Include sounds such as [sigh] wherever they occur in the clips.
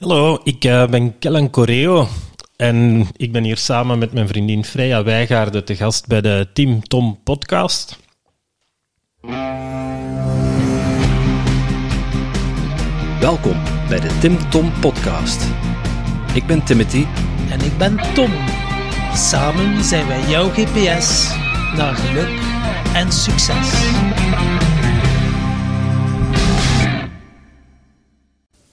Hallo, ik uh, ben Kellen Coreo en ik ben hier samen met mijn vriendin Freya Wijgaarden te gast bij de Team Tom podcast. Welkom bij de Tim Tom podcast. Ik ben Timothy en ik ben Tom. Samen zijn wij jouw GPS naar geluk en succes.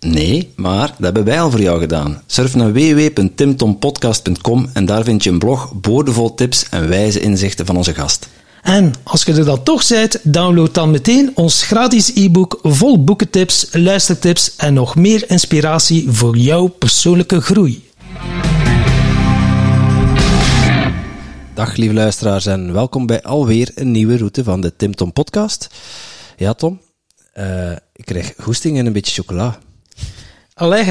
Nee, maar dat hebben wij al voor jou gedaan. Surf naar www.timtompodcast.com en daar vind je een blog boordevol tips en wijze inzichten van onze gast. En als je er dan toch bent, download dan meteen ons gratis e-book vol boekentips, luistertips en nog meer inspiratie voor jouw persoonlijke groei. Dag lieve luisteraars en welkom bij alweer een nieuwe route van de Tim Tom podcast. Ja Tom, uh, ik krijg goesting en een beetje chocola. Allee,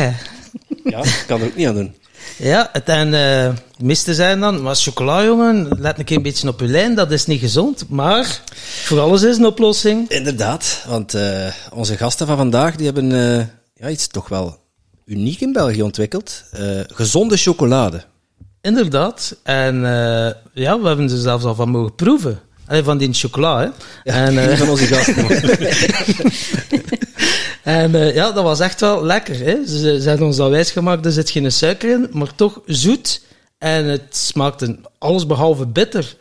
Ja, ik kan er ook niet aan doen. Ja, het en uh, miste zijn dan, maar chocola, jongen, let een keer een beetje op je lijn, dat is niet gezond, maar voor alles is een oplossing. Inderdaad, want uh, onze gasten van vandaag, die hebben uh, ja, iets toch wel uniek in België ontwikkeld. gezonde chocolade. Inderdaad, en ja, we hebben er zelfs al van mogen proeven. Allee, van die chocola, hè. Ja, en, van onze gasten. [laughs] [laughs] En uh, ja, dat was echt wel lekker. Hè? Ze, ze hebben ons dat wijsgemaakt, er zit geen suiker in, maar toch zoet. En het smaakte alles behalve bitter.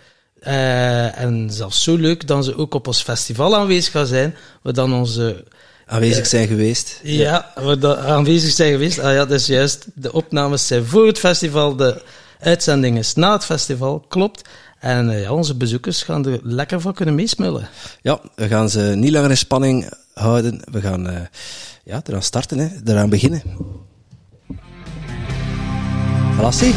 Uh, en zelfs zo leuk dat ze ook op ons festival aanwezig gaan zijn. We dan onze... Aanwezig zijn geweest. Ja, we dan aanwezig zijn geweest. Ah ja, is juist. De opnames zijn voor het festival, de uitzending is na het festival, klopt. En ja, onze bezoekers gaan er lekker van kunnen meesmullen. Ja, we gaan ze niet langer in spanning houden. We gaan uh, ja, eraan starten, hè. eraan beginnen. Lassie,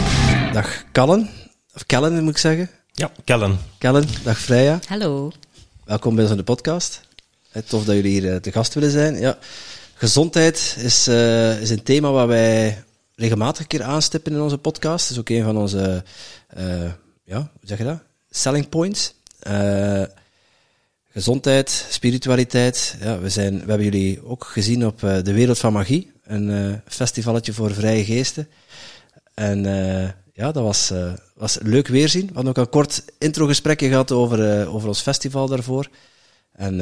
dag Kallen. Of Kellen moet ik zeggen. Ja, Kellen. Kellen, dag Freya. Hallo. Welkom bij ons in de podcast. Tof dat jullie hier te gast willen zijn. Ja, gezondheid is, uh, is een thema waar wij regelmatig een keer aanstippen in onze podcast. Dat is ook een van onze, uh, ja, hoe zeg je dat? Selling points. Uh, gezondheid, spiritualiteit. Ja, we, zijn, we hebben jullie ook gezien op uh, De Wereld van Magie, een uh, festivalletje voor vrije geesten. En uh, ja, dat was, was leuk weerzien. We hadden ook een kort introgesprekje gehad over, over ons festival daarvoor. En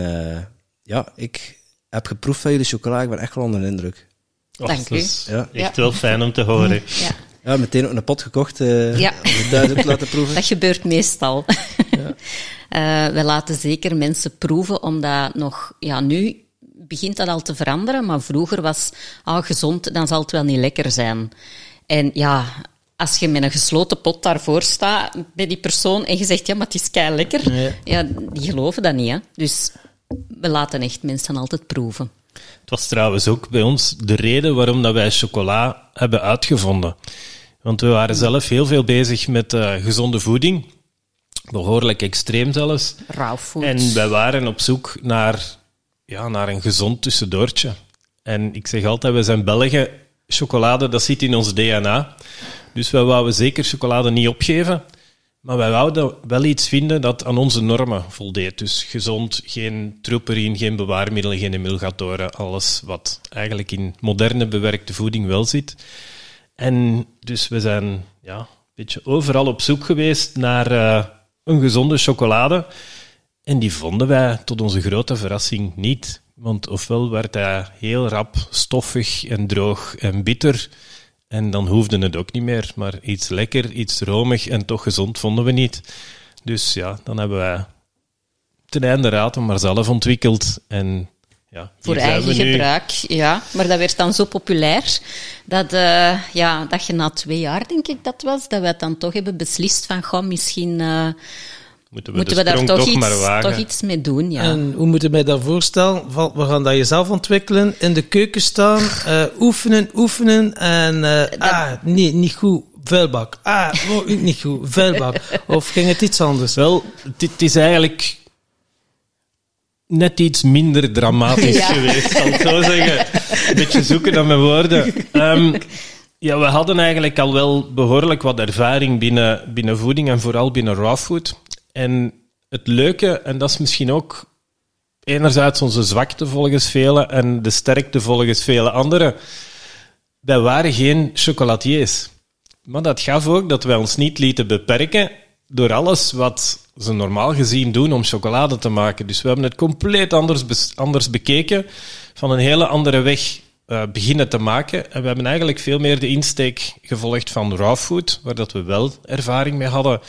ja, ik heb geproefd van jullie chocola. Ik ben echt wel onder de indruk. Dank u. Ja. Echt wel fijn om te horen. Ja. Ja, meteen ook een pot gekocht. Uh, ja. Duidelijk laten proeven. Dat gebeurt meestal. Ja. Uh, we laten zeker mensen proeven, omdat nog, ja, nu begint dat al te veranderen, maar vroeger was, ah, gezond, dan zal het wel niet lekker zijn. En ja, als je met een gesloten pot daarvoor staat bij die persoon en je zegt, ja, maar het is kei lekker, ja. ja, die geloven dat niet. Hè? Dus we laten echt mensen altijd proeven. Het was trouwens ook bij ons de reden waarom dat wij chocola hebben uitgevonden. Want we waren zelf heel veel bezig met uh, gezonde voeding. Behoorlijk extreem zelfs. En wij waren op zoek naar, ja, naar een gezond tussendoortje. En ik zeg altijd, we zijn Belgen. Chocolade, dat zit in ons DNA. Dus wij wouden zeker chocolade niet opgeven. Maar wij wouden wel iets vinden dat aan onze normen voldeed. Dus gezond, geen troeperien, geen bewaarmiddelen, geen emulgatoren. Alles wat eigenlijk in moderne bewerkte voeding wel zit. En dus we zijn ja, een beetje overal op zoek geweest naar uh, een gezonde chocolade. En die vonden wij tot onze grote verrassing niet. Want ofwel werd hij heel rap stoffig en droog en bitter. En dan hoefde het ook niet meer. Maar iets lekker, iets romig en toch gezond vonden we niet. Dus ja, dan hebben wij ten einde raad hem maar zelf ontwikkeld. En ja, voor eigen gebruik, ja. Maar dat werd dan zo populair dat, uh, ja, dat je na twee jaar, denk ik dat was, dat we het dan toch hebben beslist van, goh, misschien uh, moeten we, moeten we daar toch, toch, iets, toch iets mee doen. Ja. En hoe moeten wij dat voorstellen? We gaan dat jezelf ontwikkelen, in de keuken staan, uh, oefenen, oefenen en dat... ah, nee, niet goed. Vuilbak. Ah, oh, niet goed. Vuilbak. [laughs] Of ging het iets anders? Wel, het is eigenlijk net iets minder dramatisch [laughs] Ja. geweest, zal ik zo zeggen. Een beetje zoeken naar mijn woorden. Ehm, ja, we hadden eigenlijk al wel behoorlijk wat ervaring binnen, binnen voeding en vooral binnen raw food. En het leuke, en dat is misschien ook enerzijds onze zwakte volgens velen en de sterkte volgens vele anderen, wij waren geen chocolatiers. Maar dat gaf ook dat wij ons niet lieten beperken door alles wat ze normaal gezien doen om chocolade te maken. Dus we hebben het compleet anders, anders bekeken, van een hele andere weg eh, beginnen te maken. En we hebben eigenlijk veel meer de insteek gevolgd van raw food, waar dat we wel ervaring mee hadden.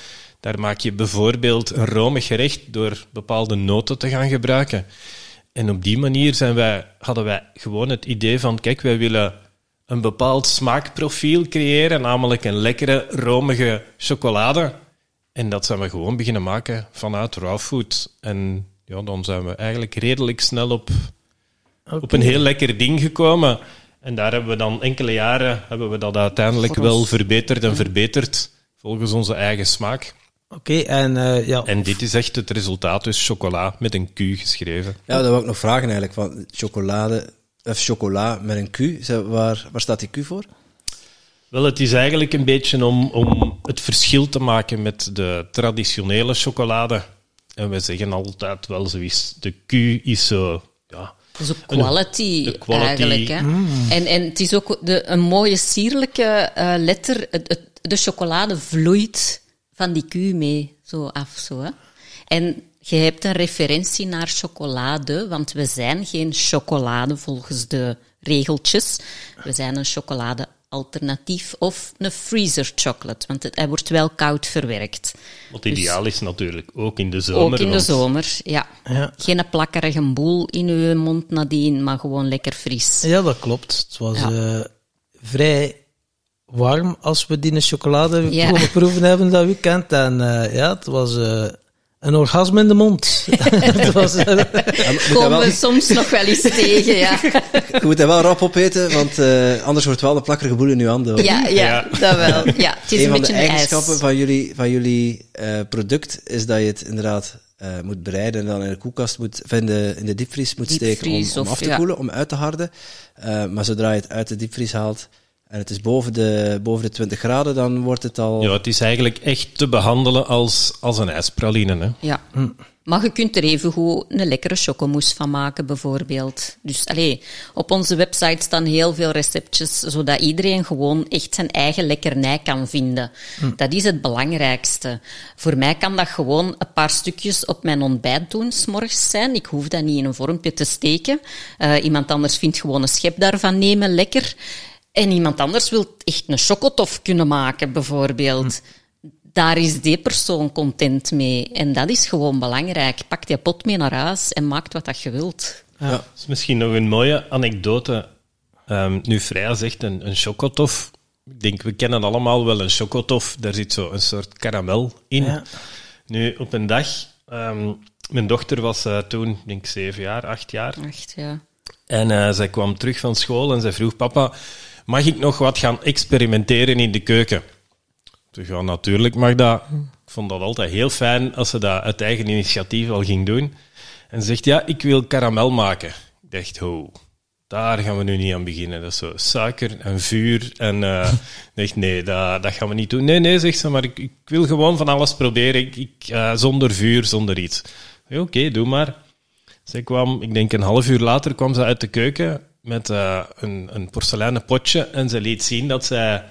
Daar maak je bijvoorbeeld een romig gerecht door bepaalde noten te gaan gebruiken. En op die manier zijn wij, hadden wij gewoon het idee van, kijk, wij willen een bepaald smaakprofiel creëren, namelijk een lekkere, romige chocolade. En dat zijn we gewoon beginnen maken vanuit raw food. En ja, dan zijn we eigenlijk redelijk snel op, op een heel lekker ding gekomen. En daar hebben we dan enkele jaren hebben we dat uiteindelijk wel verbeterd en verbeterd volgens onze eigen smaak. Oké, en eh, ja, En dit is echt het resultaat, dus chocola met een Q geschreven. Ja, dat wil ik nog vragen eigenlijk. Van chocolade, of chocola met een Q, waar, waar staat die Q voor? Wel, het is eigenlijk een beetje om, om het verschil te maken met de traditionele chocolade. En we zeggen altijd wel zoiets, de Q is zo, ja, Dat is ook quality, de quality. eigenlijk. Hè. En, en het is ook de, een mooie sierlijke eh, letter. Het, het- de chocolade vloeit van die Q mee, zo af. Zo, hè. En je hebt een referentie naar chocolade, want we zijn geen chocolade volgens de regeltjes. We zijn een chocolade alternatief of een freezer chocolate, want het, hij wordt wel koud verwerkt. wat ideaal is natuurlijk, ook in de zomer. Ook in de want zomer, ja. Ja. Geen plakkerige boel in uw mond nadien, maar gewoon lekker fris. ja, dat klopt. Het was Ja. eh, vrij warm als we die chocolade Ja. proeven hebben dat weekend. En eh, ja, het was eh, een orgasme in de mond. [laughs] [laughs] het was, eh, dat Komen wel, we soms nog wel eens tegen, ja. je moet dat wel rap opeten, want eh, anders wordt wel een plakkerige boel in je handen. hoor. Ja, ja, dat wel. Ja, het is een een, van de beetje een eigenschappen ijs. van jullie, van jullie eh, product is dat je het inderdaad eh, moet bereiden en dan in de koelkast moet, of in de, in de diepvries moet steken om, af te ja. koelen, om uit te harden. Eh, maar zodra je het uit de diepvries haalt en het is boven de, boven de 20 graden, dan wordt het al... Ja, het is eigenlijk echt te behandelen als, als een ijspraline. Hè. Ja. Maar je kunt er even goed een lekkere chocomousse van maken, bijvoorbeeld. Dus allee, op onze website staan heel veel receptjes, zodat iedereen gewoon echt zijn eigen lekkernij kan vinden. Dat is het belangrijkste. Voor mij kan dat gewoon een paar stukjes op mijn ontbijt doen, s'morgens zijn. Ik hoef dat niet in een vormpje te steken. Eh, iemand anders vindt gewoon een schep daarvan nemen, lekker. En iemand anders wil echt een chocotof kunnen maken, bijvoorbeeld. Daar is die persoon content mee. En dat is gewoon belangrijk. Pak die pot mee naar huis en maak wat dat je wilt. Ja. Dat is misschien nog een mooie anekdote. Ehm, nu Freya zegt een, een chocotof. Ik denk, we kennen allemaal wel een chocotof. Daar zit zo een soort karamel in. Ja. Nu, op een dag... ehm, mijn dochter was eh, toen, ik denk zeven jaar, acht jaar. Echt, ja. En eh, zij kwam terug van school en zij vroeg, papa, mag ik nog wat gaan experimenteren in de keuken? Zeg, ja, natuurlijk mag dat. Ik vond dat altijd heel fijn als ze dat uit eigen initiatief al ging doen. En ze zegt, ja, ik wil karamel maken. Ik dacht, ho, daar gaan we nu niet aan beginnen. Dat is zo suiker en vuur. En eh, [laughs] dacht, nee, dat, dat gaan we niet doen. Nee, nee, zegt ze, maar ik, ik wil gewoon van alles proberen. Ik, ik, eh, zonder vuur, zonder iets. Oké, doe maar. Zij kwam, ik denk een half uur later, kwam ze uit de keuken met eh, een, een porseleinen potje en ze liet zien dat zij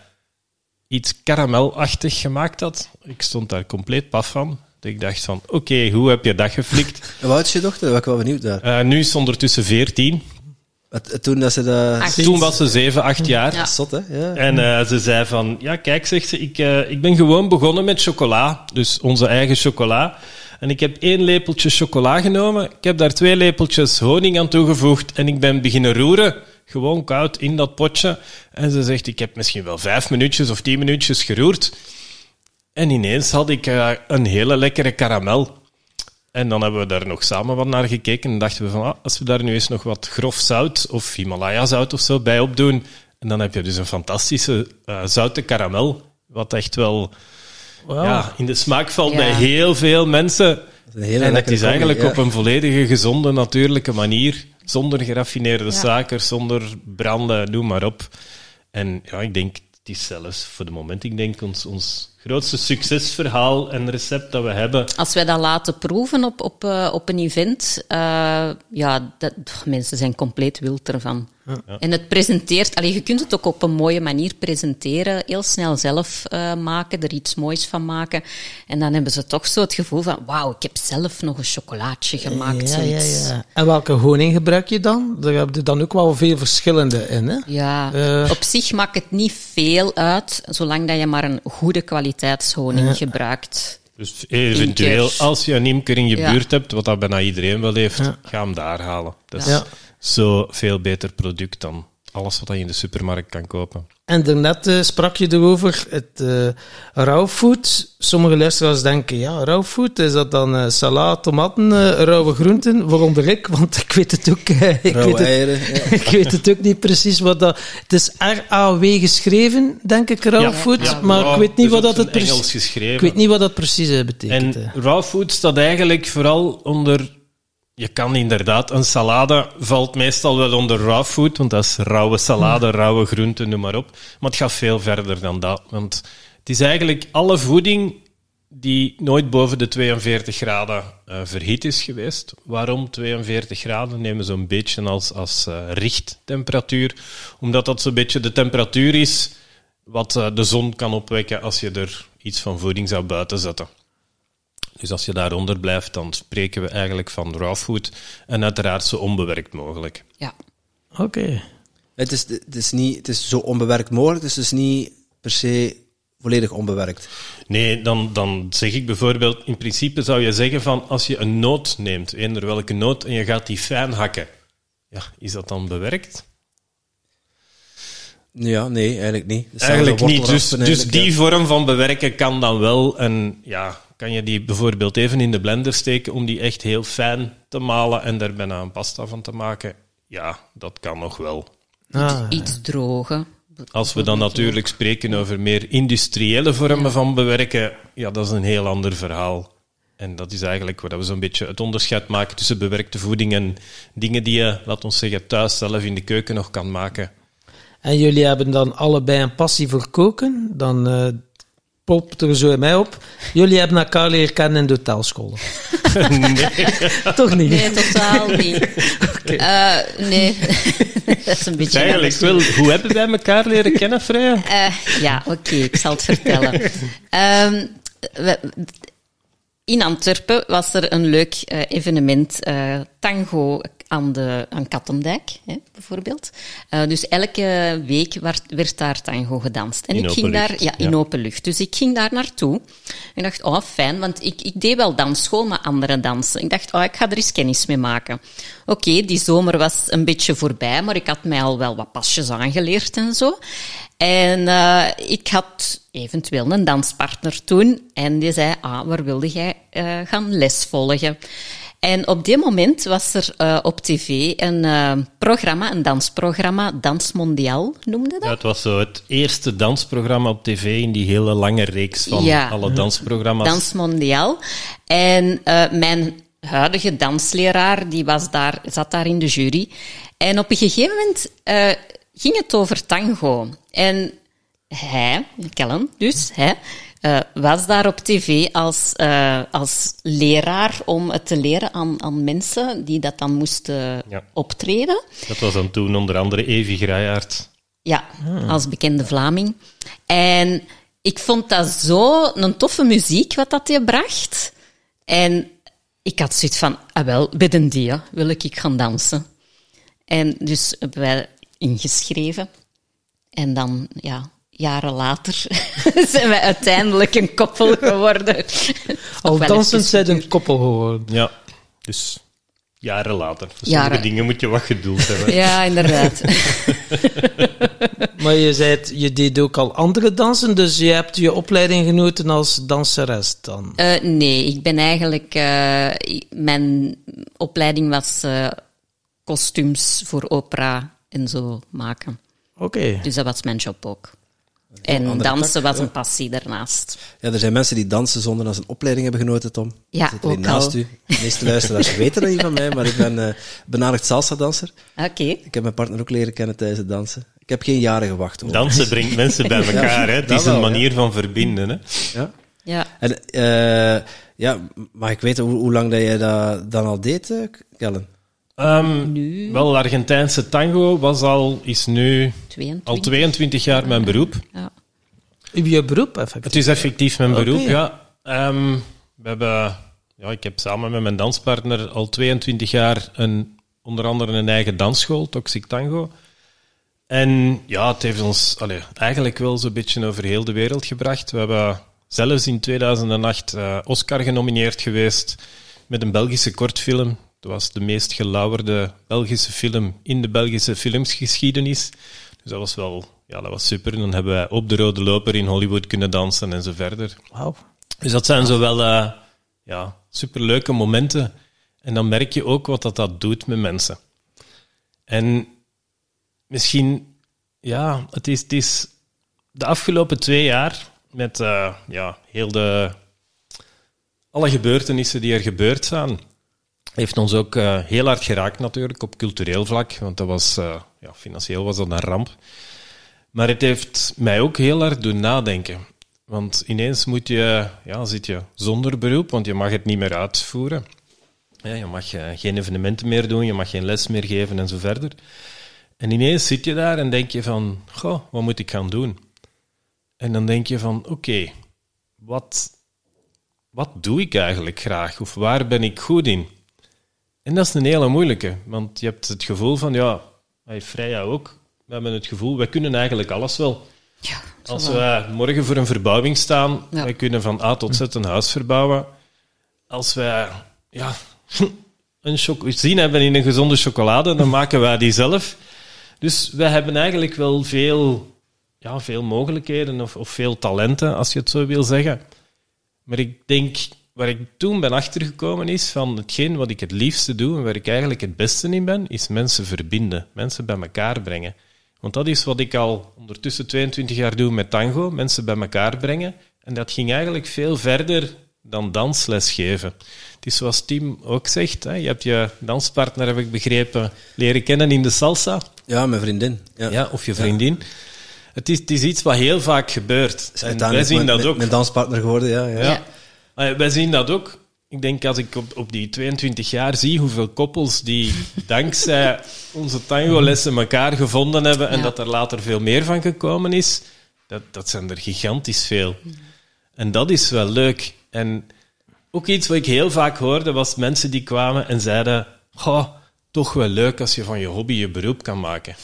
iets karamelachtig gemaakt had. Ik stond daar compleet paf van. Ik dacht van, oké, hoe heb je dat geflikt? [laughs] En Wat is je dochter? Ben ik wel benieuwd daar. Eh, nu is ze ondertussen 14. Het- Toen dat ze. Toen was ze 7, 8 jaar. Ja. Zot, hè? Ja. En eh, ze zei van, ja kijk, zegt ze, ik, eh, ik ben gewoon begonnen met chocola, dus onze eigen chocola. En ik heb één lepeltje chocola genomen, ik heb daar twee lepeltjes honing aan toegevoegd en ik ben beginnen roeren, gewoon koud in dat potje. En ze zegt, ik heb misschien wel vijf minuutjes of tien minuutjes geroerd. En ineens had ik eh, een hele lekkere karamel. En dan hebben we daar nog samen wat naar gekeken en dachten we van, ah, als we daar nu eens nog wat grof zout of Himalaya zout of zo bij opdoen, en dan heb je dus een fantastische eh, zoute karamel, wat echt wel Ja, in de smaak valt Ja. bij heel veel mensen. Dat is een hele En het is combi, eigenlijk ja. op een volledige gezonde, natuurlijke manier. Zonder geraffineerde Ja. suikers, zonder branden, noem maar op. En ja, ik denk, het is zelfs voor de moment, ik denk ons, ons grootste succesverhaal en recept dat we hebben. Als wij dat laten proeven op, op, eh, op een event, eh, ja, dat, mensen zijn compleet wild ervan. En het presenteert, allee, je kunt het ook op een mooie manier presenteren, heel snel zelf eh, maken, er iets moois van maken. En dan hebben ze toch zo het gevoel van, wauw, ik heb zelf nog een chocolaatje gemaakt. Ja, ja, ja. En welke honing gebruik je dan? Daar heb je dan ook wel veel verschillende in, hè? Ja, Eh. op zich maakt het niet veel uit, zolang dat je maar een goede kwaliteitshoning gebruikt. Dus eventueel, als je een imker in je Ja. buurt hebt, wat dat bijna iedereen wel heeft, Ja. ga hem daar halen. Dat is Ja. Zo veel beter product dan alles wat je in de supermarkt kan kopen. En daarnet eh, sprak je erover, het eh raw food. Sommige luisteraars denken, ja, raw food, is dat dan eh salade, tomaten, eh, rauwe groenten? Waaronder ik, want ik weet het ook. [laughs] eh, ik, weet het, eieren. ja. [laughs] ik weet het ook niet precies wat dat... Het is R-A-W geschreven, denk ik, raw Ja, food. ja, maar raw, ik weet niet dus wat dat het precies... Engels geschreven. Ik weet niet wat dat precies betekent. En eh. raw food staat eigenlijk vooral onder. Je kan inderdaad, een salade valt meestal wel onder raw food, want dat is rauwe salade, rauwe groenten, noem maar op. Maar het gaat veel verder dan dat. Want het is eigenlijk alle voeding die nooit boven de 42 graden eh, verhit is geweest. Waarom 42 graden? Nemen ze een beetje als, als eh, richttemperatuur. Omdat dat zo'n beetje de temperatuur is wat eh, de zon kan opwekken als je er iets van voeding zou buiten zetten. Dus als je daaronder blijft, dan spreken we eigenlijk van raw food. En uiteraard zo onbewerkt mogelijk. Ja. Oké. Het is, het, is niet, het is zo onbewerkt mogelijk, dus het is niet per se volledig onbewerkt. Nee, dan, dan zeg ik bijvoorbeeld, in principe zou je zeggen van als je een noot neemt, eender welke noot, en je gaat die fijn hakken. Ja, is dat dan bewerkt? Ja, nee, eigenlijk niet. Dus Eigenlijk zelfs de niet. Dus, dus eigenlijk, die ja. vorm van bewerken kan dan wel. En ja, kan je die bijvoorbeeld even in de blender steken om die echt heel fijn te malen en daar bijna een pasta van te maken? Ja, dat kan nog wel. Ah, Iets drogen. Als we dan natuurlijk spreken over meer industriële vormen van bewerken, ja, dat is een heel ander verhaal. En dat is eigenlijk waar we zo'n beetje het onderscheid maken tussen bewerkte voeding en dingen die je, laat ons zeggen, thuis zelf in de keuken nog kan maken. En jullie hebben dan allebei een passie voor koken. Dan eh popt er zo in mij op. Jullie hebben elkaar leren kennen in de hotelschool. [laughs] Toch niet? Nee, totaal niet. [laughs] Eh, nee, [laughs] dat is een beetje... Eigenlijk wel, hoe hebben wij elkaar leren kennen, Freya? Eh, ja, oké, ik zal het vertellen. Ehm, we- in Antwerpen was er een leuk eh, evenement, eh, tango aan, de, aan Kattendijk, hè, bijvoorbeeld. Eh, dus elke week werd, werd daar tango gedanst. En In ik ging daar, ja, in ja. open lucht. Dus ik ging daar naartoe. En dacht, oh, fijn, want ik, ik deed wel dansschool, maar andere dansen. Ik dacht, oh, ik ga er eens kennis mee maken. Oké, die zomer was een beetje voorbij, maar ik had mij al wel wat pasjes aangeleerd en zo. En eh, ik had eventueel een danspartner toen. En die zei, ah, waar wilde jij eh, gaan les volgen? En op dit moment was er eh, op tv een eh, programma, een dansprogramma, Dans Mondial noemde dat. Ja, het was zo het eerste dansprogramma op tv in die hele lange reeks van Ja. alle dansprogramma's. Dans Mondial. En eh, mijn huidige dansleraar die was daar, zat daar in de jury. En op een gegeven moment ging het over tango. En hij, Kellen dus, hij, eh, was daar op tv als, eh, als leraar om het te leren aan, aan mensen die dat dan moesten Ja. optreden. Dat was dan toen onder andere Evi Grijaert. Ja, als bekende Vlaming. En ik vond dat zo een toffe muziek wat dat je bracht. En ik had zoiets van, ah wel, bij den dia wil ik gaan dansen. En dus hebben wij ingeschreven. En dan, ja, jaren later [laughs] zijn wij uiteindelijk een koppel geworden. [laughs] Al dansend zijn een koppel geworden. Ja, dus jaren later. Voor Jaren. sommige dingen moet je wat geduld hebben. [laughs] Ja, inderdaad. Maar je zei, het, je deed ook al andere dansen, dus je hebt je opleiding genoten als danseres dan. Eh, nee, ik ben eigenlijk... eh, mijn opleiding was eh, kostuums voor opera en zo maken. Oké. Dus dat was mijn job ook. En dansen tak, was ja. een passie daarnaast. Ja, er zijn mensen die dansen zonder dat ze een opleiding hebben genoten, Tom. Ja, Zit er ook naast al. u. De meeste luisteraars [laughs] weten dat niet van mij, maar ik ben eh benaderd salsa-danser. Oké. Ik heb mijn partner ook leren kennen tijdens het dansen. Ik heb geen jaren gewacht. hoor. Dansen brengt mensen bij [laughs] elkaar. Hè. Het dat is een ja. manier van verbinden. Hè. Ja. Ja. En eh, ja, mag ik weten hoe, hoe lang dat jij dat dan al deed, eh, Kellen? Ehm, Nu? Wel, Argentijnse tango was al, is nu 22. al 22 jaar mijn beroep. Ja. Je beroep, effectief. Het is effectief mijn beroep, ja. Ehm, we hebben, ja. Ik heb samen met mijn danspartner al 22 jaar een, onder andere een eigen dansschool, Toxic Tango. En ja, het heeft ons allee, eigenlijk wel zo'n beetje over heel de wereld gebracht. We hebben zelfs in 2008 eh, Oscar genomineerd geweest met een Belgische kortfilm. Het was de meest gelauwerde Belgische film in de Belgische filmsgeschiedenis. Dus dat was wel ja, dat was super. Dan hebben wij op de rode loper in Hollywood kunnen dansen en zo verder. Wauw. Dus dat zijn zowel eh ja, superleuke momenten. En dan merk je ook wat dat, dat doet met mensen. En misschien, ja, het is, het is de afgelopen twee jaar met eh, ja, heel de, alle gebeurtenissen die er gebeurd zijn, heeft ons ook eh, heel hard geraakt natuurlijk op cultureel vlak. Want dat was, eh, ja, financieel was dat een ramp. Maar het heeft mij ook heel hard doen nadenken. Want ineens moet je, ja, zit je zonder beroep, want je mag het niet meer uitvoeren. Ja, je mag eh, geen evenementen meer doen, je mag geen les meer geven en zo verder. En ineens zit je daar en denk je van, goh, wat moet ik gaan doen? En dan denk je van, oké, wat, wat doe ik eigenlijk graag? Of waar ben ik goed in? En dat is een hele moeilijke, want je hebt het gevoel van, ja, hey, Freya ook, we hebben het gevoel, wij kunnen eigenlijk alles wel. Ja, Als wij morgen voor een verbouwing staan, Ja. wij kunnen van A tot Z een huis verbouwen. Als wij ja, [laughs] een zin hebben in een gezonde chocolade, dan maken wij die zelf. Dus wij hebben eigenlijk wel veel, ja, veel mogelijkheden of, of veel talenten, als je het zo wil zeggen. Maar ik denk, waar ik toen ben achtergekomen is, van hetgeen wat ik het liefste doe en waar ik eigenlijk het beste in ben, is mensen verbinden, mensen bij elkaar brengen. Want dat is wat ik al ondertussen 22 jaar doe met tango, mensen bij elkaar brengen. En dat ging eigenlijk veel verder dan dansles geven. Het is zoals Tim ook zegt, hè, je hebt je danspartner, heb ik begrepen, leren kennen in de salsa. Ja, mijn vriendin. Ja. Ja, of je vriendin. Het, is, het is iets wat heel vaak gebeurt. En wij zien mijn, dat ook. Mijn danspartner geworden, ja. ja. Ja. Eh, Wij zien dat ook. Ik denk als ik op, op die 22 jaar zie hoeveel koppels die [laughs] dankzij onze tango-lessen elkaar gevonden hebben en Ja. dat er later veel meer van gekomen is, dat, dat zijn er gigantisch veel. En dat is wel leuk. En ook iets wat ik heel vaak hoorde, was mensen die kwamen en zeiden, goh, toch wel leuk als je van je hobby je beroep kan maken.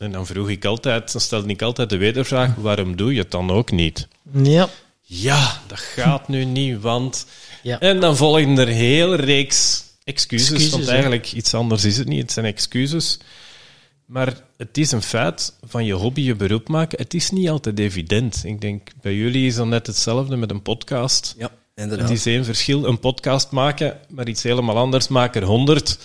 En dan vroeg ik altijd, dan stelde ik altijd de wedervraag, waarom doe je het dan ook niet? Ja. Ja, dat gaat nu niet, want... [laughs] Ja. En dan volgen er heel reeks excuses, Excuses, want hè. eigenlijk iets anders is het niet. Het zijn excuses. Maar het is een feit van je hobby je beroep maken. Het is niet altijd evident. Ik denk, bij jullie is dat net hetzelfde met een podcast. Ja, inderdaad. Het is één verschil, een podcast maken, maar iets helemaal anders maken, er honderd.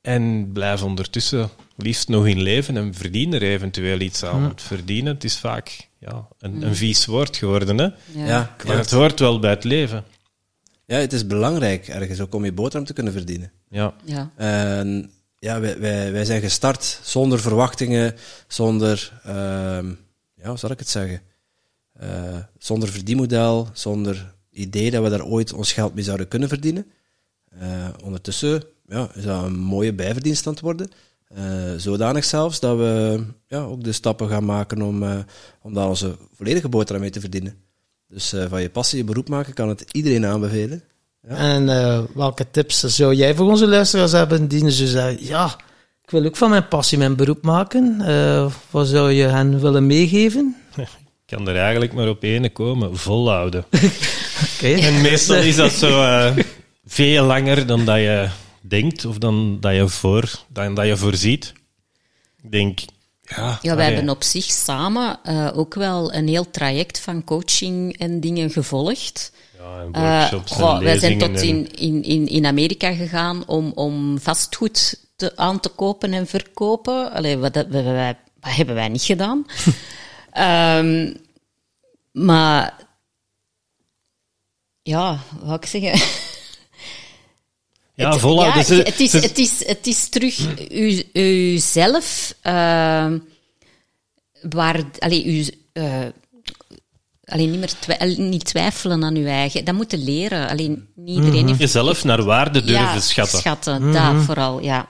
En blijf ondertussen liefst nog in leven en verdien er eventueel iets aan. Want verdienen, het is vaak ja, een, een vies woord geworden. Hè? Ja. Ja, Maar het hoort wel bij het leven. ja, het is belangrijk ergens ook om je boterham te kunnen verdienen. Ja. Ja. En ja, wij, wij, wij zijn gestart zonder verwachtingen, zonder, ehm, ja, hoe zal ik het zeggen? Eh, zonder verdienmodel, zonder idee dat we daar ooit ons geld mee zouden kunnen verdienen. Eh, ondertussen ja, is dat een mooie bijverdienst aan het worden. Eh, zodanig zelfs dat we ja, ook de stappen gaan maken om, eh, om daar onze volledige boterham mee te verdienen. Dus eh, van je passie je beroep maken kan het iedereen aanbevelen. En eh, welke tips zou jij voor onze luisteraars hebben die ze zeggen, ja, ik wil ook van mijn passie mijn beroep maken. Eh, wat zou je hen willen meegeven? Ik kan er eigenlijk maar op ene komen, volhouden. [laughs] Oké. En meestal is dat zo eh, veel langer dan dat je denkt of dan dat je, voor, dan dat je voorziet. Ik denk, ja... Ja, wij hebben op zich samen eh, ook wel een heel traject van coaching en dingen gevolgd. ja, en Eh, workshops en goh, wij zijn tot in, in, in, in Amerika gegaan om, om vastgoed te, aan te kopen en verkopen. Allee, wat, wij- wat hebben wij niet gedaan? [laughs] Ehm, maar ja, wat ik zeggen? Ja, Het- volhouden. ja, Ze- het, is, ze- het, is, het is terug u, uzelf. ehm waar, allee, u, eh, allee, niet, meer niet twijfelen aan uw eigen. Dat moeten leren. Alleen niet iedereen heeft... jezelf naar waarde durven ja, schatten. schatten. Dat vooral, ja.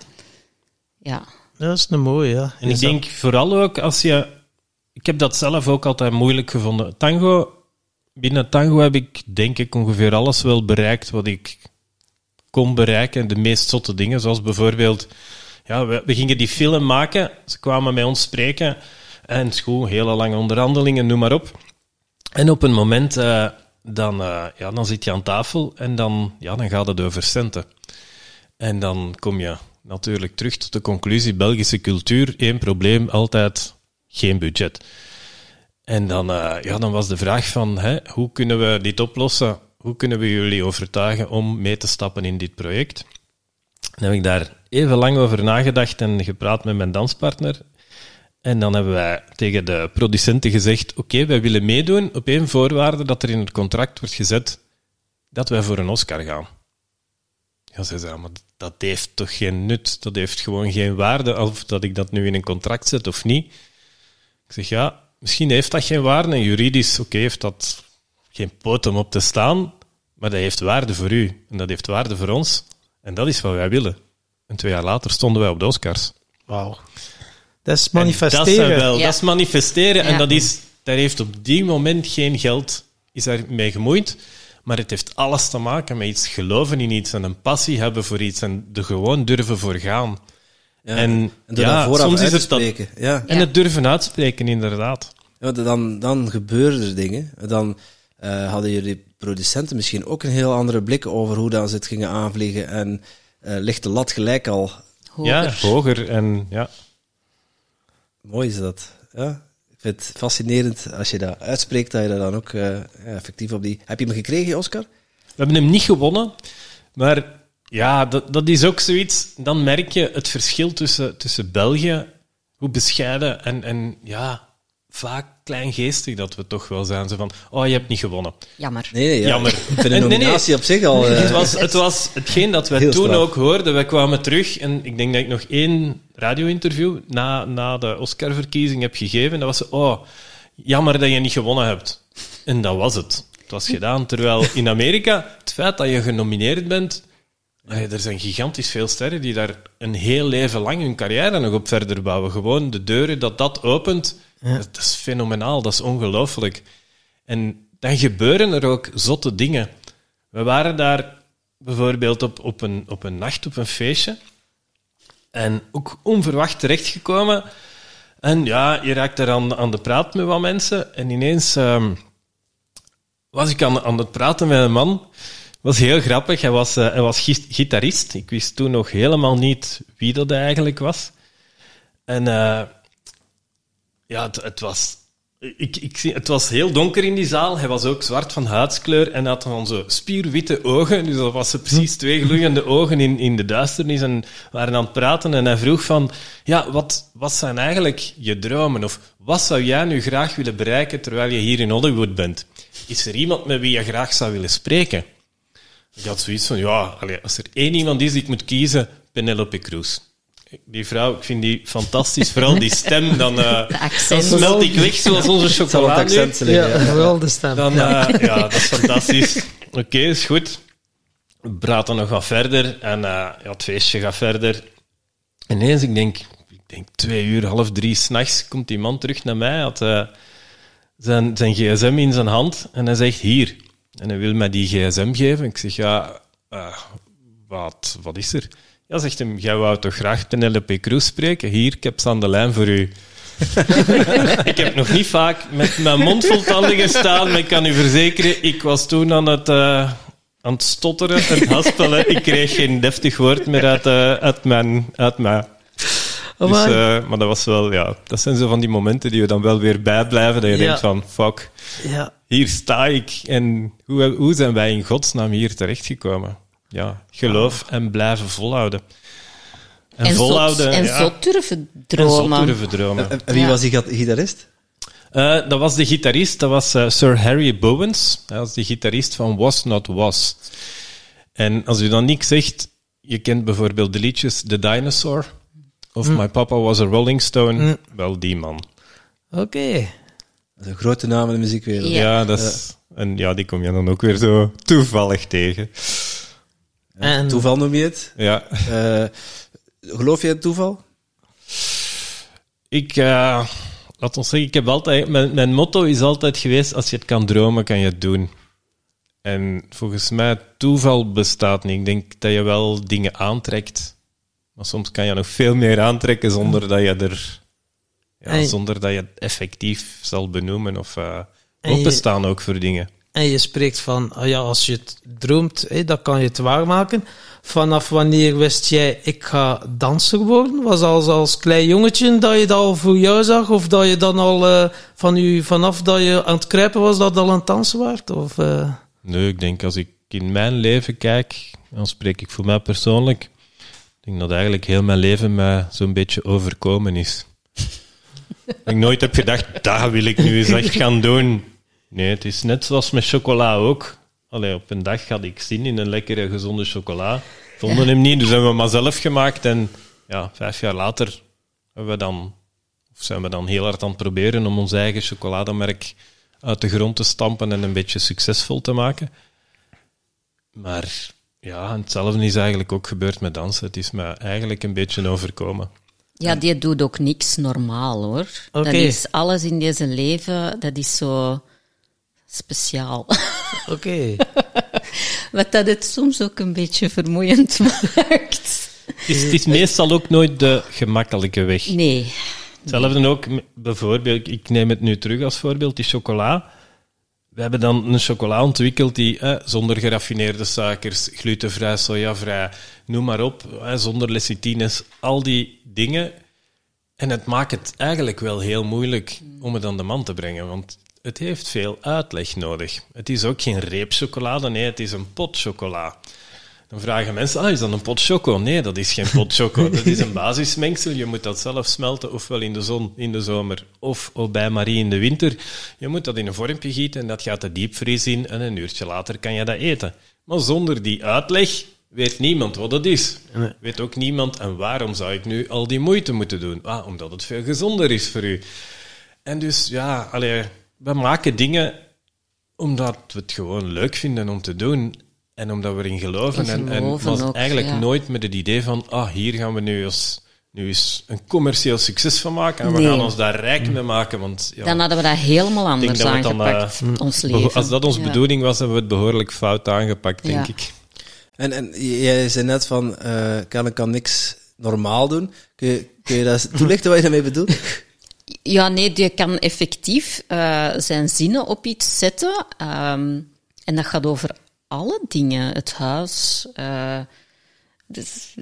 Ja. Dat is een mooie, ja. En ik denk vooral ook als je. Ik heb dat zelf ook altijd moeilijk gevonden. Tango, binnen tango heb ik denk ik ongeveer alles wel bereikt wat ik kon bereiken. De meest zotte dingen, zoals bijvoorbeeld. Ja, we, gingen die film maken. Ze kwamen met ons spreken. En schoon, hele lange onderhandelingen, noem maar op. En op een moment, eh, dan, eh, ja, dan zit je aan tafel en dan, ja, dan gaat het over centen. En dan kom je natuurlijk terug tot de conclusie: Belgische cultuur, één probleem, altijd geen budget. En dan, eh, ja, dan was de vraag van, hè, hoe kunnen we dit oplossen? Hoe kunnen we jullie overtuigen om mee te stappen in dit project? Dan heb ik daar even lang over nagedacht en gepraat met mijn danspartner. En dan hebben wij tegen de producenten gezegd, oké, wij willen meedoen op één voorwaarde dat er in het contract wordt gezet dat wij voor een Oscar gaan. Ja, ze zei, maar dat heeft toch geen nut? Dat heeft gewoon geen waarde, of dat ik dat nu in een contract zet of niet. Ik zeg, ja, misschien heeft dat geen waarde en juridisch, oké, heeft dat geen poot om op te staan, maar dat heeft waarde voor u en dat heeft waarde voor ons. En dat is wat wij willen. En twee jaar later stonden wij op de Oscars. Wauw. Dat is En manifesteren. Dat, zijn wel, Ja. dat is manifesteren en dat is, daar heeft op die moment geen geld is daar mee gemoeid. Maar het heeft alles te maken met iets geloven in iets en een passie hebben voor iets en er gewoon durven voor gaan. Ja, En, en ja, soms is het dat- spreken. Ja. En het durven uitspreken, inderdaad. Ja, dan, dan gebeuren er dingen. Dan eh, hadden jullie producenten misschien ook een heel andere blik over hoe dan ze het gingen aanvliegen. En eh, ligt de lat gelijk al. Hoger. Ja, hoger. En, ja. Mooi is dat. Ja. Ik vind het fascinerend als je dat uitspreekt, dat je dat dan ook eh, effectief op die... Heb je hem gekregen, Oscar? We hebben hem niet gewonnen, maar ja, dat, dat is ook zoiets. Dan merk je het verschil tussen, tussen België, hoe bescheiden en, en ja, vaak kleingeestig dat we toch wel zijn. Zo van, oh, je hebt niet gewonnen. Jammer. Nee, nee. Ja. Jammer. Ik vind een Nee, nee. nominatie op zich al... eh, Het was, het was hetgeen dat Heel toen straf. ook hoorden. Wij kwamen terug en ik denk dat ik nog één radio-interview na, na de Oscar-verkiezing heb gegeven. Dat was zo, oh, jammer dat je niet gewonnen hebt. En dat was het. Het was gedaan. Terwijl in Amerika, het feit dat je genomineerd bent... eh, Er zijn gigantisch veel sterren die daar een heel leven lang hun carrière nog op verder bouwen. Gewoon de deuren dat dat opent, dat, is fenomenaal, dat is ongelooflijk. En dan gebeuren er ook zotte dingen. We waren daar bijvoorbeeld op, op, een, op een nacht, op een feestje. En ook onverwacht terechtgekomen. En ja, je raakt daar aan, aan de praat met wat mensen. En ineens ehm, was ik aan, aan het praten met een man. was heel grappig. Hij was, eh, hij was gitarist. Ik wist toen nog helemaal niet wie dat eigenlijk was. En eh, ja, het, het was... Ik, ik, zie- het was heel donker in die zaal. Hij was ook zwart van huidskleur en had dan zo spierwitte ogen. Dus dat was precies twee gloeiende ogen in, in de duisternis. En waren aan het praten en hij vroeg van... Ja, wat, wat zijn eigenlijk je dromen? Of wat zou jij nu graag willen bereiken terwijl je hier in Hollywood bent? Is er iemand met wie je graag zou willen spreken? Ik had zoiets van, ja, als er één iemand is die ik moet kiezen, Penelope Cruz. Die vrouw, ik vind die fantastisch. Vooral die stem, dan eh, [laughs] De accent. smelt ik weg zoals onze chocolade. accent Ja, liggen. Ja. vooral de stem. Dan, ja. [laughs] ja, dat is fantastisch. Oké, is goed. We praten nog wat verder en eh, ja, het feestje gaat verder. Ineens, ik denk, ik denk twee uur, half drie s'nachts, komt die man terug naar mij. Hij had eh, zijn, zijn gsm in zijn hand en hij zegt hier. En hij wil mij die gsm geven. Ik zeg, ja, eh, wat, wat is er? Ja, zegt hem, jij wou toch graag Penelope Cruz spreken? Hier, ik heb ze aan de lijn voor u. [laughs] ik heb nog niet vaak met mijn mond vol tanden gestaan, maar ik kan u verzekeren, ik was toen aan het, eh, aan het stotteren, het haspelen. Ik kreeg geen deftig woord meer uit, eh, uit, mijn, uit mij. Dus, eh, maar dat was wel, ja, dat zijn zo van die momenten die je dan wel weer bijblijven, dat je Ja. denkt van, fuck, ja. hier sta ik. En hoe, hoe zijn wij in godsnaam hier terechtgekomen? Ja, geloof en blijven volhouden. En, En, volhouden. zot, en ja. zot durven En zot dromen. durven dromen. En wie Ja. was die gitarist? Eh, dat was de gitarist, dat was eh, Sir Harry Bowens. Dat was de gitarist van Was Not Was. En als u dan niks zegt, je kent bijvoorbeeld de liedjes The Dinosaur of My Papa Was a Rolling Stone. Wel die man. Oké. Dat is een grote naam in de muziekwereld. Ja. Ja, dat is, en ja, die kom je dan ook weer zo toevallig tegen. En Toeval noem je het. Ja, Eh, geloof je in toeval? ik, eh, laat ons zeggen, ik heb altijd, mijn, mijn motto is altijd geweest, als je het kan dromen, kan je het doen. En volgens mij, toeval bestaat niet. Ik denk dat je wel dingen aantrekt, maar soms kan je nog veel meer aantrekken zonder dat je er, ja, En- zonder dat je het effectief zal benoemen of eh je- openstaan ook voor dingen. En je spreekt van, ah ja, als je het droomt, hé, dan kan je het waarmaken. Vanaf wanneer wist jij, ik ga danser worden? Was als, als klein jongetje dat je dat al voor jou zag? Of dat je dan al eh, van u, vanaf dat je aan het kruipen was, dat al aan het dansen? Of, eh, Nee, ik denk als ik in mijn leven kijk, dan spreek ik voor mij persoonlijk. Ik denk dat eigenlijk heel mijn leven mij zo'n beetje overkomen is. [laughs] ik nooit heb gedacht, dat wil ik nu eens echt gaan doen. Nee, het is net zoals met chocola ook. Allee, op een dag had ik zin in een lekkere, gezonde chocola. Vonden hem niet, dus hebben we hem maar zelf gemaakt. En ja, vijf jaar later hebben we dan, of zijn we dan heel hard aan het proberen om ons eigen chocolademerk uit de grond te stampen en een beetje succesvol te maken. Maar ja, hetzelfde is eigenlijk ook gebeurd met dansen. Het is me eigenlijk een beetje overkomen. Ja, die doet ook niks normaal hoor. Oké. Dat is alles in deze leven, dat is zo speciaal. Oké. [laughs] Wat dat het soms ook een beetje vermoeiend [laughs] maakt. Het is, het is meestal ook nooit de gemakkelijke weg. Nee. Hetzelfde ook, bijvoorbeeld, ik neem het nu terug als voorbeeld, die chocola. We hebben dan een chocola ontwikkeld die eh, zonder geraffineerde suikers, glutenvrij, sojavrij, noem maar op, eh, zonder lecithines, al die dingen. En het maakt het eigenlijk wel heel moeilijk om het aan de man te brengen, want het heeft veel uitleg nodig. Het is ook geen reep chocolade, nee, het is een pot chocola. Dan vragen mensen, ah, is dat een pot choco? Nee, dat is geen pot choco. [laughs] Dat is een basismengsel. Je moet dat zelf smelten, ofwel in de zon in de zomer, of op bij Marie in de winter. Je moet dat in een vormpje gieten en dat gaat de diepvries in en een uurtje later kan je dat eten. Maar zonder die uitleg weet niemand wat het is. Weet ook niemand, en waarom zou ik nu al die moeite moeten doen? Ah, omdat het veel gezonder is voor u. En dus, ja, allee, we maken dingen omdat we het gewoon leuk vinden om te doen. En omdat we erin geloven. En en, ook, eigenlijk ja. nooit met het idee van, ah, hier gaan we nu eens, nu eens een commercieel succes van maken. En we gaan ons daar rijk mee maken. Want ja, Dan hadden we dat helemaal anders dat we het dan, aangepakt, eh, ons leven. als dat onze Ja. bedoeling was, hebben we het behoorlijk fout aangepakt, denk Ja. ik. En, en jij zei net van, eh kan, kan niks normaal doen. Kun je, kun je dat [laughs] toelichten wat je daarmee bedoelt? Ja, nee, die kan effectief eh, zijn zinnen op iets zetten. ehm, en dat gaat over alle dingen. Het huis. eh, dus,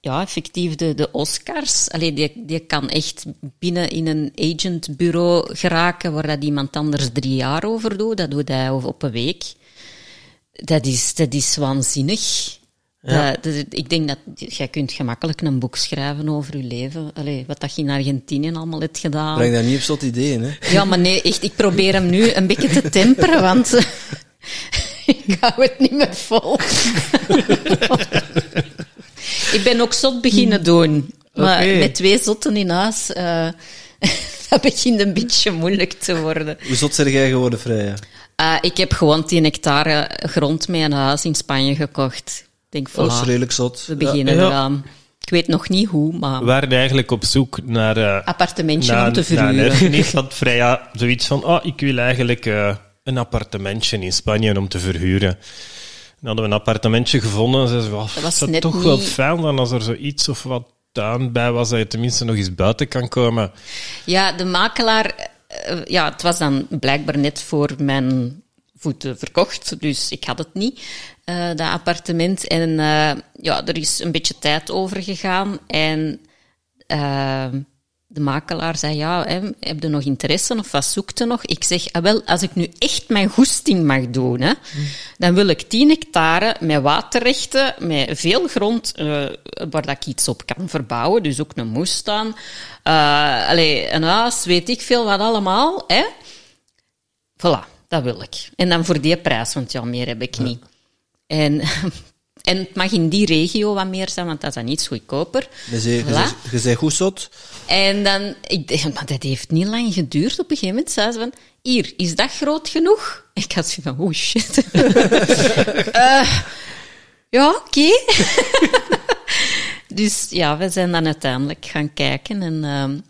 ja, effectief de, de Oscars. Allee, die, die kan echt binnen in een agentbureau geraken waar dat iemand anders drie jaar over doet. Dat doet hij op een week. Dat is, dat is waanzinnig. Ja. Dat- dat- ik denk dat jij kunt gemakkelijk een boek schrijven over je leven. Allee, wat dat je in Argentinië allemaal hebt gedaan. Breng daar niet op zot ideeën, hè? Ja, maar nee, echt, ik probeer hem nu een beetje te temperen, want eh, [laughs] ik hou het niet meer vol. [laughs] ik ben ook zot beginnen doen. Maar met twee zotten in huis, eh, [laughs] dat begint een beetje moeilijk te worden. Hoe zot zijn jij geworden, Freya? Eh, ik heb gewoon 10 hectare grond met een huis in Spanje gekocht. Ik denk, Dat is redelijk zot. we beginnen Ja. eraan. Ik weet nog niet hoe, maar We waren eigenlijk op zoek naar... eh, appartementje om te verhuren. een erfenis had Freya zoiets van, oh, ik wil eigenlijk eh, een appartementje in Spanje om te verhuren. Dan hadden we een appartementje gevonden en ze zei, Dat was toch wel fijn dan als er zoiets of wat tuin bij was, dat je tenminste nog eens buiten kan komen. Ja, de makelaar, eh, ja, het was dan blijkbaar net voor mijn voeten verkocht, dus ik had het niet, eh, dat appartement. En eh, ja, er is een beetje tijd over gegaan en eh, de makelaar zei, ja, hè, heb je nog interesse of wat zoekt je nog? Ik zeg, ah, wel, als ik nu echt mijn goesting mag doen, hè, dan wil ik 10 hectare met waterrechten, met veel grond uh, waar dat ik iets op kan verbouwen, dus ook een moestuin, uh, allee, een huis, weet ik veel wat allemaal. Hè. Voilà, dat wil ik. En dan voor die prijs, want ja, meer heb ik niet. En [laughs] en het mag in die regio wat meer zijn, want dat is dan iets goedkoper. Dus je, voilà. je, je goed zot. En dan, ik, maar dat heeft niet lang geduurd. Op een gegeven moment zei ze van, hier, is dat groot genoeg? [laughs] Ik had zoiets van, oh shit. uh, [laughs] ja, oké. Okay. dus ja, we zijn dan uiteindelijk gaan kijken en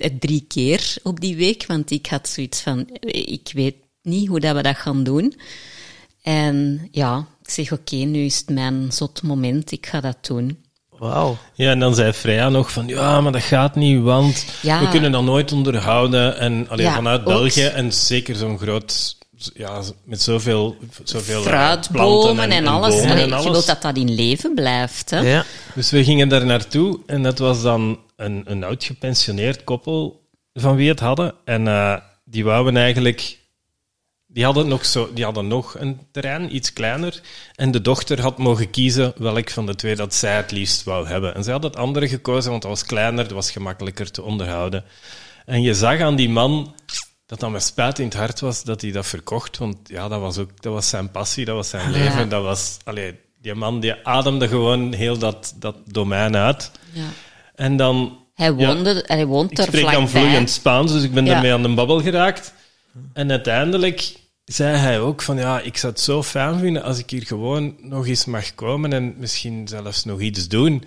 uh, drie keer op die week, want ik had zoiets van, ik weet niet hoe dat we dat gaan doen. En ja, ik zeg, oké, nu is het mijn zot moment, ik ga dat doen. Wauw. Ja, en dan zei Freya nog van, ja, maar dat gaat niet, want we kunnen dat nooit onderhouden. En alleen ja, vanuit België, en zeker zo'n groot, ja, met zoveel, zoveel eh, Fruitbomen en, en, alles. En en alles. Je wilt dat dat in leven blijft. Hè? Ja. Dus we gingen daar naartoe en dat was dan een, een oud gepensioneerd koppel van wie het hadden. En uh, die wouden eigenlijk die hadden, nog zo, die hadden nog een terrein, iets kleiner. En de dochter had mogen kiezen welk van de twee dat zij het liefst wou hebben. En zij had het andere gekozen, want het was kleiner, het was gemakkelijker te onderhouden. En je zag aan die man dat dat met spijt in het hart was dat hij dat verkocht. Want ja, dat was ook dat was zijn passie, dat was zijn leven. Dat was, allee, die man die ademde gewoon heel dat, dat domein uit. Ja. En dan... Hij, woonde, hij woont er Ik spreek dan vloeiend Spaans, dus ik ben daarmee aan de babbel geraakt. En uiteindelijk zei hij ook van ja, ik zou het zo fijn vinden als ik hier gewoon nog eens mag komen en misschien zelfs nog iets doen.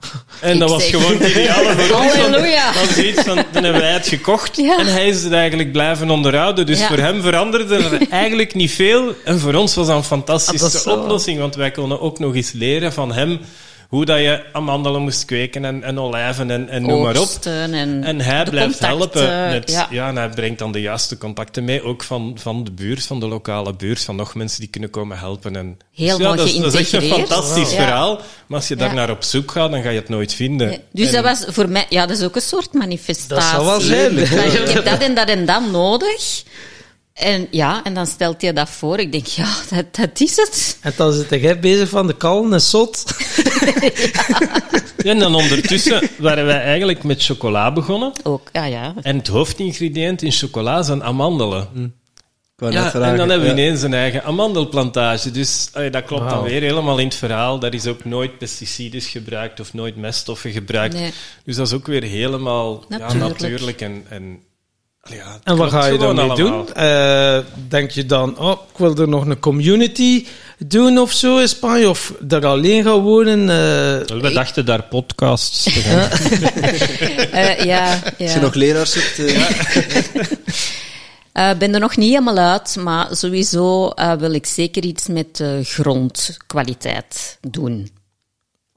[laughs] En dat was gewoon het ideale voor [laughs] ons. Halleluja. Dat was iets van, dan hebben wij het gekocht en hij is het eigenlijk blijven onderhouden. Dus voor hem veranderde er eigenlijk niet veel. En voor ons was dat een fantastische oplossing, want wij konden ook nog eens leren van hem hoe dat je amandelen moest kweken en, en olijven en, en noem maar op. En, en hij blijft helpen. Met, ja. ja. en hij brengt dan de juiste contacten mee, ook van, van de buurt, van de lokale buurt, van nog mensen die kunnen komen helpen. En, Heel dus ja, dat, is, dat is echt een fantastisch verhaal. Maar als je daar naar op zoek gaat, dan ga je het nooit vinden. Dus dat was voor mij, ja, dat is ook een soort manifestatie. Dat zou wel zijn. Ik heb dat en dat en dat nodig. En ja, en dan stelt hij dat voor. Ik denk, ja, dat, dat is het. En dan zit jij bezig van de kalm en zot. [laughs] ja. en dan ondertussen waren wij eigenlijk met chocola begonnen. Ook, ja, ja. En het hoofdingrediënt in chocola zijn amandelen. Hm. Ja, en dan hebben we ineens een eigen amandelplantage. Dus dat klopt dan weer helemaal in het verhaal. Daar is ook nooit pesticides gebruikt of nooit meststoffen gebruikt. Dus dat is ook weer helemaal natuurlijk, ja, natuurlijk en, en ja, en wat ga je dan mee doen? Uh, denk je dan, oh, ik wil er nog een community doen of zo in Spanje? Of daar alleen gaan wonen? Uh, We dachten daar podcasts te gaan. uh, [laughs] ja, ja. Als je nog leraars zoekt... Ik [laughs] ben er nog niet helemaal uit, maar sowieso wil ik zeker iets met grondkwaliteit doen.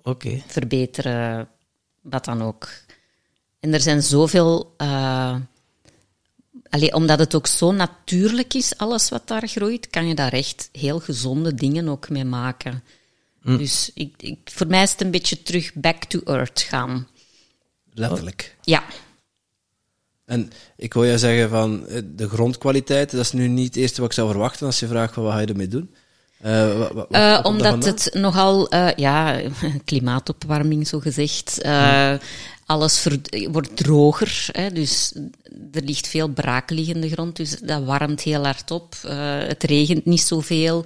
Oké. Verbeteren, wat dan ook. En er zijn zoveel Allee, omdat het ook zo natuurlijk is, alles wat daar groeit, kan je daar echt heel gezonde dingen ook mee maken. Mm. Dus ik, ik, voor mij is het een beetje terug back to earth gaan. Letterlijk. Ja. En ik wil je zeggen van eh, de grondkwaliteit, dat is nu niet het eerste wat ik zou verwachten als je vraagt wat ga je ermee doen. Uh, wat, wat, uh, omdat het nogal, uh, ja, [laughs] klimaatopwarming zo gezegd. Mm alles wordt droger, hè, dus er ligt veel braakliggende grond, dus dat warmt heel hard op. Uh, het regent niet zoveel.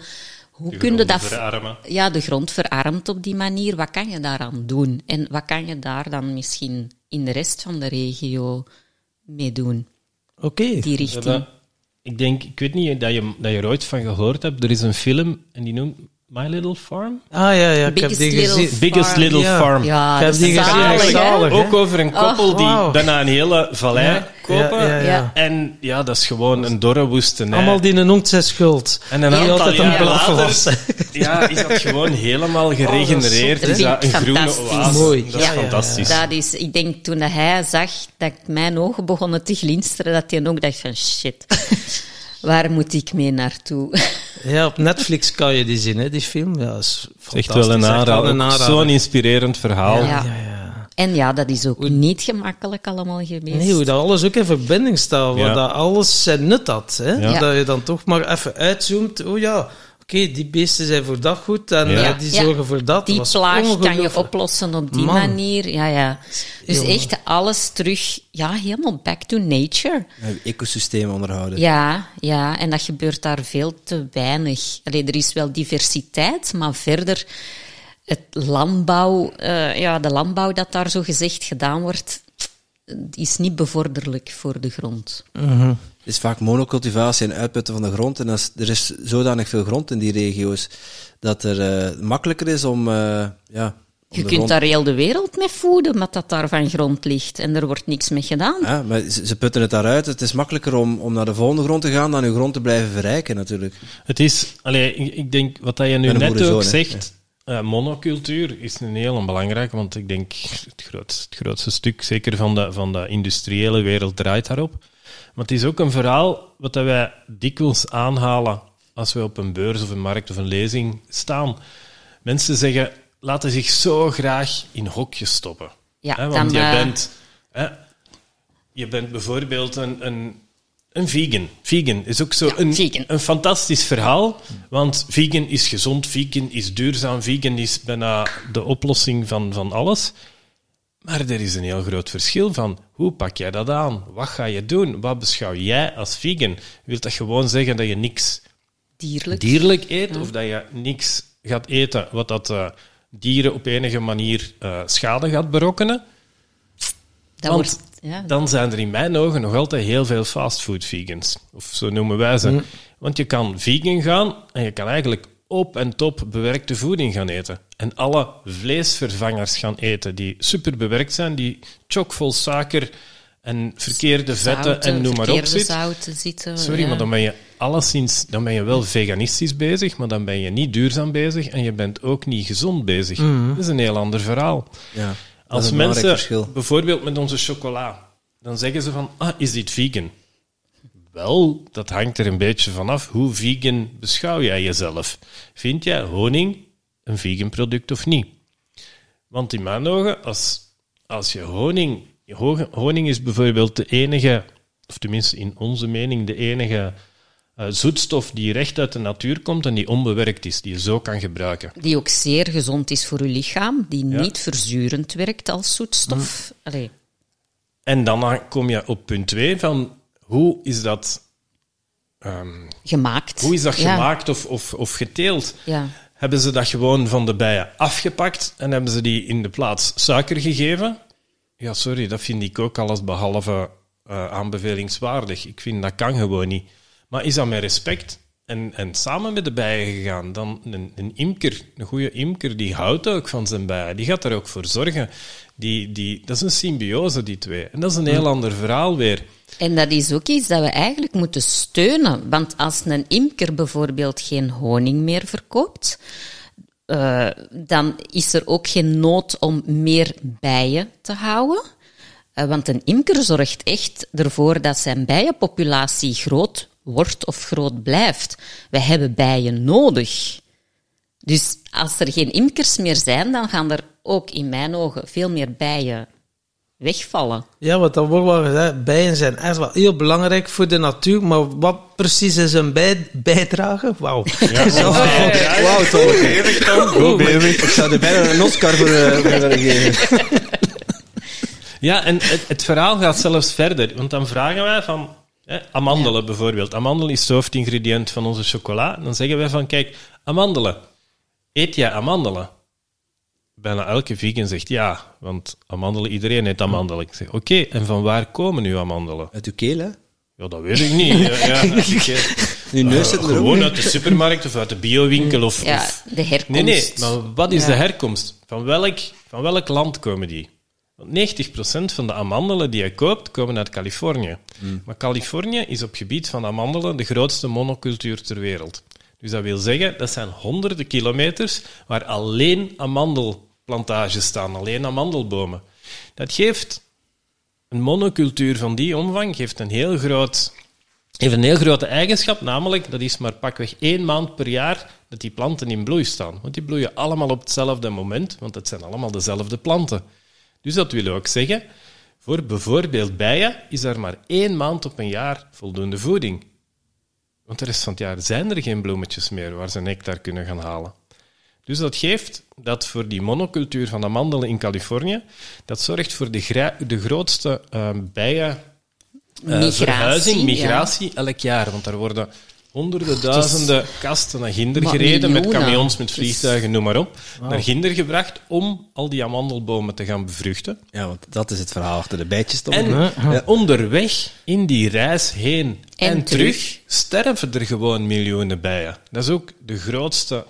Hoe kun je dat... Verarmen. Ja, de grond verarmt op die manier. Wat kan je daaraan doen? En wat kan je daar dan misschien in de rest van de regio mee doen? Oké. Die richting. ik denk, ik weet niet dat je, dat je er ooit van gehoord hebt. Er is een film en die noemt My Little Farm? Ah ja, ja ik heb die gezien. Biggest Little Farm. Ja, ik heb die gezien. Ook over een koppel oh, die daarna een hele vallei kopen. Ja, ja, en ja, dat is gewoon een dorre woestenij. Allemaal die een zijn schuld. En een aantal altijd een later, [laughs] ja, is dat gewoon helemaal oh, geregenereerd. Oh, is dat een groene oase. Mooi. Dat is fantastisch. Dat is, ik denk toen hij zag dat mijn ogen begonnen te glinsteren, dat hij ook dacht van shit. Waar moet ik mee naartoe? [laughs] Ja, op Netflix kan je die zien, hè, die film. Ja, is echt wel een aanrader. Zo'n inspirerend verhaal. Ja. ja, ja. En ja, dat is ook niet gemakkelijk allemaal geweest. Nee, hoe dat alles ook in verbinding staat, waar Ja. dat alles zijn nut had. Hè? Ja. Dat je dan toch maar even uitzoomt. Oh ja, oké, die beesten zijn voor dat goed en Ja. eh, die Ja. zorgen voor dat. Die plaag kan je oplossen op die Man. manier. Ja, ja. Dus Jongen. echt alles terug, ja, helemaal back to nature. Het ecosysteem onderhouden. Ja, ja, en dat gebeurt daar veel te weinig. Allee, er is wel diversiteit, maar verder het landbouw, eh, ja, de landbouw dat daar zo gezegd gedaan wordt, is niet bevorderlijk voor de grond. Het is vaak monocultivatie en uitputten van de grond. En als, er is zodanig veel grond in die regio's dat er eh, makkelijker is om. eh, ja, om Je kunt grond- daar heel de wereld mee voeden, met dat daar van grond ligt. En er wordt niks mee gedaan. Ja, maar ze, putten het daaruit. Het is makkelijker om, om naar de volgende grond te gaan dan uw grond te blijven verrijken, natuurlijk. Het is, allee, ik, denk wat dat je nu net ook zegt, eh, monocultuur is een heel belangrijke, want ik denk het grootste, het grootste stuk, zeker van de, van de industriële wereld, draait daarop. Maar het is ook een verhaal wat dat wij dikwijls aanhalen als we op een beurs of een markt of een lezing staan. Mensen zeggen, laten zich zo graag in hokjes stoppen. Ja, Hè, want dan, je, eh, bent, hè, je bent bijvoorbeeld een, een, een vegan. Vegan is ook zo Ja, een, vegan. een fantastisch verhaal. Want vegan is gezond, vegan is duurzaam, vegan is bijna de oplossing van, van alles. Maar er is een heel groot verschil van hoe pak jij dat aan? Wat ga je doen? Wat beschouw jij als vegan? Wil dat gewoon zeggen dat je niks Dierlijk. dierlijk eet of dat je niks gaat eten wat dat eh, dieren op enige manier eh, schade gaat berokkenen? dat Want wordt, ja, dan zijn er in mijn ogen nog altijd heel veel fastfood vegans. Of zo noemen wij ze. Want je kan vegan gaan en je kan eigenlijk op en top bewerkte voeding gaan eten. En alle vleesvervangers gaan eten die super bewerkt zijn, die chockvol suiker en verkeerde vetten zouten, en noem maar op verkeerde zit. zouten zitten. Sorry, ja. maar dan ben je alleszins, dan ben je wel veganistisch bezig, maar dan ben je niet duurzaam bezig en je bent ook niet gezond bezig. Dat is een heel ander verhaal. Ja, Als mensen, verschil. bijvoorbeeld met onze chocola, dan zeggen ze van, ah, is dit vegan? Wel, dat hangt er een beetje vanaf. Hoe vegan beschouw jij jezelf? Vind jij honing een vegan product of niet? Want in mijn ogen, als, als je honing... ho- Honing is bijvoorbeeld de enige, of tenminste in onze mening, de enige eh, zoetstof die recht uit de natuur komt en die onbewerkt is, die je zo kan gebruiken. Die ook zeer gezond is voor je lichaam, die Ja. niet verzurend werkt als zoetstof. Mm. En dan kom je op punt 2 van hoe is dat, ehm, gemaakt. hoe is dat Ja, gemaakt of, of, of geteeld? Ja. Hebben ze dat gewoon van de bijen afgepakt en hebben ze die in de plaats suiker gegeven? Ja, sorry, dat vind ik ook alles behalve eh, aanbevelingswaardig. Ik vind dat kan gewoon niet. Maar is dat met respect en, en samen met de bijen gegaan? Dan een, een imker, een goede imker, die houdt ook van zijn bijen. Die gaat er ook voor zorgen. Die, die, dat is een symbiose, die twee. En dat is een heel ander verhaal weer. En dat is ook iets dat we eigenlijk moeten steunen. Want als een imker bijvoorbeeld geen honing meer verkoopt, eh, dan is er ook geen nood om meer bijen te houden. Eh, want een imker zorgt echt ervoor dat zijn bijenpopulatie groot wordt of groot blijft. We hebben bijen nodig. Dus als er geen imkers meer zijn, dan gaan er ook in mijn ogen veel meer bijen wegvallen. Ja, wat dat wordt wel gezegd, bijen zijn echt wel heel belangrijk voor de natuur, maar wat precies is een bij, bijdrage? Wauw. Zo. [laughs] Wauw, Tolke. Goed bezig. Ik zou er bijna een Oscar voor, eh, willen geven. [laughs] Ja, en het, het verhaal gaat zelfs verder. Want dan vragen wij van... Hè, amandelen bijvoorbeeld. Amandel is het hoofdingrediënt van onze chocola. Dan zeggen wij van, kijk, amandelen. Eet jij amandelen? Bijna elke vegan zegt ja, want amandelen, iedereen eet amandelen. Ik zeg, oké, en van waar komen uw amandelen? Uit uw keel, hè? Ja, dat weet ik niet. Ja, ja, [laughs] ik, Uw neus zit er ook gewoon uit de supermarkt of uit de biowinkel. Of, Ja, of- de herkomst. Nee, nee, maar wat is Ja. de herkomst? Van welk, van welk land komen die? Want 90% van de amandelen die je koopt, komen uit Californië. Maar Californië is op gebied van amandelen de grootste monocultuur ter wereld. Dus dat wil zeggen, dat zijn honderden kilometers waar alleen amandelplantages staan, alleen amandelbomen. Dat geeft een monocultuur van die omvang geeft een heel groot heeft een heel grote eigenschap, namelijk dat is maar pakweg één maand per jaar dat die planten in bloei staan. Want die bloeien allemaal op hetzelfde moment, want het zijn allemaal dezelfde planten. Dus dat wil ook zeggen, voor bijvoorbeeld bijen is er maar één maand op een jaar voldoende voeding. Want de rest van het jaar zijn er geen bloemetjes meer waar ze nectar kunnen gaan halen. Dus dat geeft dat voor die monocultuur van amandelen in Californië, dat zorgt voor de, de grootste uh, bijen uh, Migratie, verhuizing, ja. migratie elk jaar. Want er worden honderden duizenden kasten naar Ginder Maar gereden, met camions, met Dus- vliegtuigen, noem maar op. Naar Ginder gebracht om al die amandelbomen te gaan bevruchten. Ja, want dat is het verhaal achter de bijtjes, Tom. En Ja. onderweg in die reis heen en, En terug, terug. sterven er gewoon miljoenen bijen. Dat is ook de grootste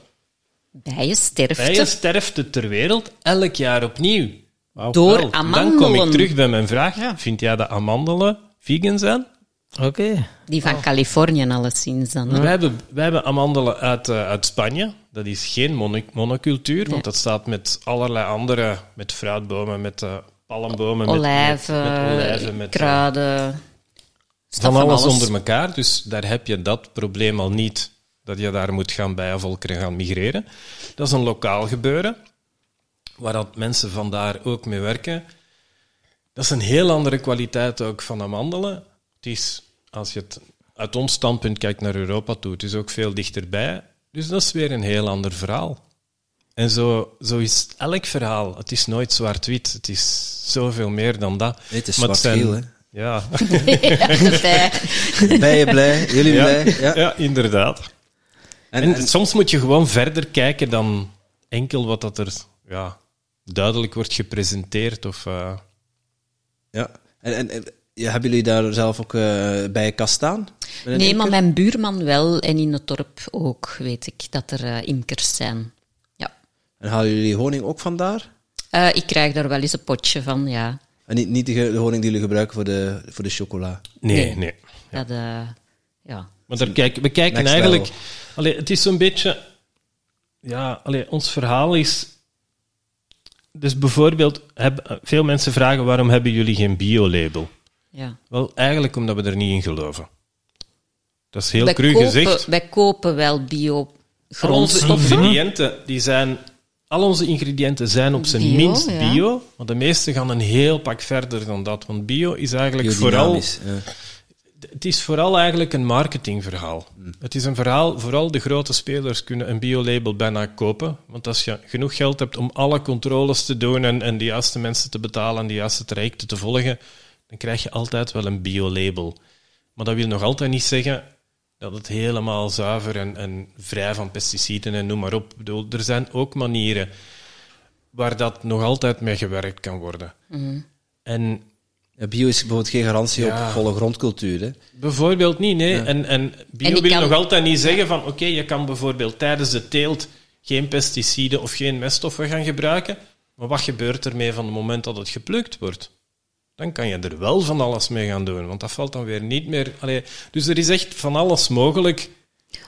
Bijensterfte. bijensterfte ter wereld, elk jaar opnieuw. Door Wel, Dan kom amandelen. ik terug bij mijn vraag. Ja. Vind jij dat amandelen vegan zijn? Oké. Die van Californië alleszins dan. Wij, hebben, wij hebben amandelen uit, eh, uit Spanje. Dat is geen mono- monocultuur, want dat staat met allerlei andere, met fruitbomen, met eh, palmbomen, met- Olijven, met, met olijven, met, eh, kruiden. van Van alles, alles. onder elkaar. Dus daar heb je dat probleem al niet, dat je daar moet gaan bijenvolkeren gaan migreren. Dat is een lokaal gebeuren, waar dat mensen vandaar ook mee werken. Dat is een heel andere kwaliteit ook van amandelen. Het is, als je het uit ons standpunt kijkt naar Europa toe, het is ook veel dichterbij. Dus dat is weer een heel ander verhaal. En zo, zo is elk verhaal. Het is nooit zwart-wit. Het is zoveel meer dan dat. Nee, het is Maar zwart-geel, hè. Ja. [laughs] Bijen blij, jullie Ja, blij. Ja. ja, inderdaad. En, En, en- soms moet je gewoon verder kijken dan enkel wat dat er ja, duidelijk wordt gepresenteerd. Of, eh, ja. En, en, en, ja, hebben jullie daar zelf ook eh, bij een kast staan? Nee, imker? maar mijn buurman wel. En in het dorp ook, weet ik, dat er eh, imkers zijn. Ja. En halen jullie honing ook vandaar? Eh, ik krijg daar wel eens een potje van, ja. En niet, niet de, honing die jullie gebruiken voor de, voor de chocola? nee, Nee. nee. Dat, ja. Daar kijken, we kijken Next eigenlijk... level. Allee, het is zo'n beetje... Ja, allee, ons verhaal is... Dus bijvoorbeeld, heb, veel mensen vragen waarom hebben jullie geen bio-label? ja. Wel, eigenlijk omdat we er niet in geloven. Dat is heel wij, cru kopen, gezegd. wij kopen wel bio Al onze ingrediënten, die zijn, al onze ingrediënten zijn op zijn Bio, minst ja. bio, maar de meeste gaan een heel pak verder dan dat. Want bio is eigenlijk vooral, ja. Het is vooral eigenlijk een marketingverhaal. Het is een verhaal, vooral de grote spelers kunnen een biolabel bijna kopen. Want als je genoeg geld hebt om alle controles te doen en, en de juiste mensen te betalen en de juiste trajecten te volgen, dan krijg je altijd wel een biolabel. Maar dat wil nog altijd niet zeggen dat het helemaal zuiver en, en vrij van pesticiden en noem maar op. Ik bedoel, er zijn ook manieren waar dat nog altijd mee gewerkt kan worden. En Ja, bio is bijvoorbeeld geen garantie Ja. op volle grondcultuur. Hè? bijvoorbeeld niet, nee. En, en bio En wil kan- nog altijd niet zeggen van oké, je kan bijvoorbeeld tijdens de teelt geen pesticiden of geen meststoffen gaan gebruiken. Maar wat gebeurt ermee van het moment dat het geplukt wordt? Dan kan je er wel van alles mee gaan doen, want dat valt dan weer niet meer. Allee, dus er is echt van alles mogelijk.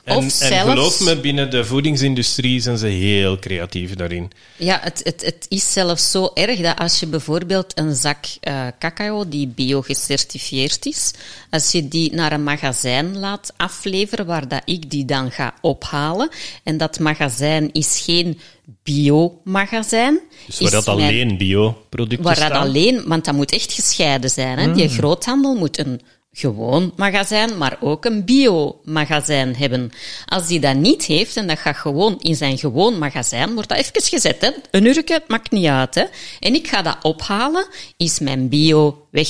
En, Of en geloof me, binnen de voedingsindustrie zijn ze heel creatief daarin. Ja, het, het, het is zelfs zo erg dat als je bijvoorbeeld een zak eh, cacao die bio-gecertificeerd is, als je die naar een magazijn laat afleveren waar dat ik die dan ga ophalen, en dat magazijn is geen biomagazijn. Dus waar dat alleen bioproducten Waar dat staan. alleen, want dat moet echt gescheiden zijn. Hè? Die groothandel moet een gewoon magazijn, maar ook een biomagazijn hebben. Als die dat niet heeft en dat gaat gewoon in zijn gewoon magazijn, wordt dat even gezet. Hè? Een uurtje, het maakt niet uit. Hè? En ik ga dat ophalen, is mijn bio weg.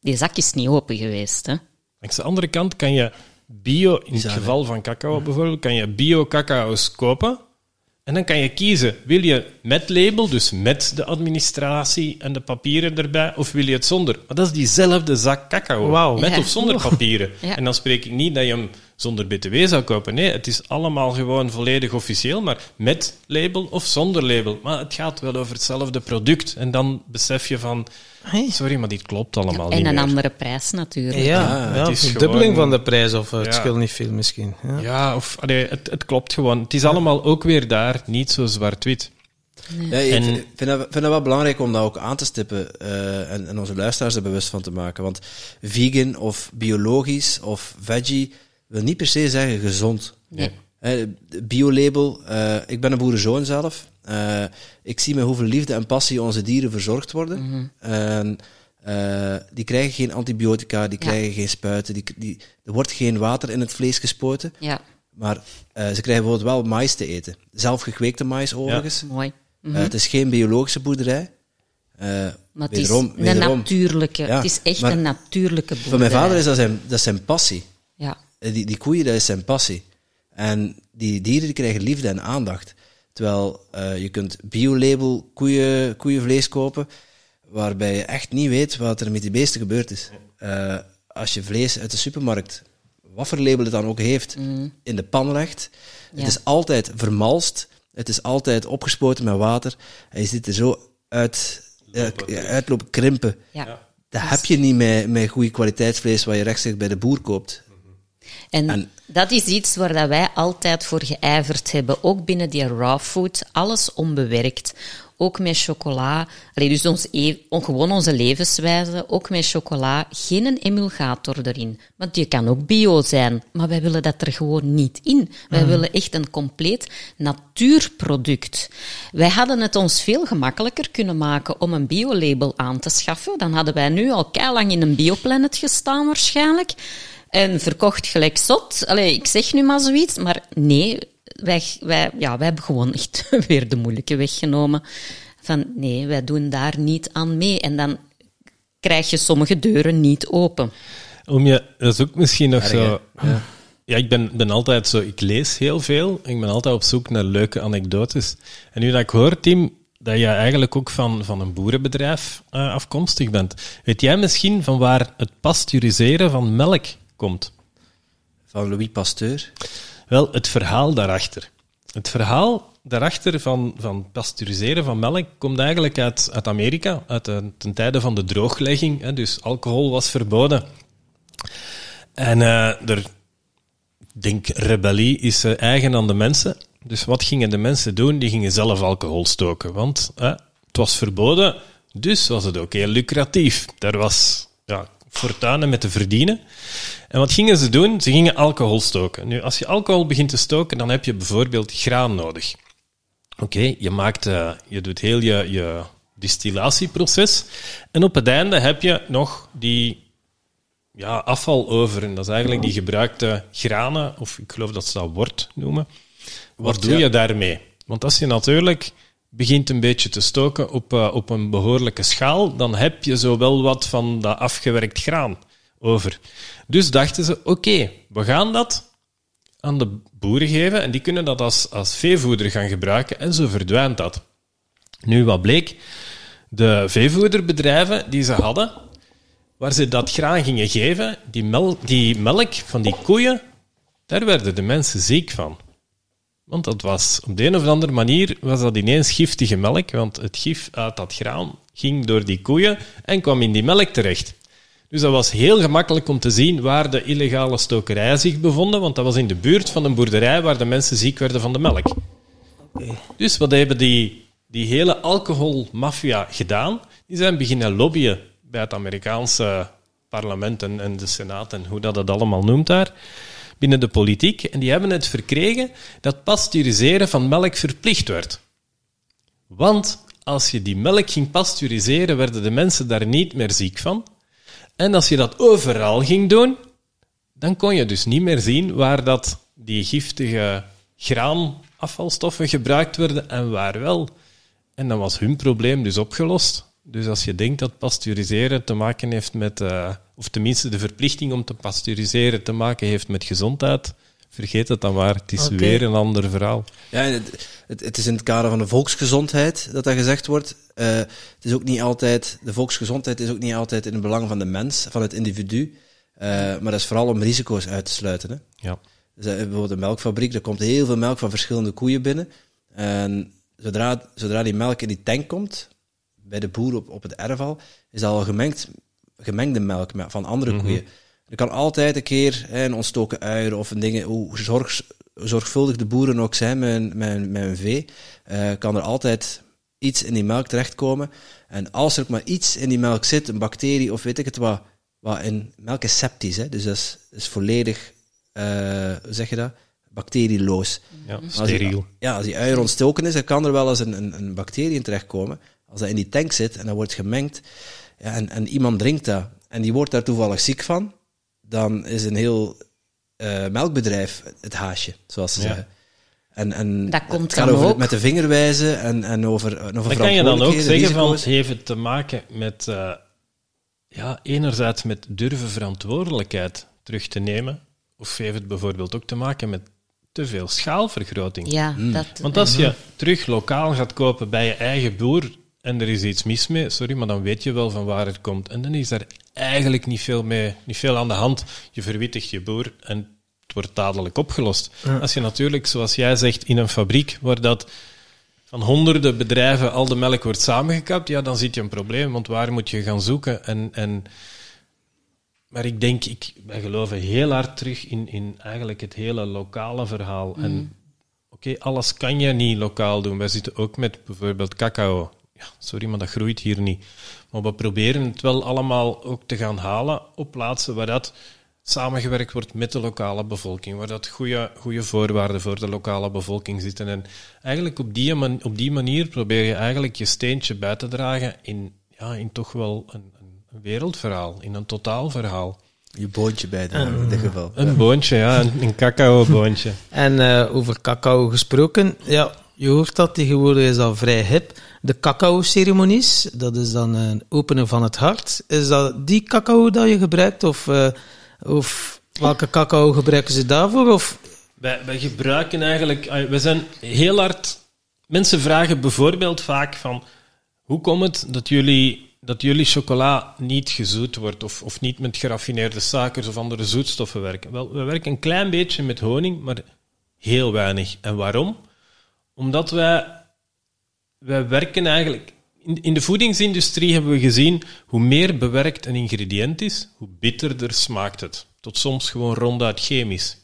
Die zak is niet open geweest. Hè? Langs de andere kant kan je bio, in het geval van cacao bijvoorbeeld, kan je bio-cacao's kopen. En dan kan je kiezen, wil je met label, dus met de administratie en de papieren erbij, of wil je het zonder? Maar dat is diezelfde zak cacao, met Ja. of zonder papieren. Ja. En dan spreek ik niet dat je hem zonder btw zou kopen. Nee, het is allemaal gewoon volledig officieel, maar met label of zonder label. Maar het gaat wel over hetzelfde product. En dan besef je van, Hey. sorry, maar dit klopt allemaal En niet een meer. andere prijs natuurlijk. Ja, ja, het is verdubbeling gewoon- van de prijs, of eh, het Ja. scheelt niet veel misschien. Ja. Ja, of allee, het, het klopt gewoon. Het is allemaal ook weer daar niet zo zwart-wit. Ja, ik En- vind, vind dat, vind dat wel belangrijk om dat ook aan te stippen eh, en, en onze luisteraars er bewust van te maken. Want vegan of biologisch of veggie wil niet per se zeggen gezond. Nee. Eh, Biolabel, uh, ik ben een boerenzoon zelf. Uh, ik zie met hoeveel liefde en passie onze dieren verzorgd worden. Mm -hmm. die krijgen geen antibiotica, die krijgen geen spuiten, die, die, er wordt geen water in het vlees gespoten. Ja. Maar ze krijgen bijvoorbeeld wel mais te eten. Zelf gekweekte mais overigens. Ja. Mooi. Mm -hmm. het is geen biologische boerderij. maar het wederom, is een natuurlijke, ja, het is echt een natuurlijke boerderij. Voor mijn vader is dat zijn, dat zijn passie. Ja. Die, die koeien, dat is zijn passie. En die dieren die krijgen liefde en aandacht. Terwijl uh, je kunt biolabel koeien, koeienvlees kopen, waarbij je echt niet weet wat er met die beesten gebeurd is. Uh, als je vlees uit de supermarkt, wat voor label het dan ook heeft, mm. in de pan legt, ja. het is altijd vermalst, het is altijd opgespoten met water, en je ziet er zo uit, uh, uitlopen, krimpen. Ja. Dat heb je niet met, met goede kwaliteitsvlees wat je rechtstreeks bij de boer koopt. En, en, dat is iets waar dat wij altijd voor geijverd hebben. Ook binnen die raw food, alles onbewerkt. Ook met chocola. Allee, dus ons e gewoon onze levenswijze. Ook met chocola. Geen emulgator erin. Want die kan ook bio zijn. Maar wij willen dat er gewoon niet in. Wij mm. willen echt een compleet natuurproduct. Wij hadden het ons veel gemakkelijker kunnen maken om een biolabel aan te schaffen. Dan hadden wij nu al lang in een bioplanet gestaan waarschijnlijk. En verkocht gelijk zot. Allee, ik zeg nu maar zoiets, maar nee, wij, wij, ja, wij hebben gewoon echt [laughs] weer de moeilijke weg genomen. Van nee, wij doen daar niet aan mee. En dan krijg je sommige deuren niet open. Om je, dat is ook misschien nog zo. Ja. ja, ik ben, ben altijd zo, ik lees heel veel. Ik ben altijd op zoek naar leuke anekdotes. En nu dat ik hoor, Tim, dat je eigenlijk ook van, van een boerenbedrijf uh, afkomstig bent. Weet jij misschien van waar het pasteuriseren van melk komt. Van Louis Pasteur? Wel, het verhaal daarachter. Het verhaal daarachter van, van pasteuriseren van melk komt eigenlijk uit, uit Amerika, uit de, ten tijde van de drooglegging. Hè, dus alcohol was verboden. En uh, er, denk, rebellie is uh, eigen aan de mensen. Dus wat gingen de mensen doen? Die gingen zelf alcohol stoken. Want uh, het was verboden, dus was het ook heel lucratief. Er was ja, fortuinen met te verdienen. En wat gingen ze doen? Ze gingen alcohol stoken. Nu, als je alcohol begint te stoken, dan heb je bijvoorbeeld graan nodig. Oké, je maakt, uh, je doet heel je, je distillatieproces. En op het einde heb je nog die ja, afval over. En dat is eigenlijk die gebruikte granen, of ik geloof dat ze dat wort noemen. Wat doe je daarmee? Want als je natuurlijk begint een beetje te stoken op, uh, op een behoorlijke schaal, dan heb je zo wel wat van dat afgewerkt graan over. Dus dachten ze, oké, we gaan dat aan de boeren geven en die kunnen dat als, als veevoeder gaan gebruiken en zo verdwijnt dat. Nu, wat bleek? De veevoederbedrijven die ze hadden, waar ze dat graan gingen geven, die, melk, die melk van die koeien, daar werden de mensen ziek van. Want dat was, op de een of andere manier was dat ineens giftige melk, want het gif uit dat graan ging door die koeien en kwam in die melk terecht. Dus dat was heel gemakkelijk om te zien waar de illegale stokerij zich bevonden, want dat was in de buurt van een boerderij waar de mensen ziek werden van de melk. Dus wat hebben die, die hele alcoholmafia gedaan? Die zijn beginnen lobbyen bij het Amerikaanse parlement en, en de Senaat en hoe dat het allemaal noemt daar, binnen de politiek. En die hebben het verkregen dat pasteuriseren van melk verplicht werd. Want als je die melk ging pasteuriseren, werden de mensen daar niet meer ziek van. En als je dat overal ging doen, dan kon je dus niet meer zien waar dat die giftige graanafvalstoffen gebruikt werden en waar wel. En dan was hun probleem dus opgelost. Dus als je denkt dat pasteuriseren te maken heeft met, uh, of tenminste de verplichting om te pasteuriseren te maken heeft met gezondheid, vergeet het dan maar. Het is weer een ander verhaal. Ja, het, het, het, is in het kader van de volksgezondheid dat dat gezegd wordt. Uh, het is ook niet altijd, de volksgezondheid is ook niet altijd in het belang van de mens, van het individu. Uh, maar dat is vooral om risico's uit te sluiten. Hè. Ja. Dus, uh, bijvoorbeeld een melkfabriek, er komt heel veel melk van verschillende koeien binnen. En zodra, zodra die melk in die tank komt, bij de boer op, op het erfal, is dat al gemengd, gemengde melk van andere mm -hmm. koeien. Er kan altijd een keer hè, een ontstoken uier of een ding, hoe zorg, zorgvuldig de boeren ook zijn met, met, met hun vee, uh, kan er altijd iets in die melk terechtkomen. En als er ook maar iets in die melk zit, een bacterie of weet ik het wat, wat in melk is septisch, hè, dus dat is, is volledig, uh, hoe zeg je dat, bacterieloos. Ja, Als steriel. die, ja, als die uier ontstoken is, dan kan er wel eens een, een, een bacterie in terechtkomen. Als dat in die tank zit en dat wordt gemengd ja, en, en iemand drinkt dat en die wordt daar toevallig ziek van, dan is een heel eh, melkbedrijf het haasje, zoals ze Ja. zeggen. En, en Dat komt het gaat dan over ook. met de vinger wijzen en, en over, en over Dan kan je dan ook zeggen van, heeft het te maken met, eh, ja, enerzijds met durven verantwoordelijkheid terug te nemen, of heeft het bijvoorbeeld ook te maken met te veel schaalvergroting? Ja, dat... Want als je terug lokaal gaat kopen bij je eigen boer en er is iets mis mee, sorry, maar dan weet je wel van waar het komt. En dan is er eigenlijk niet veel, mee, niet veel aan de hand. Je verwittigt je boer en het wordt dadelijk opgelost. Als je natuurlijk, zoals jij zegt, in een fabriek waar dat van honderden bedrijven al de melk wordt samengekapt, ja, dan zit je een probleem, want waar moet je gaan zoeken? En, en, maar ik denk, ik, wij geloven heel hard terug in, in eigenlijk het hele lokale verhaal. En oké, alles kan je niet lokaal doen. Wij zitten ook met bijvoorbeeld cacao. Ja, sorry, maar dat groeit hier niet. Maar we proberen het wel allemaal ook te gaan halen op plaatsen waar dat samengewerkt wordt met de lokale bevolking, waar dat goede, goede voorwaarden voor de lokale bevolking zitten. En eigenlijk op die, man- op die manier probeer je eigenlijk je steentje bij te dragen in, ja, in toch wel een, een wereldverhaal, in een totaalverhaal. Je boontje bij de, in dit geval. Een boontje, ja, een, een cacao-boontje. En eh, over cacao gesproken, ja, je hoort dat tegenwoordig is al vrij hip. De cacao-ceremonies, dat is dan een openen van het hart. Is dat die cacao dat je gebruikt? Of, eh, of welke cacao gebruiken ze daarvoor? Of, Wij, wij gebruiken eigenlijk, ah, we zijn heel hard. Mensen vragen bijvoorbeeld vaak van hoe komt het dat jullie, dat jullie chocola niet gezoet wordt of, of niet met geraffineerde suikers of andere zoetstoffen werken? Wel, we werken een klein beetje met honing, maar heel weinig. En waarom? Omdat wij, wij werken eigenlijk. In, de voedingsindustrie hebben we gezien hoe meer bewerkt een ingrediënt is, hoe bitterder smaakt het. Tot soms gewoon ronduit chemisch.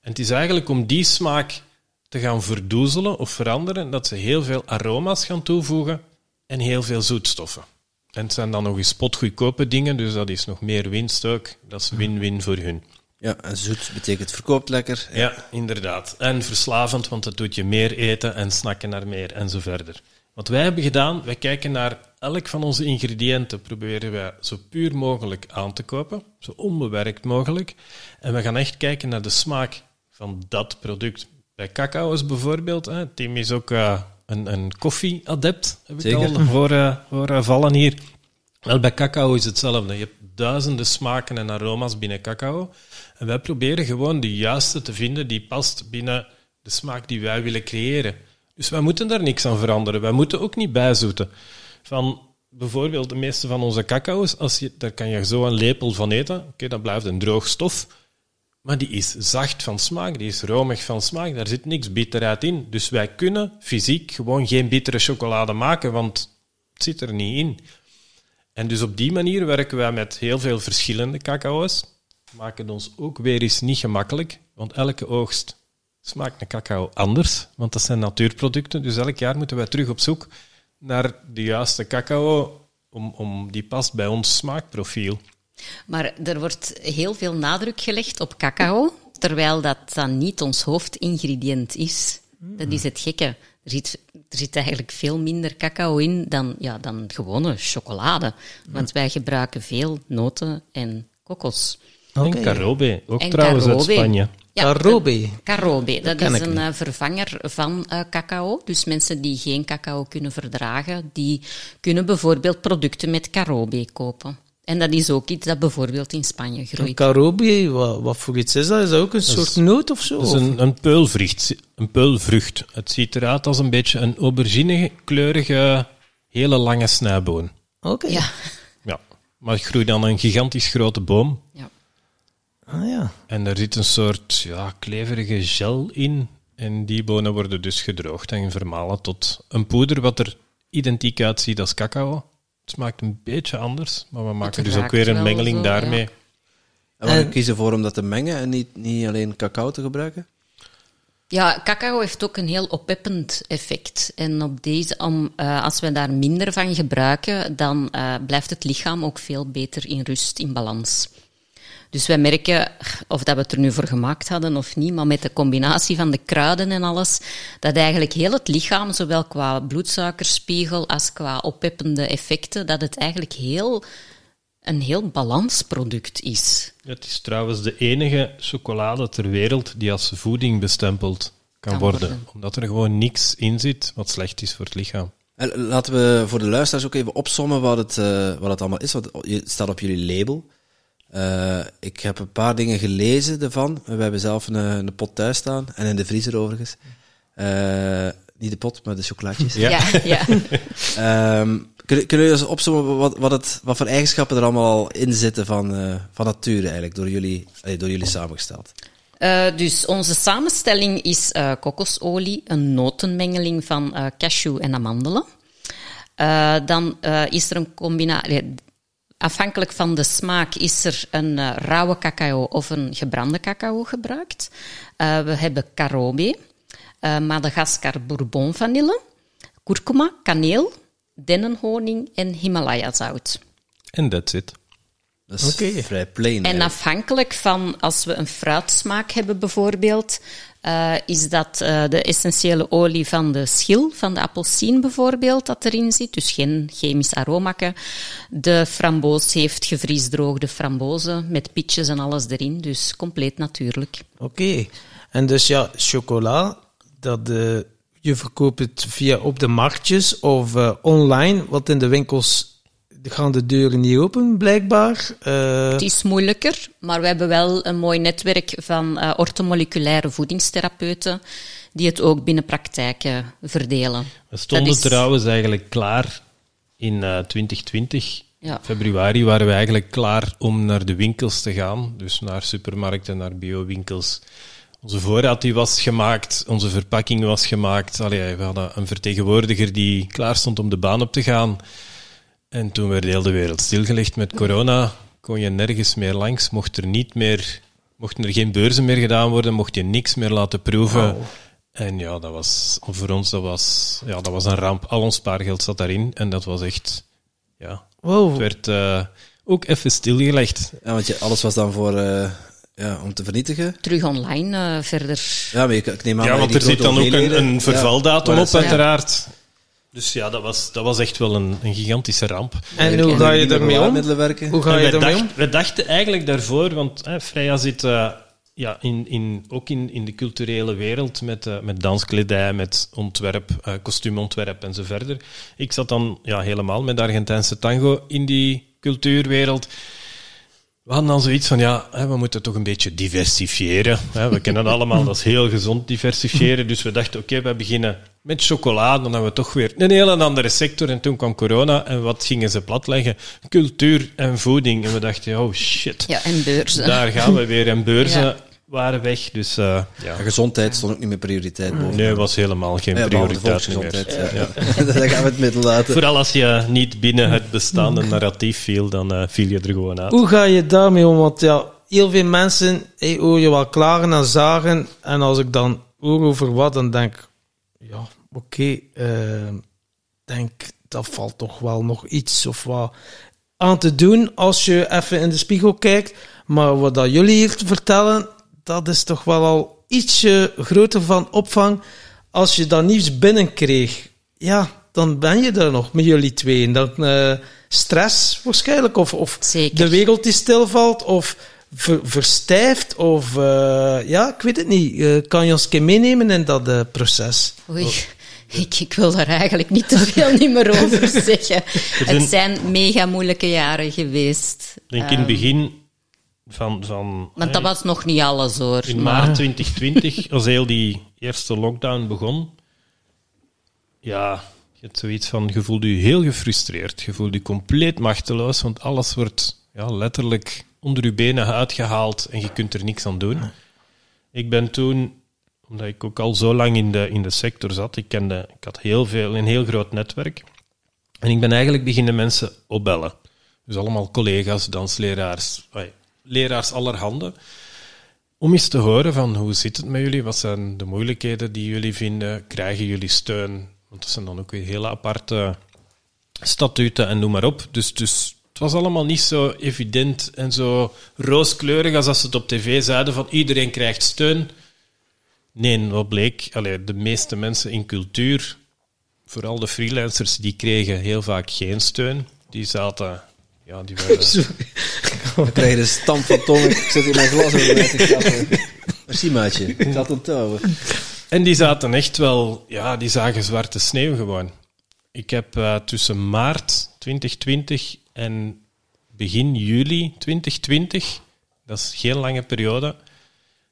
En het is eigenlijk om die smaak te gaan verdoezelen of veranderen, dat ze heel veel aroma's gaan toevoegen en heel veel zoetstoffen. En het zijn dan nog eens spotgoedkope dingen, dus dat is nog meer winst ook. Dat is win-win voor hun. Ja, en zoet betekent verkoopt lekker. Ja, inderdaad. En verslavend, want dat doet je meer eten en snakken naar meer en zo verder. Wat wij hebben gedaan, wij kijken naar elk van onze ingrediënten, proberen wij zo puur mogelijk aan te kopen, zo onbewerkt mogelijk. En we gaan echt kijken naar de smaak van dat product. Bij cacao's bijvoorbeeld, hè, Tim is ook eh, een, een koffie-adept, heb ik Zeker. al [laughs] eh, vallen hier. Wel, bij cacao is hetzelfde. Je hebt duizenden smaken en aroma's binnen cacao. En wij proberen gewoon de juiste te vinden die past binnen de smaak die wij willen creëren. Dus wij moeten daar niks aan veranderen. Wij moeten ook niet bijzoeten. Van bijvoorbeeld de meeste van onze cacao's, als je, daar kan je zo een lepel van eten. Oké, dat blijft een droog stof. Maar die is zacht van smaak, die is romig van smaak, daar zit niks bitterheid in. Dus wij kunnen fysiek gewoon geen bittere chocolade maken, want het zit er niet in. En dus op die manier werken wij met heel veel verschillende cacao's. Maken het ons ook weer eens niet gemakkelijk, want elke oogst smaakt een cacao anders, want dat zijn natuurproducten. Dus elk jaar moeten wij terug op zoek naar de juiste cacao om, om die past bij ons smaakprofiel. Maar er wordt heel veel nadruk gelegd op cacao, terwijl dat dan niet ons hoofdingrediënt is. Dat is het gekke. Er zit, er zit eigenlijk veel minder cacao in dan, ja, dan gewone chocolade. Want wij gebruiken veel noten en kokos. En carobe, ook En trouwens uit. Spanje. Carobe. Carobe, dat is een niet. eh, vervanger van eh, cacao. Dus mensen die geen cacao kunnen verdragen, die kunnen bijvoorbeeld producten met carobe kopen. En dat is ook iets dat bijvoorbeeld in Spanje Een groeit. carobe, wat, wat voor iets is dat? Is dat ook een soort noot of zo? Het is een, een, peulvrucht, een peulvrucht. Het ziet eruit als een beetje een aubergine-kleurige, hele lange snijboon. Oké. Ja, Ja. Maar het groeit dan een gigantisch grote boom. ja. Ah, ja. En er zit een soort ja, kleverige gel in. En die bonen worden dus gedroogd en vermalen tot een poeder wat er identiek uitziet als cacao. Het smaakt een beetje anders, maar we maken dus ook weer een mengeling zo, daarmee. ja. En waarom En- kiezen voor om dat te mengen en niet, niet alleen cacao te gebruiken? Ja, cacao heeft ook een heel oppeppend effect. En op deze, om, eh, als we daar minder van gebruiken, dan eh, blijft het lichaam ook veel beter in rust, in balans. Dus wij merken, of dat we het er nu voor gemaakt hadden of niet, maar met de combinatie van de kruiden en alles, dat eigenlijk heel het lichaam, zowel qua bloedsuikerspiegel als qua oppeppende effecten, dat het eigenlijk heel, een heel balansproduct is. Het is trouwens de enige chocolade ter wereld die als voeding bestempeld kan, Kan worden. worden. Omdat er gewoon niks in zit wat slecht is voor het lichaam. En laten we voor de luisteraars ook even opsommen wat het, eh, wat het allemaal is. Want het staat op jullie label. Eh, ik heb een paar dingen gelezen ervan. We hebben zelf een, een pot thuis staan. En in de vriezer overigens. Eh, niet de pot, maar de chocolaatjes. Ja. ja. ja. [laughs] Ehm, kunnen, kunnen jullie eens opzommen wat, wat, het, wat voor eigenschappen er allemaal al in zitten van, eh, van nature eigenlijk, door jullie, door jullie samengesteld? Eh, dus onze samenstelling is eh, kokosolie, een notenmengeling van eh, cashew en amandelen. Eh, dan eh, is er een combinatie. Afhankelijk van de smaak is er een eh, rauwe cacao of een gebrande cacao gebruikt. Eh, we hebben carobe, eh, Madagascar bourbon vanille, kurkuma, kaneel, dennenhoning en Himalaya-zout. En that's it. Dat is Oké. vrij plain. En eigenlijk. afhankelijk van, als we een fruitsmaak hebben bijvoorbeeld, eh, is dat eh, de essentiële olie van de schil, van de appelsien bijvoorbeeld, dat erin zit. Dus geen chemisch aromake. De framboos heeft gevriesdroogde frambozen met pitjes en alles erin. Dus compleet natuurlijk. Oké. En dus ja, chocola, dat, eh, je verkoopt het via op de marktjes of online, want in de winkels gaan de deuren niet open, blijkbaar. Eh, Het is moeilijker, maar we hebben wel een mooi netwerk van eh ortomoleculaire voedingstherapeuten die het ook binnen praktijken verdelen. We stonden is- trouwens eigenlijk klaar in eh, 2020. Ja. Februari waren we eigenlijk klaar om naar de winkels te gaan. Dus naar supermarkten, naar biowinkels. Onze voorraad die was gemaakt, onze verpakking was gemaakt. Allee, we hadden een vertegenwoordiger die klaar stond om de baan op te gaan. En toen werd heel de wereld stilgelegd met corona. Kon je nergens meer langs, mocht er niet meer, mochten er geen beurzen meer gedaan worden, mocht je niks meer laten proeven. En ja, dat was voor ons dat was, ja, dat was een ramp. Al ons spaargeld zat daarin en dat was echt, ja, wow. het werd eh, ook even stilgelegd. Ja, want je, alles was dan voor, eh, ja, om te vernietigen. Terug online eh, verder. Ja, maar ik, ik neem aan Ja, want er zit dan ook een, een vervaldatum Ja, op, uiteraard. Dus ja, dat was, dat was echt wel een, een gigantische ramp. En hoe ga je ermee om? Hoe ga je wij, ermee om? wij dachten eigenlijk daarvoor, want hè, Freya zit eh, ja, in, in, ook in, in de culturele wereld met, eh, met danskledij, met ontwerp, eh, kostuumontwerp en zo verder. Ik zat dan ja, helemaal met Argentijnse tango in die cultuurwereld. We hadden dan zoiets van, ja, hè, we moeten toch een beetje diversifiëren. Hè. We kennen allemaal, dat is heel gezond diversifiëren. Dus we dachten, oké, we beginnen met chocola, dan hebben we toch weer een hele andere sector. En toen kwam corona en wat gingen ze platleggen? Cultuur en voeding. En we dachten, oh shit, Ja, en beurzen. daar gaan we weer. En beurzen Ja. waren weg, dus eh, ja. Gezondheid stond ook niet meer prioriteit boven. Nee, was helemaal geen Ja, prioriteit meer. Ja. [laughs] Daar gaan we het middel laten. Vooral als je niet binnen het bestaande narratief viel, dan eh, viel je er gewoon uit. Hoe ga je daarmee om? Want ja, heel veel mensen hey, hoor je wel klagen en zagen. En als ik dan hoor over wat, dan denk ik, ja, oké, eh, denk dat valt toch wel nog iets of wat aan te doen als je even in de spiegel kijkt. Maar wat dat jullie hier vertellen, dat is toch wel al ietsje groter van opvang als je dat nieuws binnenkreeg. Ja, dan ben je er nog met jullie tweeën. Dan eh, stress waarschijnlijk, of, of Zeker. de wereld die stilvalt, of ver- verstijft, of eh, ja, ik weet het niet. Eh, kan je ons een keer meenemen in dat proces? Oei, [laughs] ik, ik wil daar eigenlijk niet te veel niet meer over [laughs] zeggen. zijn- Het zijn mega moeilijke jaren geweest. Denk in het begin van... van Want dat was nog niet alles hoor. In maar- maart [laughs] 2020, als heel die eerste lockdown begon, ja, je hebt zoiets van, je voelt je heel gefrustreerd. Je voelt je compleet machteloos, want alles wordt ja, letterlijk onder je benen uitgehaald en je kunt er niks aan doen. Ik ben toen, omdat ik ook al zo lang in de, in de sector zat, ik, kende, ik had heel veel, een heel groot netwerk. En ik ben eigenlijk beginnen mensen opbellen. Dus allemaal collega's, dansleraars, leraars allerhande om eens te horen van hoe zit het met jullie, wat zijn de moeilijkheden die jullie vinden, krijgen jullie steun? Want dat zijn dan ook weer hele aparte statuten en noem maar op. Dus, dus het het was allemaal niet zo evident en zo rooskleurig als als ze het op tv zeiden van iedereen krijgt steun. Nee, wat bleek? Allee, de meeste mensen in cultuur, vooral de freelancers, die kregen heel vaak geen steun. Die zaten... Ja, die waren... Dan krijg je een stamp van Tom. Ik zit hier mijn glas over mij te klappen. Merci, maatje. Ik zat op touwen. En die zaten echt wel, ja, die zagen zwarte sneeuw gewoon. Ik heb eh, tussen maart 2020 en begin juli 2020, dat is geen lange periode,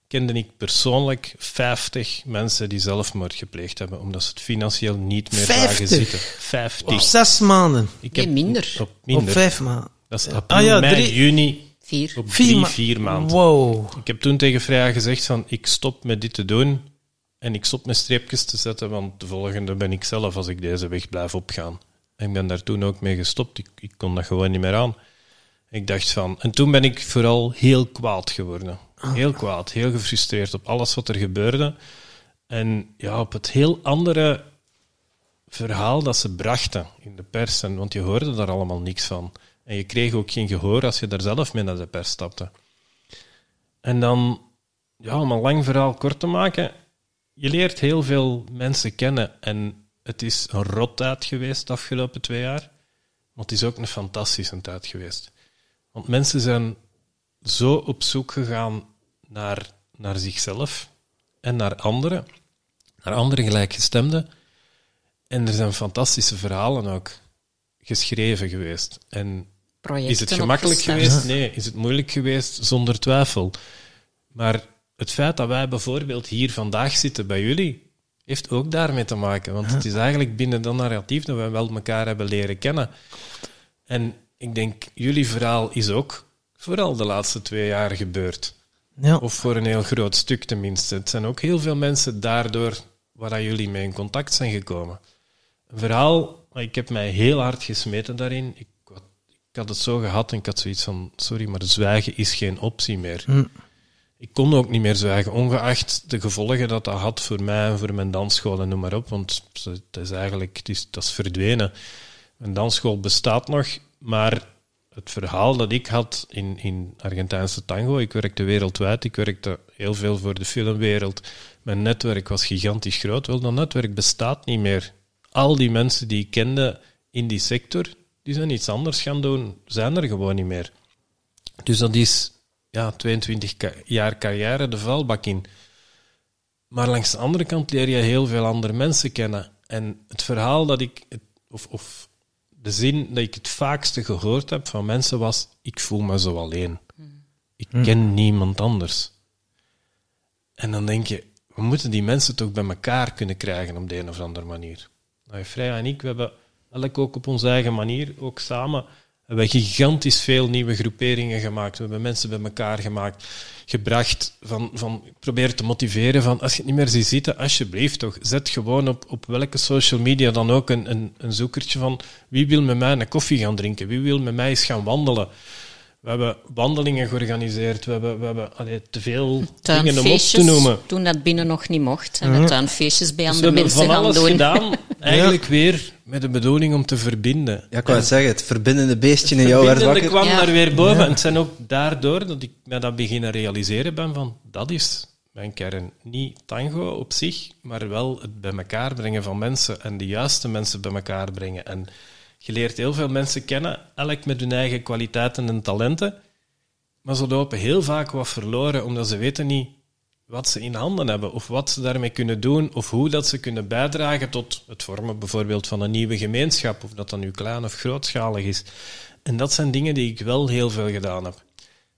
kende ik persoonlijk 50 mensen die zelfmoord gepleegd hebben, omdat ze het financieel niet meer zagen 50? zitten. 50. Op zes maanden. Ik Nee, minder. Op minder. Op vijf maanden. Dat is april, Ah ja, mei, drie- juni, Vier. op Vier drie, ma- vier maanden. Wow. Ik heb toen tegen Freya gezegd van, ik stop met dit te doen en ik stop met streepjes te zetten, want de volgende ben ik zelf als ik deze weg blijf opgaan. En ik ben daar toen ook mee gestopt. Ik, ik kon dat gewoon niet meer aan. Ik dacht van... En toen ben ik vooral heel kwaad geworden. Heel kwaad, heel gefrustreerd op alles wat er gebeurde. En ja, op het heel andere verhaal dat ze brachten in de pers. En, want je hoorde daar allemaal niks van. En je kreeg ook geen gehoor als je daar zelf mee naar de pers stapte. En dan, ja, om een lang verhaal kort te maken, je leert heel veel mensen kennen. En het is een rot tijd geweest de afgelopen twee jaar. Maar het is ook een fantastische tijd geweest. Want mensen zijn zo op zoek gegaan naar, naar zichzelf en naar anderen, naar andere gelijkgestemden. En er zijn fantastische verhalen ook geschreven geweest. En Projecten is het gemakkelijk geweest? Nee. Is het moeilijk geweest? Zonder twijfel. Maar het feit dat wij bijvoorbeeld hier vandaag zitten bij jullie, heeft ook daarmee te maken. Want het is eigenlijk binnen dat narratief dat we wel elkaar hebben leren kennen. En ik denk, jullie verhaal is ook vooral de laatste twee jaar gebeurd. Ja. Of voor een heel groot stuk tenminste. Het zijn ook heel veel mensen daardoor waar jullie mee in contact zijn gekomen. Een verhaal, ik heb mij heel hard gesmeten daarin. Ik, had- ik had het zo gehad en ik had zoiets van, sorry, maar zwijgen is geen optie meer. Ik kon ook niet meer zwijgen, ongeacht de gevolgen dat dat had voor mij en voor mijn dansschool en noem maar op. Want het is eigenlijk, het is, dat is verdwenen. Mijn dansschool bestaat nog, maar het verhaal dat ik had in, in Argentijnse tango, ik werkte wereldwijd, ik werkte heel veel voor de filmwereld. Mijn netwerk was gigantisch groot. Wel, dat netwerk bestaat niet meer. Al die mensen die ik kende in die sector, die zijn iets anders gaan doen, zijn er gewoon niet meer. Dus dat is ja, 22 ka- jaar carrière de vuilbak in. Maar langs de andere kant leer je heel veel andere mensen kennen. En het verhaal dat ik, of, of de zin dat ik het vaakste gehoord heb van mensen was: Ik voel me zo alleen. Ik ken niemand anders. En dan denk je: We moeten die mensen toch bij elkaar kunnen krijgen op de een of andere manier. Nou, Freya en ik, we hebben elk ook op onze eigen manier, ook samen, hebben we gigantisch veel nieuwe groeperingen gemaakt. We hebben mensen bij elkaar gemaakt, gebracht van, van ik probeer te motiveren van als je het niet meer ziet zitten, alsjeblieft toch, zet gewoon op, op welke social media dan ook een, een, een zoekertje van wie wil met mij een koffie gaan drinken, wie wil met mij eens gaan wandelen. We hebben wandelingen georganiseerd, we hebben, we hebben allee, te veel dingen om op te noemen. toen dat binnen nog niet mocht. En we tuinfeestjes bij Dus we andere hebben mensen van gaan alles doen. gedaan, [laughs] eigenlijk weer met de bedoeling om te verbinden. Ja, ik wou het zeggen, het verbindende beestje in jou werd wakker. kwam Ja. daar weer boven. En het zijn ook daardoor dat ik mij dat beginnen realiseren ben van, dat is mijn kern. Niet tango op zich, maar wel het bij elkaar brengen van mensen en de juiste mensen bij elkaar brengen. En je leert heel veel mensen kennen, elk met hun eigen kwaliteiten en talenten. Maar ze lopen heel vaak wat verloren, omdat ze weten niet wat ze in handen hebben, of wat ze daarmee kunnen doen, of hoe dat ze kunnen bijdragen tot het vormen bijvoorbeeld van een nieuwe gemeenschap, of dat dan nu klein of grootschalig is. En dat zijn dingen die ik wel heel veel gedaan heb.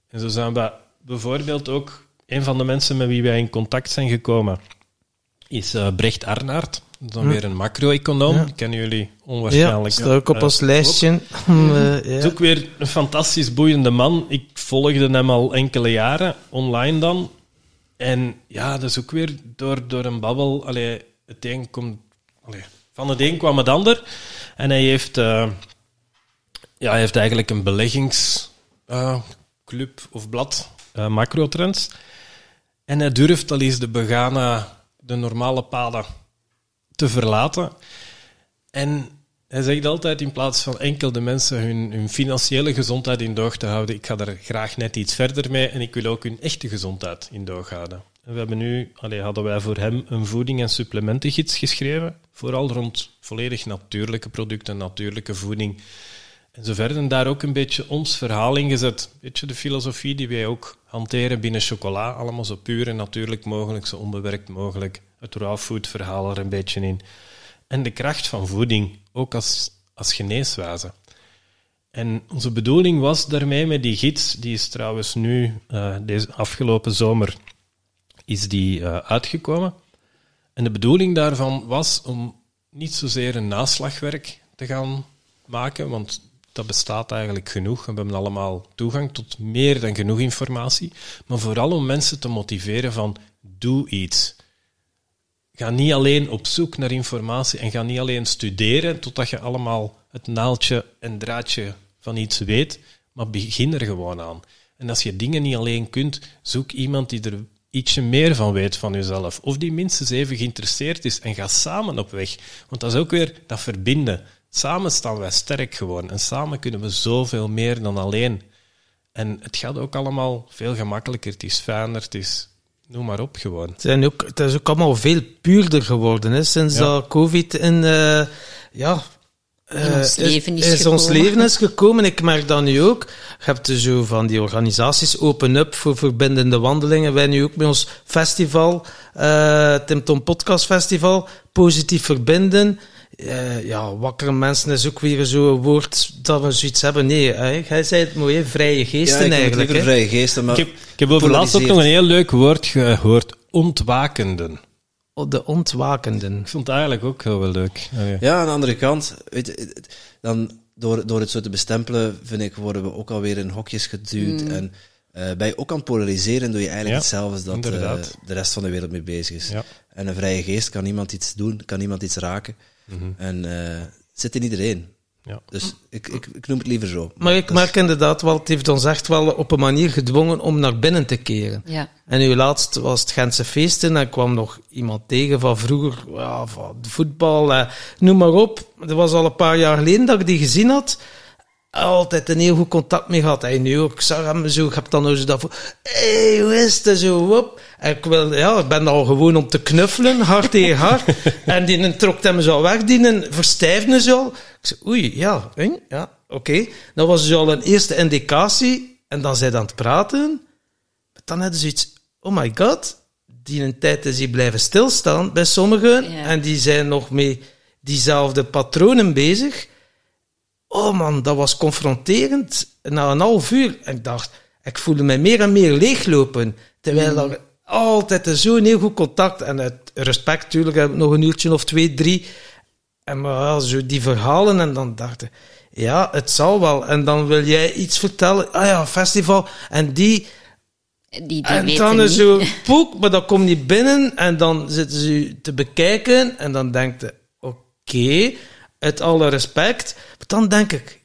En zo zijn we bijvoorbeeld ook, een van de mensen met wie wij in contact zijn gekomen, is eh, Brecht Arnaert. Dan weer een macro-econoom. Kennen jullie Ja, onwaarschijnlijk. staat ook op eh, ons lijstje. [laughs] Eh, het is ja. ook weer een fantastisch boeiende man. Ik volgde hem al enkele jaren, online dan. En ja, dat is ook weer door, door een babbel. Allee, het een komt, van het een kwam het ander. En hij heeft, eh, ja, hij heeft eigenlijk een beleggingsclub of blad, eh macrotrends. En hij durft al eens de begane, de normale paden te verlaten. En hij zegt altijd, in plaats van enkel de mensen hun, hun financiële gezondheid in doog te houden, ik ga er graag net iets verder mee en ik wil ook hun echte gezondheid in doog houden. En we hebben nu, allee, hadden wij voor hem een voeding- en supplementengids geschreven, vooral rond volledig natuurlijke producten, natuurlijke voeding. En zo verder. En daar ook een beetje ons verhaal in gezet. Een beetje de filosofie die wij ook hanteren binnen chocola. Allemaal zo puur en natuurlijk mogelijk, zo onbewerkt mogelijk. Het raw food verhaal er een beetje in. En de kracht van voeding, ook als, als geneeswaze. En onze bedoeling was daarmee met die gids, die is trouwens nu, uh, deze afgelopen zomer, is die uh, uitgekomen. En de bedoeling daarvan was om niet zozeer een naslagwerk te gaan maken, want dat bestaat eigenlijk genoeg. We hebben allemaal toegang tot meer dan genoeg informatie. Maar vooral om mensen te motiveren van doe iets. Ga niet alleen op zoek naar informatie en ga niet alleen studeren totdat je allemaal het naaldje en draadje van iets weet, maar begin er gewoon aan. En als je dingen niet alleen kunt, zoek iemand die er ietsje meer van weet van jezelf. Of die minstens even geïnteresseerd is en ga samen op weg. Want dat is ook weer dat verbinden. Samen staan wij sterk gewoon. En samen kunnen we zoveel meer dan alleen. En het gaat ook allemaal veel gemakkelijker. Het is fijner, het is... Noem maar op, gewoon. Het, zijn ook, het is ook allemaal veel puurder geworden, hè, sinds dat COVID in... Uh, ja, in ons leven is, is, ons leven is gekomen. Ik merk dat nu ook. Je hebt dus zo van die organisaties Open Up voor verbindende wandelingen. Wij nu ook met ons festival, uh, Tim Tom Podcast Festival, positief verbinden. Uh, ja, wakkere mensen is ook weer zo'n woord dat we zoiets hebben. Nee, hè? jij zei het mooi, vrije geesten ja, eigenlijk. Hè? vrije geesten, maar ik heb, ik heb over laatst ook nog een heel leuk woord gehoord. Ontwakenden. Oh, de ontwakenden. Ik vond het eigenlijk ook heel wel leuk. Oh, ja. ja, aan de andere kant, weet je, dan door, door het zo te bestempelen, vind ik, worden we ook alweer in hokjes geduwd. Mm. En uh, bij je ook aan het polariseren, doe je eigenlijk ja, hetzelfde dat uh, de rest van de wereld mee bezig is. Ja. En een vrije geest kan iemand iets doen, kan iemand iets raken. Mm -hmm. En uh, het zit in iedereen. Ja. Dus ik, ik, ik, noem het liever zo. Maar ik merk inderdaad wel, het heeft ons echt wel op een manier gedwongen om naar binnen te keren. Ja. En nu laatst was het Gentse feesten en kwam nog iemand tegen van vroeger, ja, van voetbal, eh, noem maar op. Dat was al een paar jaar geleden dat ik die gezien had altijd een heel goed contact mee gehad. En nu ook, ik zag hem zo, ik heb dan zo dat voor, hey, hoe is het, zo, op. En ik wil, ja, ik ben al gewoon om te knuffelen, hart [laughs] tegen hart. en die trok hem zo weg, die verstijfde zo. Ik zei, oei, ja, ja, oké. Okay. Dat was dus al een eerste indicatie. En dan zij aan het praten. Dan hadden ze iets, oh my god, die een tijd is die blijven stilstaan bij sommigen. En die zijn nog mee diezelfde patronen bezig. Oh man, dat was confronterend. Na een half uur. Ik dacht, ik voelde mij meer en meer leeglopen. Terwijl mm. er altijd zo'n heel goed contact. En het respect, natuurlijk, heb ik nog een uurtje of twee, drie. En maar zo die verhalen. En dan dacht ik, ja, het zal wel. En dan wil jij iets vertellen. Ah ja, festival. En die. Die, die en dan is zo [laughs] poek, maar dat komt niet binnen. En dan zitten ze te bekijken. En dan denkt je, oké. Okay, uit alle respect. Maar dan denk ik,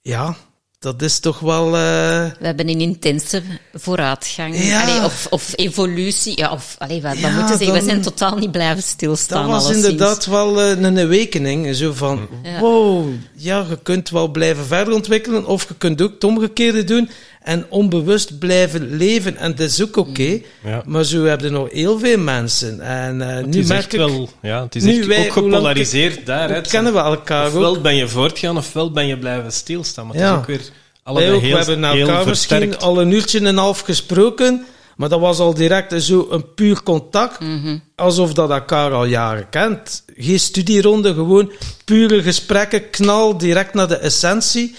ja, dat is toch wel. Uh... We hebben een intense vooruitgang. Ja. Allee, of, of evolutie. Ja, of, allee, wat, ja, moeten zeggen, we zijn totaal niet blijven stilstaan. Dat was inderdaad wel uh, een awakening. Zo van: ja. wow, ja, je kunt wel blijven verder ontwikkelen. Of je kunt ook het omgekeerde doen en onbewust blijven leven. En dat is ook oké. Okay, ja. Maar zo hebben er nog heel veel mensen. En uh, nu merk ik... Wel, ja, het is echt wij, ook gepolariseerd daar. Hè, kennen we elkaar ofwel ook. ben je voortgaan, ofwel ben je blijven stilstaan. Maar het is ook weer allebei ook, heel, We hebben naar elkaar misschien al een uurtje en een half gesproken... Maar dat was al direct zo een puur contact, mm -hmm. alsof dat elkaar al jaren kent. Geen studieronde, gewoon pure gesprekken, knal, direct naar de essentie.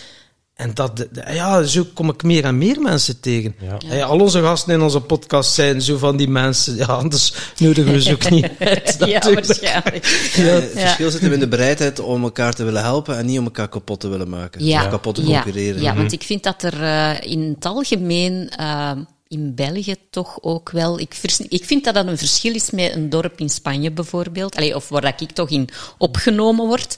En dat, ja, zo kom ik meer en meer mensen tegen. Ja. Al onze gasten in onze podcast zijn zo van die mensen. Ja, anders nodigen we ze ook niet [laughs] uit. ja, waarschijnlijk. Ja, het verschil zit in de bereidheid om elkaar te willen helpen en niet om elkaar kapot te willen maken. Ja. Of kapot te concurreren. Ja, want ik vind dat er uh, in het algemeen... Uh, in België toch ook wel. Ik, ik vind dat dat een verschil is met een dorp in Spanje bijvoorbeeld. Allee, of waar dat ik toch in opgenomen word.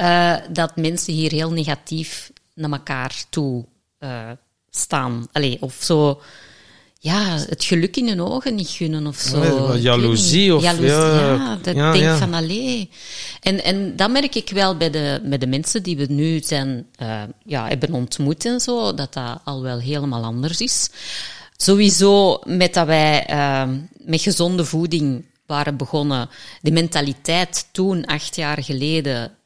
Uh, dat mensen hier heel negatief naar elkaar toe uh, staan. Allee, of zo. ja, het geluk in hun ogen niet gunnen of zo. Nee, jaloezie of- Jaloezie, ja, ja, dat ja, denk ja. van allee. En, en dat merk ik wel bij de, bij de mensen die we nu zijn, eh, ja, hebben ontmoet en zo, dat dat al wel helemaal anders is. Sowieso met dat wij eh, met gezonde voeding waren begonnen, de mentaliteit toen, acht jaar geleden, de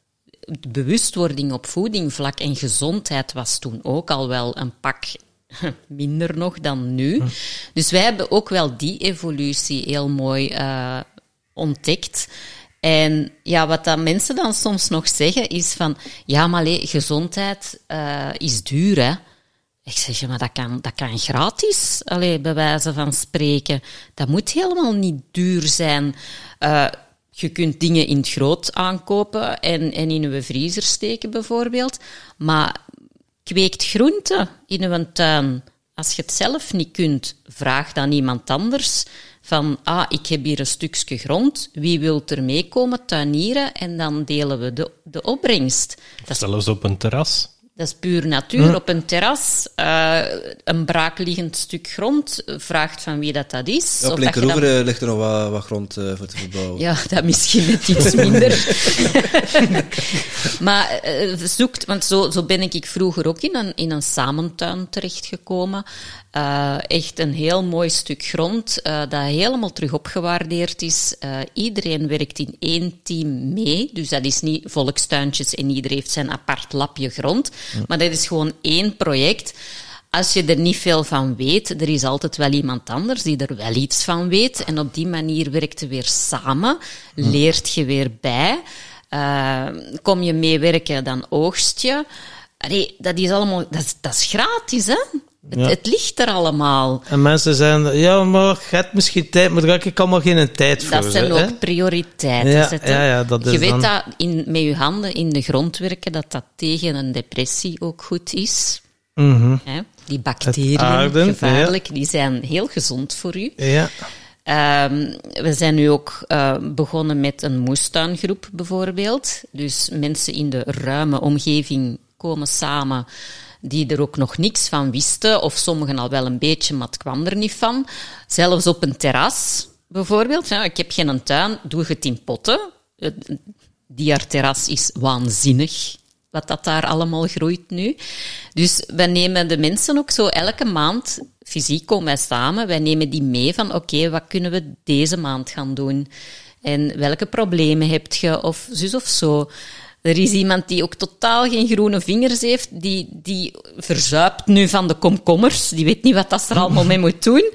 bewustwording op voedingvlak en gezondheid was toen ook al wel een pak [laughs] minder nog dan nu. Dus wij hebben ook wel die evolutie heel mooi eh, ontdekt. En ja, wat dat mensen dan soms nog zeggen is van, ja, maar allee, gezondheid eh, is duur, hè. Ik zeg, ja, maar dat kan, dat kan gratis, allee, bij wijze van spreken. Dat moet helemaal niet duur zijn. Eh, je kunt dingen in het groot aankopen en, en in uw vriezer steken, bijvoorbeeld. Maar kweekt groenten in uw tuin. Als je het zelf niet kunt, vraag dan iemand anders van, ah, ik heb hier een stukje grond, wie wil er meekomen tuinieren? En dan delen we de, de opbrengst. Zelfs op een terras. Dat is puur natuur. Op een terras, eh, een braakliggend stuk grond, vraagt van wie dat, dat is. Ja, op Of dat je dan- Linkeroever eh, ligt er nog wat, wat grond eh, voor te verbouwen. ja, dat misschien net iets [laughs] minder. [laughs] maar eh, zoekt, want zo, zo ben ik vroeger ook in een, in een samentuin terechtgekomen. Eh, echt een heel mooi stuk grond eh, dat helemaal terug opgewaardeerd is. Eh, iedereen werkt in één team mee, dus dat is niet volkstuintjes en iedereen heeft zijn apart lapje grond. Maar dat is gewoon één project. Als je er niet veel van weet, er is altijd wel iemand anders die er wel iets van weet. En op die manier werkt je weer samen, leert je weer bij. Kom je meewerken, dan oogst je. Allee, dat is allemaal, dat dat is gratis, hè? Het, Ja. het ligt er allemaal. En mensen zeggen, ja, maar je hebt misschien tijd, maar daar heb ik allemaal geen tijd voor. Dat zijn hè. ook prioriteiten. Ja, zetten. ja, ja, dat is je weet dan- dat in, met je handen in de grond werken, dat dat tegen een depressie ook goed is. Mhm. Hè? Die bacteriën, aarden, gevaarlijk, die zijn heel gezond voor u. Ja. Ehm, we zijn nu ook eh, begonnen met een moestuingroep bijvoorbeeld. Dus mensen in de ruime omgeving komen samen die er ook nog niks van wisten, of sommigen al wel een beetje, maar het kwam er niet van. Zelfs op een terras bijvoorbeeld. Ik heb geen tuin, doe het in potten. Het Diarterras is waanzinnig wat dat daar allemaal groeit nu. Dus wij nemen de mensen ook zo elke maand, fysiek komen wij samen, wij nemen die mee van oké, wat kunnen we deze maand gaan doen? En welke problemen heb je, of zus of zo. Er is iemand die ook totaal geen groene vingers heeft, die, die verzuipt nu van de komkommers, die weet niet wat dat ze er allemaal mee moet doen.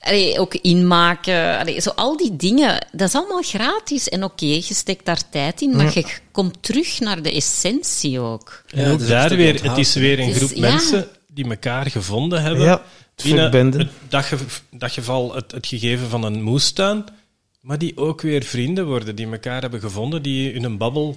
Allee, ook inmaken, allee, zo al die dingen, dat is allemaal gratis. En oké, je steekt daar tijd in, maar je komt terug naar de essentie ook. Ja, ook dat daar weer, het is weer een groep ja. mensen die elkaar gevonden hebben. Ja, het het daggev- daggeval, het, het gegeven van een moestuin, maar die ook weer vrienden worden, die elkaar hebben gevonden, die in een babbel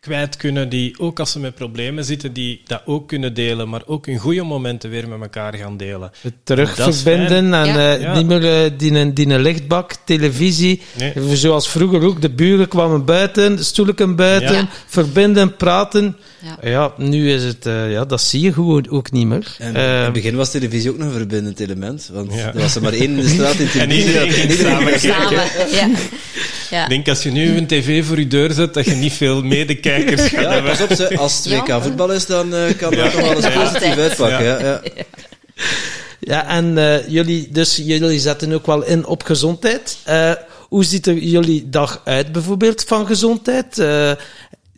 kwijt kunnen, die ook als ze met problemen zitten, die dat ook kunnen delen, maar ook in goede momenten weer met elkaar gaan delen. Het terug Dat is verbinden en Ja. eh, Ja. niet meer eh, die, een- die lichtbak, televisie. Nee. Zoals vroeger ook, de buren kwamen buiten, stoelken buiten, Ja. verbinden, praten. Ja. Ja. nu is het, eh, ja, dat zie je gewoon ook niet meer. En Eh, in het begin was televisie ook nog een verbindend element. Want Ja. er was er maar één in de straat in [laughs] En televisie. iedereen ging samen Samen, ja. [laughs] ja. Ik denk als je nu een tv voor je deur zet, dat je niet veel medekijkers gaat Ja, hebben. pas op, ze, als het Ja. WK voetbal is, dan eh, kan dat Ja. toch wel eens Ja. positief uitpakken. Ja. Ja. Ja, en eh, jullie, dus jullie zetten ook wel in op gezondheid. Eh, hoe ziet er jullie dag uit bijvoorbeeld van gezondheid? Eh,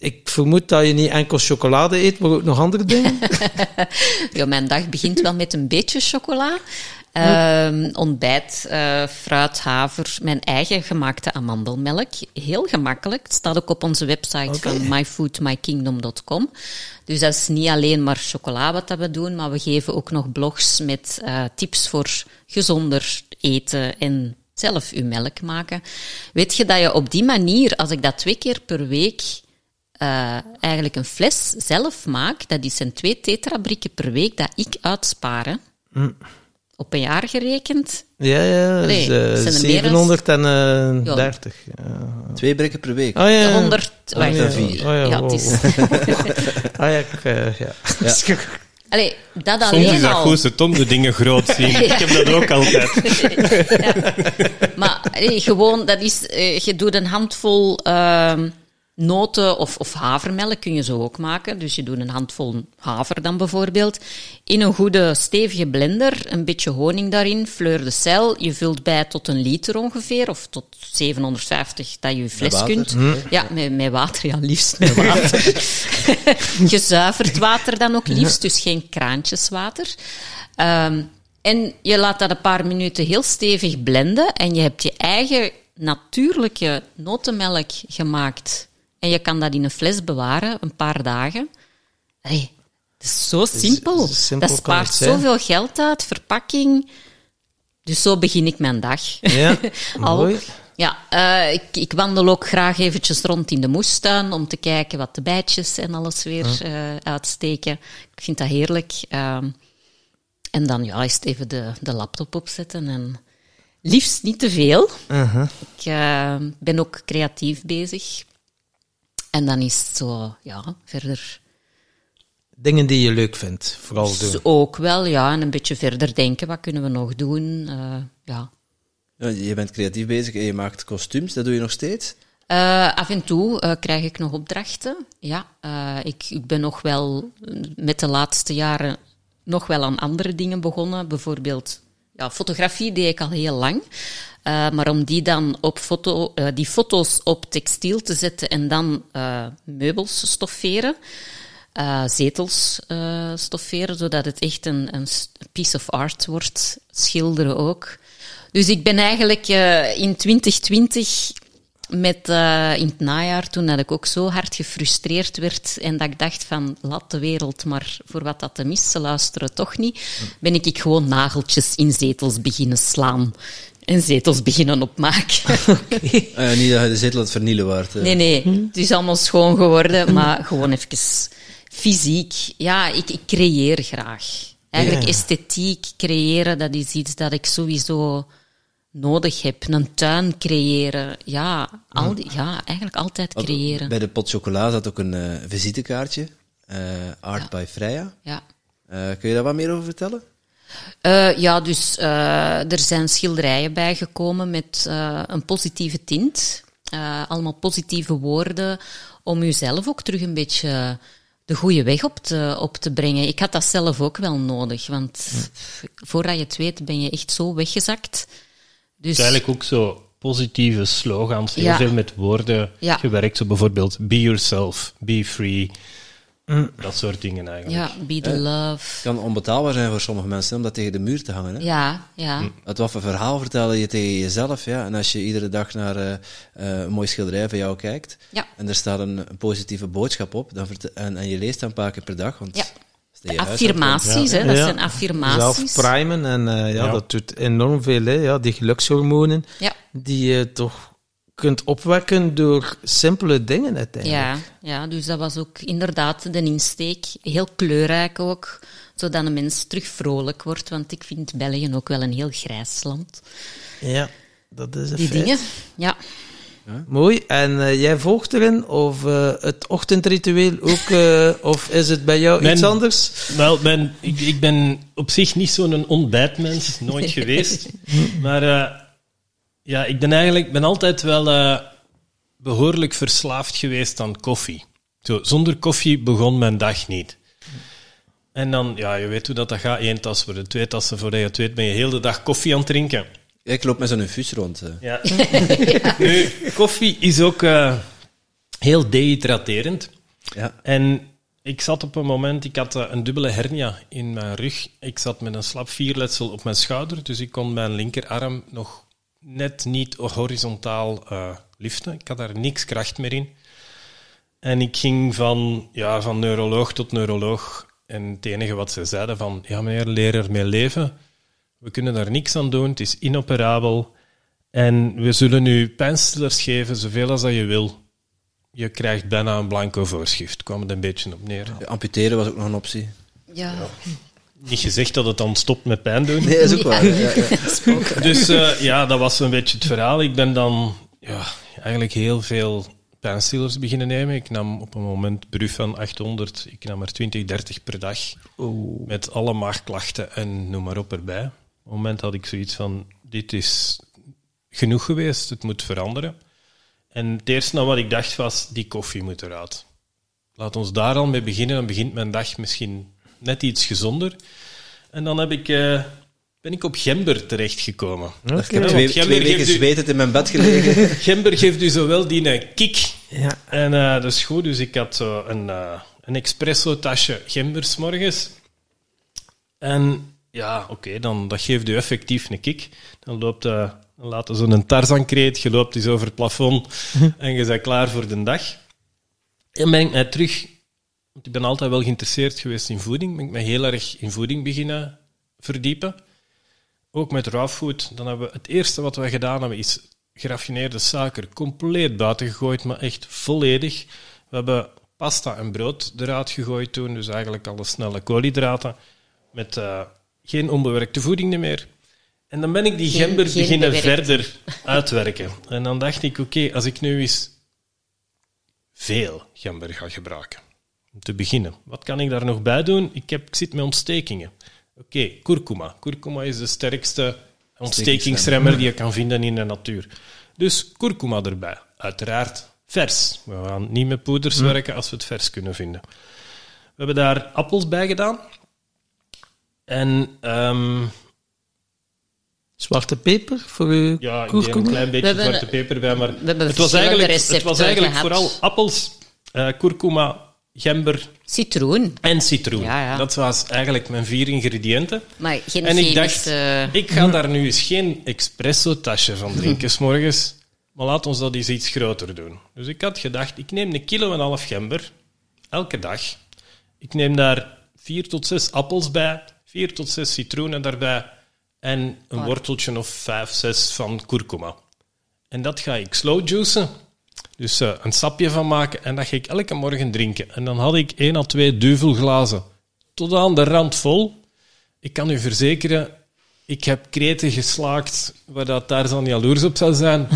ik vermoed dat je niet enkel chocolade eet, maar ook nog andere dingen. [laughs] Ja, mijn dag begint wel met een beetje chocola. Ehm, ontbijt, eh, fruit, haver, mijn eigen gemaakte amandelmelk. Heel gemakkelijk. Het staat ook op onze website van myfoodmykingdom.com. Dus dat is niet alleen maar chocola wat dat we doen, maar we geven ook nog blogs met eh, tips voor gezonder eten en zelf uw melk maken. Weet je dat je op die manier, als ik dat twee keer per week eh, eigenlijk een fles zelf maak, dat is een twee tetrabrikken per week dat ik uitspaar. hè. Op een jaar gerekend. Ja, ja, Nee, dus, zijn dan- 730. Ja. Twee brikken per week. Oh ja. 100, Oh, wacht. ja. vier. Oh ja, Ja, wow. het is, [laughs] Ah ja, ik, eh, ja. [laughs] Allee, dat Soms is alleen dat al. goed, om de dingen groot [laughs] zien. Ik heb dat ook altijd. Maar allee, gewoon, dat is, eh, je doet een handvol ehm, noten of, of havermelk, kun je zo ook maken. Dus je doet een handvol haver dan bijvoorbeeld. In een goede stevige blender, een beetje honing daarin, fleur de cel. Je vult bij tot een liter ongeveer, of tot 750 dat je je fles kunt. Ja, met, met water, ja, liefst met water. [laughs] Gezuiverd water dan ook liefst, dus geen kraantjeswater. Ehm, en je laat dat een paar minuten heel stevig blenden en je hebt je eigen natuurlijke notenmelk gemaakt. En je kan dat in een fles bewaren, een paar dagen. Hey, het is zo simpel. dat spaart zoveel geld uit, verpakking. Dus zo begin ik mijn dag. Ja, [laughs] Al. mooi. Ja, eh, ik, ik wandel ook graag eventjes rond in de moestuin om te kijken wat de bijtjes en alles weer eh, uitsteken. Ik vind dat heerlijk. Ehm, en dan ja, is het even de, de laptop opzetten en liefst niet te veel. Ik eh, ben ook creatief bezig. En dan is het zo, ja, verder Dingen die je leuk vindt, vooral doen. zo ook wel, ja, en een beetje verder denken, wat kunnen we nog doen? Eh, ja, Ja, je bent creatief bezig en je maakt kostuums, dat doe je nog steeds? Eh, af en toe eh, krijg ik nog opdrachten. Ja, eh, ik, ik ben nog wel met de laatste jaren nog wel aan andere dingen begonnen. Bijvoorbeeld, ja, fotografie deed ik al heel lang. Eh, maar om die dan op foto, eh, die foto's op textiel te zetten en dan eh, meubels stofferen, zetels stofferen, zodat het echt een, een piece of art wordt. Schilderen ook. Dus ik ben eigenlijk in 2020 met, in het najaar, toen dat ik ook zo hard gefrustreerd werd en dat ik dacht van, laat de wereld maar voor wat dat hem is, ze luisteren toch niet, ben ik, ik gewoon nageltjes in zetels beginnen slaan en zetels beginnen opmaken. [laughs] Ah ja, niet dat je de zetel aan het vernielen waard. Nee, nee, het is allemaal schoon geworden, maar gewoon even fysiek. Ja, ik, ik creëer graag. Eigenlijk Ja. esthetiek creëren, dat is iets dat ik sowieso nodig heb. Een tuin creëren, ja, al die, ja eigenlijk altijd creëren. Bij de pot chocola zat ook een eh, visitekaartje. eh, Art by Freya. Ja. Eh, kun je daar wat meer over vertellen? Eh, ja, dus eh, er zijn schilderijen bijgekomen met eh, een positieve tint. Allemaal positieve woorden om jezelf ook terug een beetje de goede weg op te, op te brengen. Ik had dat zelf ook wel nodig, want voordat je het weet ben je echt zo weggezakt. Dus Het is eigenlijk ook zo positieve slogans, heel Ja. veel met woorden Ja. gewerkt. Zo bijvoorbeeld be yourself, be free. Dat soort dingen eigenlijk. ja, be the love. Het kan onbetaalbaar zijn voor sommige mensen om dat tegen de muur te hangen. Hè? Ja, ja. Het wat voor verhaal vertel je tegen jezelf, ja. En als je iedere dag naar eh, eh, een mooi schilderij van jou kijkt, Ja. en er staat een, een positieve boodschap op, dan en, en je leest dat een paar keer per dag, want Ja. uitkomt- Affirmaties, hè, dat Ja. zijn affirmaties. Zelf primen en eh, ja, Ja. dat doet enorm veel. Hè, ja, die gelukshormonen Ja. die je toch kunt opwekken door simpele dingen uiteindelijk. Ja, ja, dus dat was ook inderdaad de insteek. Heel kleurrijk ook, zodat een mens terug vrolijk wordt. Want ik vind België ook wel een heel grijs land. Ja, dat is een Die feit. dingen, ja. Mooi. En eh, jij volgt erin? Of eh, het ochtendritueel ook? eh, of is het bij jou Mijn- iets anders? Wel, mijn, ik, ik ben op zich niet zo'n ontbijtmens, nooit geweest. [laughs] Maar eh, ja, ik ben eigenlijk ben altijd wel eh, behoorlijk verslaafd geweest aan koffie. Zo, zonder koffie begon mijn dag niet. En dan, ja, je weet hoe dat, dat gaat. Eén tas worden, twee tassen. Voordat je het weet ben je heel de dag koffie aan het drinken. Ik loop met zo'n infuus rond. eh. Ja. [laughs] Nu, koffie is ook eh, heel dehydraterend. Ja. En ik zat op een moment, ik had een dubbele hernia in mijn rug. Ik zat met een slap vierletsel op mijn schouder, dus ik kon mijn linkerarm nog net niet horizontaal eh, liften. Ik had daar niks kracht meer in. En ik ging van, ja, van neuroloog tot neuroloog. En het enige wat ze zeiden van, ja meneer, leer ermee leven. We kunnen daar niks aan doen, het is inoperabel. En we zullen u pijnstillers geven, zoveel als dat je wil. Je krijgt bijna een blanco voorschrift, kwam het een beetje op neer. Amputeren was ook nog een optie. ja. Niet gezegd dat het dan stopt met pijn doen. Nee, dat is ook waar. Ja, ja. [laughs] Dus eh, ja, dat was een beetje het verhaal. Ik ben dan ja, eigenlijk heel veel pijnstillers beginnen nemen. Ik nam op een moment Bruf van 800, ik nam er 20, 30 per dag. Met alle maagklachten en noem maar op erbij. Op een moment had ik zoiets van, dit is genoeg geweest, het moet veranderen. En het eerste nou wat ik dacht was, die koffie moet eruit. Laat ons daar al mee beginnen, dan begint mijn dag misschien net iets gezonder. En dan heb ik, eh, ben ik op gember terechtgekomen. Ik heb twee, weken u- in mijn bed gelegen. [laughs] Gember geeft u zowel die een kick Ja. en eh, dat is goed, dus ik had zo een, eh, een espresso-tasje gember 's morgens. En ja, oké, dan dat geeft u effectief een kick. Dan loopt eh dan laat je zo'n Tarzan-kreet, je loopt eens over het plafond [laughs] en je bent klaar voor de dag. En ben ik mij terug, want ik ben altijd wel geïnteresseerd geweest in voeding, ben ik mij heel erg in voeding beginnen verdiepen. Ook met raw food. Dan hebben we het eerste wat we gedaan hebben, is geraffineerde suiker compleet buiten gegooid, maar echt volledig. We hebben pasta en brood eruit gegooid toen, dus eigenlijk alle snelle koolhydraten, met eh, geen onbewerkte voeding meer. En dan ben ik die gember geen beginnen bewerkt. verder uitwerken. En dan dacht ik, oké, als ik nu eens veel gember ga gebruiken, te beginnen, wat kan ik daar nog bij doen? Ik, heb, ik zit met ontstekingen. Oké, kurkuma. Kurkuma is de sterkste ontstekingsremmer die je kan vinden in de natuur. Dus kurkuma erbij. Uiteraard vers. We gaan niet met poeders werken als we het vers kunnen vinden. We hebben daar appels bij gedaan. En ehm, Zwarte peper voor uw ja, ik een klein beetje zwarte peper bij, maar hebben het was eigenlijk, het was eigenlijk vooral appels, eh kurkuma, gember Citroen. en citroen. Ja, ja. Dat was eigenlijk mijn vier ingrediënten. Maar geen En ik dacht, chemische... ik ga daar nu eens geen espresso-tasje van [laughs] drinken 's morgens, maar laat ons dat eens iets groter doen. Dus ik had gedacht, ik neem een kilo en een half gember, elke dag. Ik neem daar vier tot zes appels bij, vier tot zes citroenen daarbij en een Waar? worteltje of vijf, zes van kurkuma. En dat ga ik slow juicen. Dus eh, een sapje van maken en dat ga ik elke morgen drinken. En dan had ik één à twee duvelglazen tot aan de rand vol. Ik kan u verzekeren, ik heb kreten geslaakt waar dat Tarzan jaloers op zou zijn. [laughs]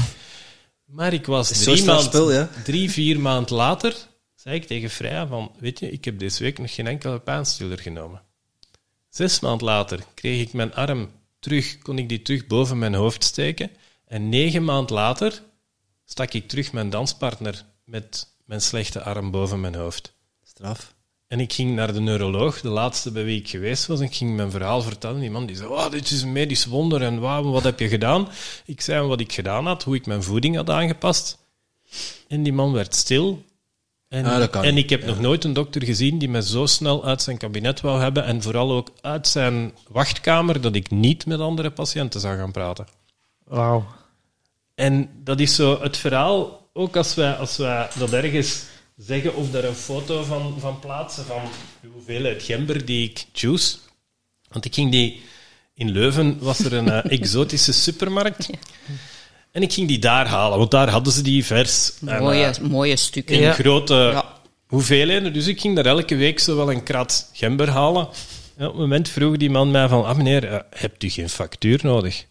Maar ik was drie, maand, spul, ja. drie, vier maand later, zei ik tegen Freya van, weet je, ik heb deze week nog geen enkele pijnstiller genomen. Zes maand later kreeg ik mijn arm terug, kon ik die terug boven mijn hoofd steken. En negen maand later stak ik terug mijn danspartner met mijn slechte arm boven mijn hoofd. Straf. En ik ging naar de neuroloog, de laatste bij wie ik geweest was, en ik ging mijn verhaal vertellen. Die man die zei, wow, dit is een medisch wonder, en wat heb je gedaan? Ik zei hem wat ik gedaan had, hoe ik mijn voeding had aangepast. En die man werd stil. En, Ah, dat kan. en ik heb nog nooit een dokter gezien die me zo snel uit zijn kabinet wou hebben, en vooral ook uit zijn wachtkamer, dat ik niet met andere patiënten zou gaan praten. Wauw. En dat is zo het verhaal, ook als wij, als wij dat ergens zeggen of daar een foto van, van plaatsen van de hoeveelheid gember die ik juice. Want ik ging die... In Leuven was er een eh, exotische [laughs] supermarkt. En ik ging die daar halen, want daar hadden ze die vers. En, mooie, eh, mooie stukken. in Ja. grote Ja. hoeveelheden. Dus ik ging daar elke week zo wel een krat gember halen. En op het moment vroeg die man mij van, ah meneer, eh, hebt u geen factuur nodig?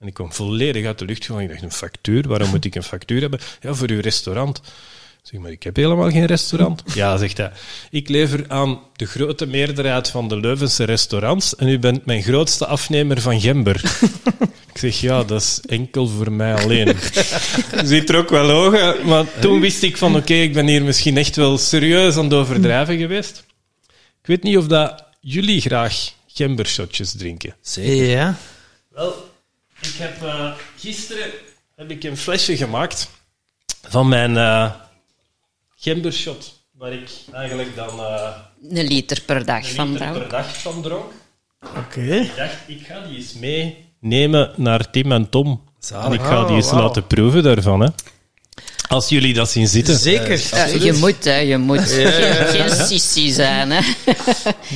En ik kwam volledig uit de lucht gewoon. Ik dacht, een factuur? Waarom moet ik een factuur hebben? Ja, voor uw restaurant. Zeg maar, ik heb helemaal geen restaurant. [laughs] Ja, zegt hij. Ik lever aan de grote meerderheid van de Leuvense restaurants en u bent mijn grootste afnemer van gember. [laughs] ik zeg, ja, dat is enkel voor mij alleen. [laughs] Ziet er ook wel ogen, maar toen wist ik van, oké, ik ben hier misschien echt wel serieus aan het overdrijven geweest. Ik weet niet of dat jullie graag gembershotjes drinken. Zeker. Ja. Wel, ik heb eh, gisteren heb ik een flesje gemaakt van mijn eh gembershot, waar ik eigenlijk dan eh Een liter per dag een van liter drank. per dag van dronk. Oké. Ik dacht, ik ga die eens meenemen naar Tim en Tom. Zalig. En ik ga die eens Oh, laten proeven daarvan. Hè. Als jullie dat zien zitten. Zeker. Ja, je moet, hè, je moet geen, geen sissi zijn. Hè.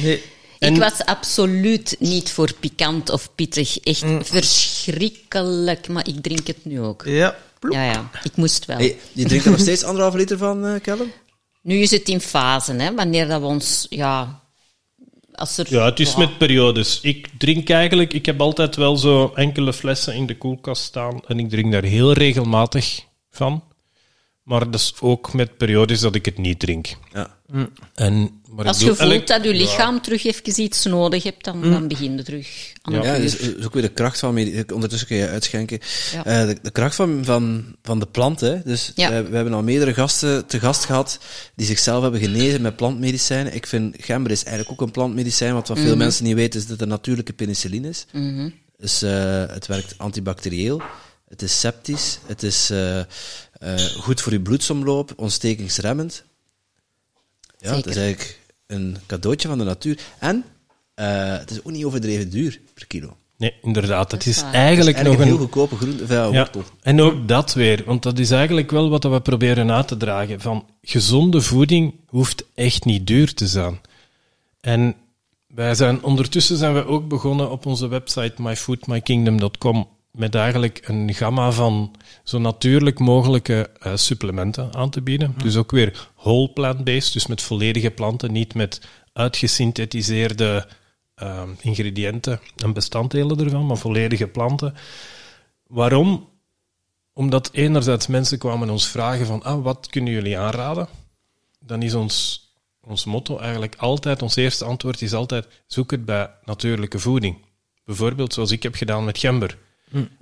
Nee. En- Ik was absoluut niet voor pikant of pittig. Echt verschrikkelijk, maar ik drink het nu ook. Ja. Ja, ja, ik moest wel. Hey, je drinkt er nog steeds anderhalve liter van, eh Callum? Nu is het in fase, hè, wanneer dat we ons... Ja, als er, Ja, het is met periodes. Ik drink eigenlijk, ik heb altijd wel zo enkele flessen in de koelkast staan en ik drink daar heel regelmatig van. Maar dat is ook met periodes dat ik het niet drink. Ja. En, maar Als je doe voelt elk- dat je lichaam terug even iets nodig hebt, dan, dan begin je terug aan Ja. dus dat is ook weer de kracht van... Ondertussen kun je uitschenken. Ja. Eh, de, de kracht van, van, van de plant, hè. Dus Ja. we, we hebben al meerdere gasten te gast gehad die zichzelf hebben genezen met plantmedicijnen. Ik vind gember is eigenlijk ook een plantmedicijn, want wat veel mensen niet weten is dat het een natuurlijke penicilline is. Mhm. Dus eh, het werkt antibacterieel, het is septisch, het is eh, eh, goed voor je bloedsomloop, ontstekingsremmend. Ja, het is Zeker. eigenlijk een cadeautje van de natuur. En eh, het is ook niet overdreven duur per kilo. Nee, inderdaad. Het is eigenlijk nog een... heel goedkope groente, ja, Ja, wortel. en ook dat weer, want dat is eigenlijk wel wat we proberen na te dragen. Van gezonde voeding hoeft echt niet duur te zijn. En wij zijn, ondertussen zijn we ook begonnen op onze website myfoodmykingdom.com met eigenlijk een gamma van zo natuurlijk mogelijke eh, supplementen aan te bieden. Dus ook weer whole plant-based, dus met volledige planten, niet met uitgesynthetiseerde eh, ingrediënten en bestanddelen ervan, maar volledige planten. Waarom? Omdat enerzijds mensen kwamen ons vragen van, ah, wat kunnen jullie aanraden? Dan is ons, ons motto eigenlijk altijd, ons eerste antwoord is altijd, zoek het bij natuurlijke voeding. Bijvoorbeeld zoals ik heb gedaan met gember.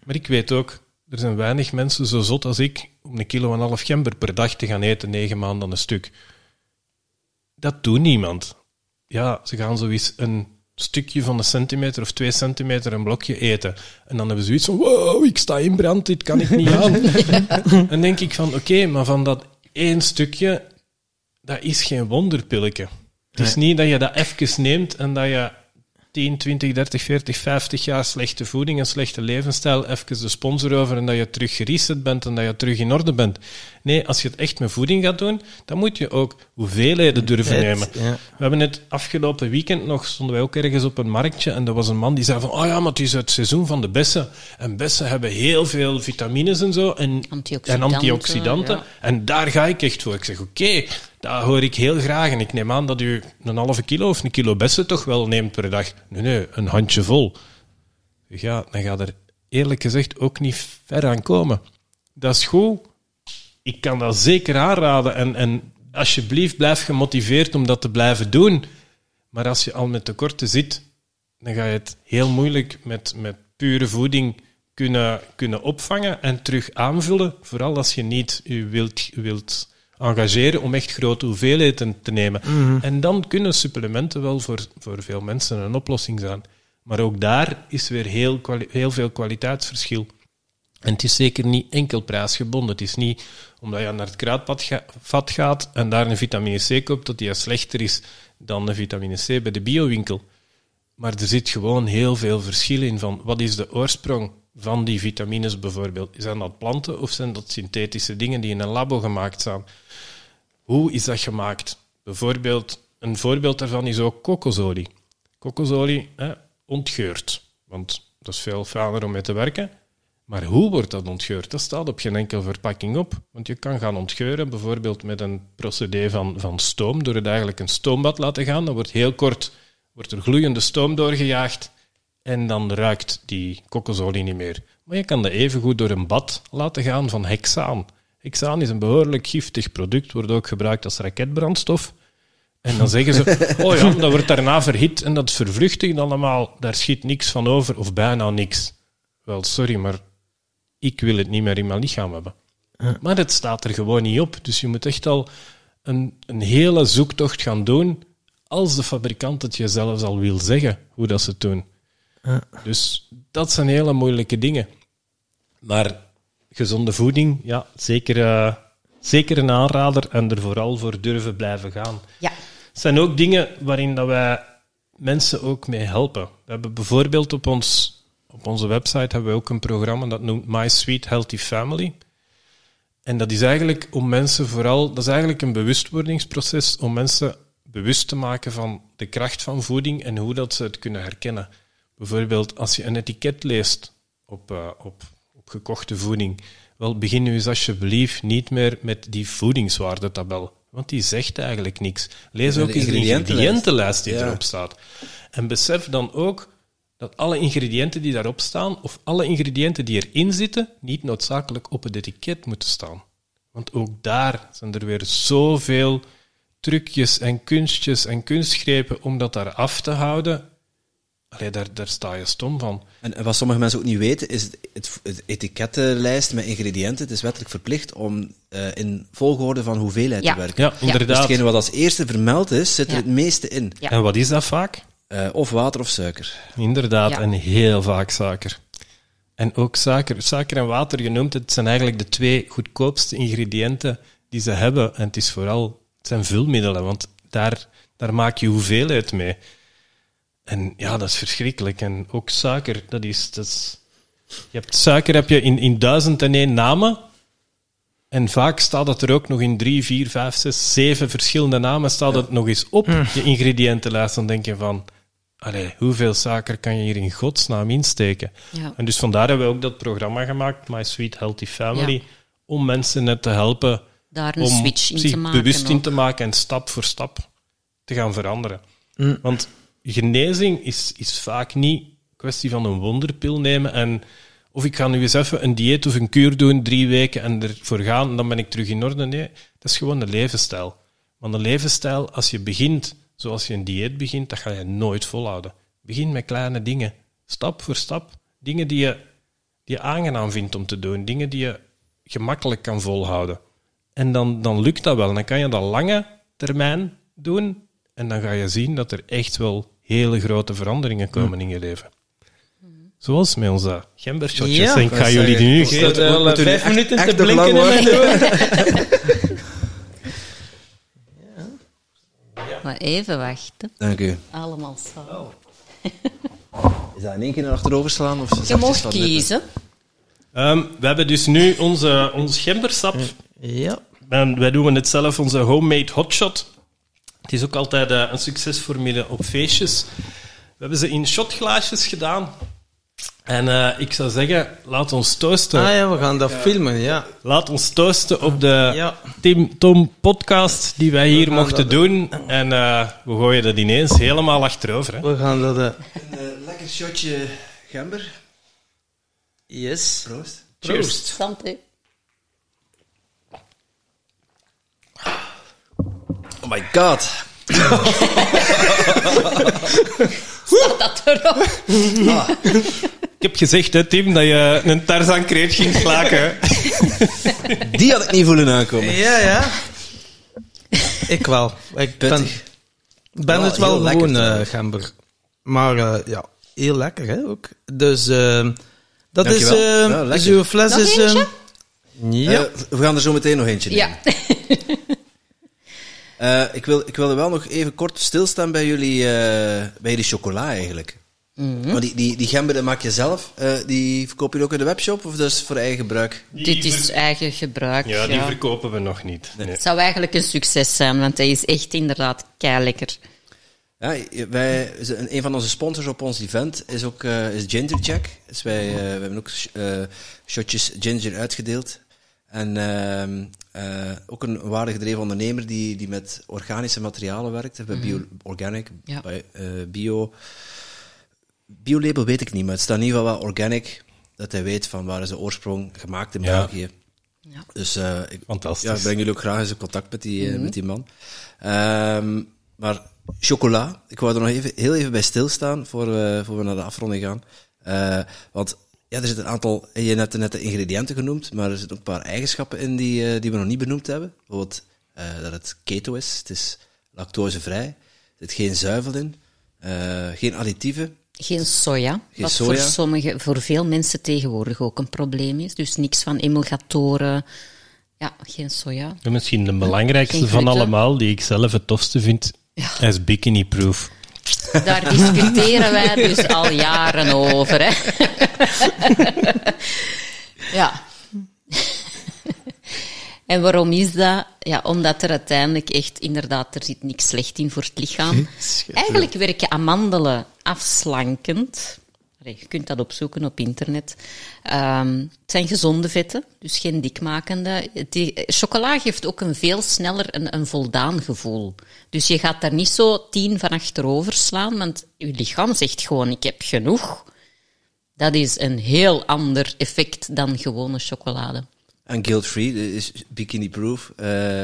Maar ik weet ook, er zijn weinig mensen zo zot als ik om een kilo en een half gember per dag te gaan eten, negen maanden een stuk. Dat doet niemand. Ja, ze gaan zoiets een stukje van een centimeter of twee centimeter een blokje eten. En dan hebben ze zoiets van, wow, ik sta in brand, dit kan ik niet [laughs] aan. dan denk ik van, oké, maar van dat één stukje, dat is geen wonderpilletje. Het is niet dat je dat even neemt en dat je 10, 20, 30, 40, 50 jaar slechte voeding en slechte levensstijl even de sponsor over en dat je terug gereset bent en dat je terug in orde bent. Nee, als je het echt met voeding gaat doen, dan moet je ook hoeveelheden durven Het, nemen. ja. We hebben het afgelopen weekend nog, stonden wij ook ergens op een marktje en er was een man die zei van, oh ja, maar het is het seizoen van de bessen. En bessen hebben heel veel vitamines en zo en Antioxidanten, en antioxidanten. ja. En daar ga ik echt voor. Ik zeg, oké, dat hoor ik heel graag. En ik neem aan dat u een halve kilo of een kilo bessen toch wel neemt per dag. Nee, nee, een handje vol. Ja, dan gaat er eerlijk gezegd ook niet ver aan komen. Dat is goed. Ik kan dat zeker aanraden. En, en alsjeblieft, blijf gemotiveerd om dat te blijven doen. Maar als je al met tekorten zit, dan ga je het heel moeilijk met, met pure voeding kunnen, kunnen opvangen en terug aanvullen. Vooral als je niet je wilt, wilt engageren om echt grote hoeveelheden te nemen. En dan kunnen supplementen wel voor, voor veel mensen een oplossing zijn. Maar ook daar is weer heel, heel veel kwaliteitsverschil. En het is zeker niet enkel prijsgebonden. Het is niet omdat je naar het kruidvat ga- vat gaat en daar een vitamine C koopt, dat die slechter is dan een vitamine C bij de biowinkel. Maar er zit gewoon heel veel verschil in van wat is de oorsprong van die vitamines bijvoorbeeld. Zijn dat planten of zijn dat synthetische dingen die in een labo gemaakt zijn? Hoe is dat gemaakt? Bijvoorbeeld, een voorbeeld daarvan is ook kokosolie. Kokosolie hè, ontgeurt, want dat is veel fijner om mee te werken. Maar hoe wordt dat ontgeurd? Dat staat op geen enkele verpakking op. Want je kan gaan ontgeuren, bijvoorbeeld met een procedé van, van stoom, door het eigenlijk een stoombad laten gaan. Dan wordt heel kort wordt er gloeiende stoom doorgejaagd en dan ruikt die kokosolie niet meer. Maar je kan dat evengoed door een bad laten gaan van hexaan. Hexaan is een behoorlijk giftig product, wordt ook gebruikt als raketbrandstof. En dan zeggen ze, [laughs] oh ja, dat wordt daarna verhit en dat vervluchtigt allemaal. Daar schiet niks van over, of bijna niks. Wel, sorry, maar ik wil het niet meer in mijn lichaam hebben. Maar het staat er gewoon niet op. Dus je moet echt al een, een hele zoektocht gaan doen als de fabrikant het je zelfs al wil zeggen hoe dat ze het doen. Dus dat zijn hele moeilijke dingen. Maar gezonde voeding, ja, zeker, eh, zeker een aanrader en er vooral voor durven blijven gaan. Ja. Het zijn ook dingen waarin dat wij mensen ook mee helpen. We hebben bijvoorbeeld op, ons, op onze website hebben we ook een programma dat noemt My Sweet Healthy Family. En dat is eigenlijk om mensen vooral, dat is eigenlijk een bewustwordingsproces om mensen bewust te maken van de kracht van voeding en hoe dat ze het kunnen herkennen. Bijvoorbeeld als je een etiket leest op, eh, op, op gekochte voeding, wel begin nu eens alsjeblieft niet meer met die voedingswaardetabel, want die zegt eigenlijk niks. Lees ook de eens de ingrediëntenlijst. ingrediëntenlijst die Ja. erop staat. En besef dan ook dat alle ingrediënten die daarop staan, of alle ingrediënten die erin zitten, niet noodzakelijk op het etiket moeten staan. Want ook daar zijn er weer zoveel trucjes en kunstjes en kunstgrepen om dat daar af te houden. Allee, daar, daar sta je stom van. En, en wat sommige mensen ook niet weten, is het, het, het etikettenlijst met ingrediënten. Het is wettelijk verplicht om eh, in volgorde van hoeveelheid Ja. te werken. Ja. Dus inderdaad. hetgene wat als eerste vermeld is, zit er Ja. het meeste in. Ja. En wat is dat vaak? Eh, of water of suiker. Inderdaad, Ja. en heel vaak suiker. En ook suiker. Suiker en water, je noemt het, zijn eigenlijk de twee goedkoopste ingrediënten die ze hebben. En het is vooral, het zijn vulmiddelen, want daar, daar maak je hoeveelheid mee. En ja, dat is verschrikkelijk. En ook suiker, dat is, dat is je hebt suiker heb je in, in duizend en één namen. En vaak staat het er ook nog in drie, vier, vijf, zes, zeven verschillende namen staat het nog eens op, je ingrediëntenlijst. Dan denk je van, allee, hoeveel suiker kan je hier in godsnaam insteken? Ja. En dus vandaar hebben we ook dat programma gemaakt, My Sweet Healthy Family, Ja. om mensen net te helpen Daar een om switch in zich te maken. bewust in te maken en stap voor stap te gaan veranderen. Mm. Want genezing is, is vaak niet een kwestie van een wonderpil nemen en of ik ga nu eens even een dieet of een kuur doen, drie weken en ervoor gaan en dan ben ik terug in orde. Nee, dat is gewoon een levensstijl. Want een levensstijl, als je begint zoals je een dieet begint, dat ga je nooit volhouden. Begin met kleine dingen, stap voor stap. Dingen die je, die je aangenaam vindt om te doen, dingen die je gemakkelijk kan volhouden. En dan, dan lukt dat wel. Dan kan je dat lange termijn doen. En dan ga je zien dat er echt wel hele grote veranderingen komen in je leven. Zoals met onze gembershotjes. Ja, en ik ga dat jullie die nu nu vijf minuten te blinken in lang [laughs] mijn ogen. Maar even wachten. Dank u. Allemaal samen. [laughs] Is dat in één keer naar achterover slaan? Of Je mocht kiezen. Ehm, we hebben dus nu onze, ons gembersap. Ja. En wij doen het zelf onze homemade hotshot. Het is ook altijd eh, een succesformule op feestjes. We hebben ze in shotglaasjes gedaan. En eh, ik zou zeggen, laat ons toosten. Ah ja, we gaan dat filmen, ja. Laat ons toosten op de Ja. Tim Tom podcast die wij hier mochten doen. En eh, we gooien dat ineens helemaal achterover. Hè. We gaan dat... eh, Een lekker shotje gember. yes. Proost. Proost. Santé. Oh my god. [laughs] Staat dat erop? Ik heb gezegd, hè, Tim, dat je een Tarzan-kreet ging slaken. Die had ik niet voelen aankomen. Ja, ja. Ik wel. Ik ben, Pittig. ben het wel gewoon, trouwens. gember. Maar eh, ja, heel lekker hè, ook. Dus eh, dat is... Dankjewel. eh Ja, dus uw fles Nog is... eentje? eh, ja. We gaan er zo meteen nog eentje nemen. Ja. [laughs] Eh, ik, wil, ik wilde wel nog even kort stilstaan bij jullie, eh, bij jullie chocola eigenlijk. Maar die, die, die gember maak je zelf. Eh, die verkoop je ook in de webshop of dat is voor eigen gebruik? Dit is eigen gebruik. Ja, die verkopen we nog niet. Nee. Het zou eigenlijk een succes zijn, want hij is echt inderdaad kei lekker. Ja, wij, een van onze sponsors op ons event is ook eh, is Ginger Check. Dus wij, eh, we hebben ook eh, shotjes ginger uitgedeeld. En ehm, eh, ook een waardegedreven ondernemer die, die met organische materialen werkt. Bij Bio Organic, Ja. bij eh, Bio... Biolabel weet ik niet, maar het staat in ieder geval wel organic. Dat hij weet van waar is de oorsprong gemaakt in Ja. België. Ja. Dus eh, ik, Fantastisch. ja, ik breng jullie ook graag eens in contact met die, eh, met die man. Ehm, maar chocola, ik wou er nog even, heel even bij stilstaan voor, we voor we naar de afronding gaan. Eh, want ja, er zitten een aantal, je hebt net, net de ingrediënten genoemd, maar er zitten ook een paar eigenschappen in die, eh, die we nog niet benoemd hebben. Bijvoorbeeld eh, dat het keto is, het is lactosevrij, er zit geen zuivel in, eh, geen additieven. Geen soja, Geen wat soja. voor, sommige, voor veel mensen tegenwoordig ook een probleem is. Dus niks van emulgatoren. Ja, geen soja. En misschien de belangrijkste van allemaal, die ik zelf het tofste vind, hij is bikini-proof. Daar discussiëren wij dus al jaren over. Hè. ja. En waarom is dat? Ja, omdat er uiteindelijk echt, inderdaad, er zit niks slecht in voor het lichaam. Eigenlijk werken amandelen afslankend. Je kunt dat opzoeken op internet. Ehm, het zijn gezonde vetten, dus geen dikmakende. Die, chocola geeft ook een veel sneller een, een voldaan gevoel. Dus je gaat daar niet zo tien van achterover slaan, want je lichaam zegt gewoon, ik heb genoeg. Dat is een heel ander effect dan gewone chocolade. En guilt-free, dat is bikini-proof. Eh,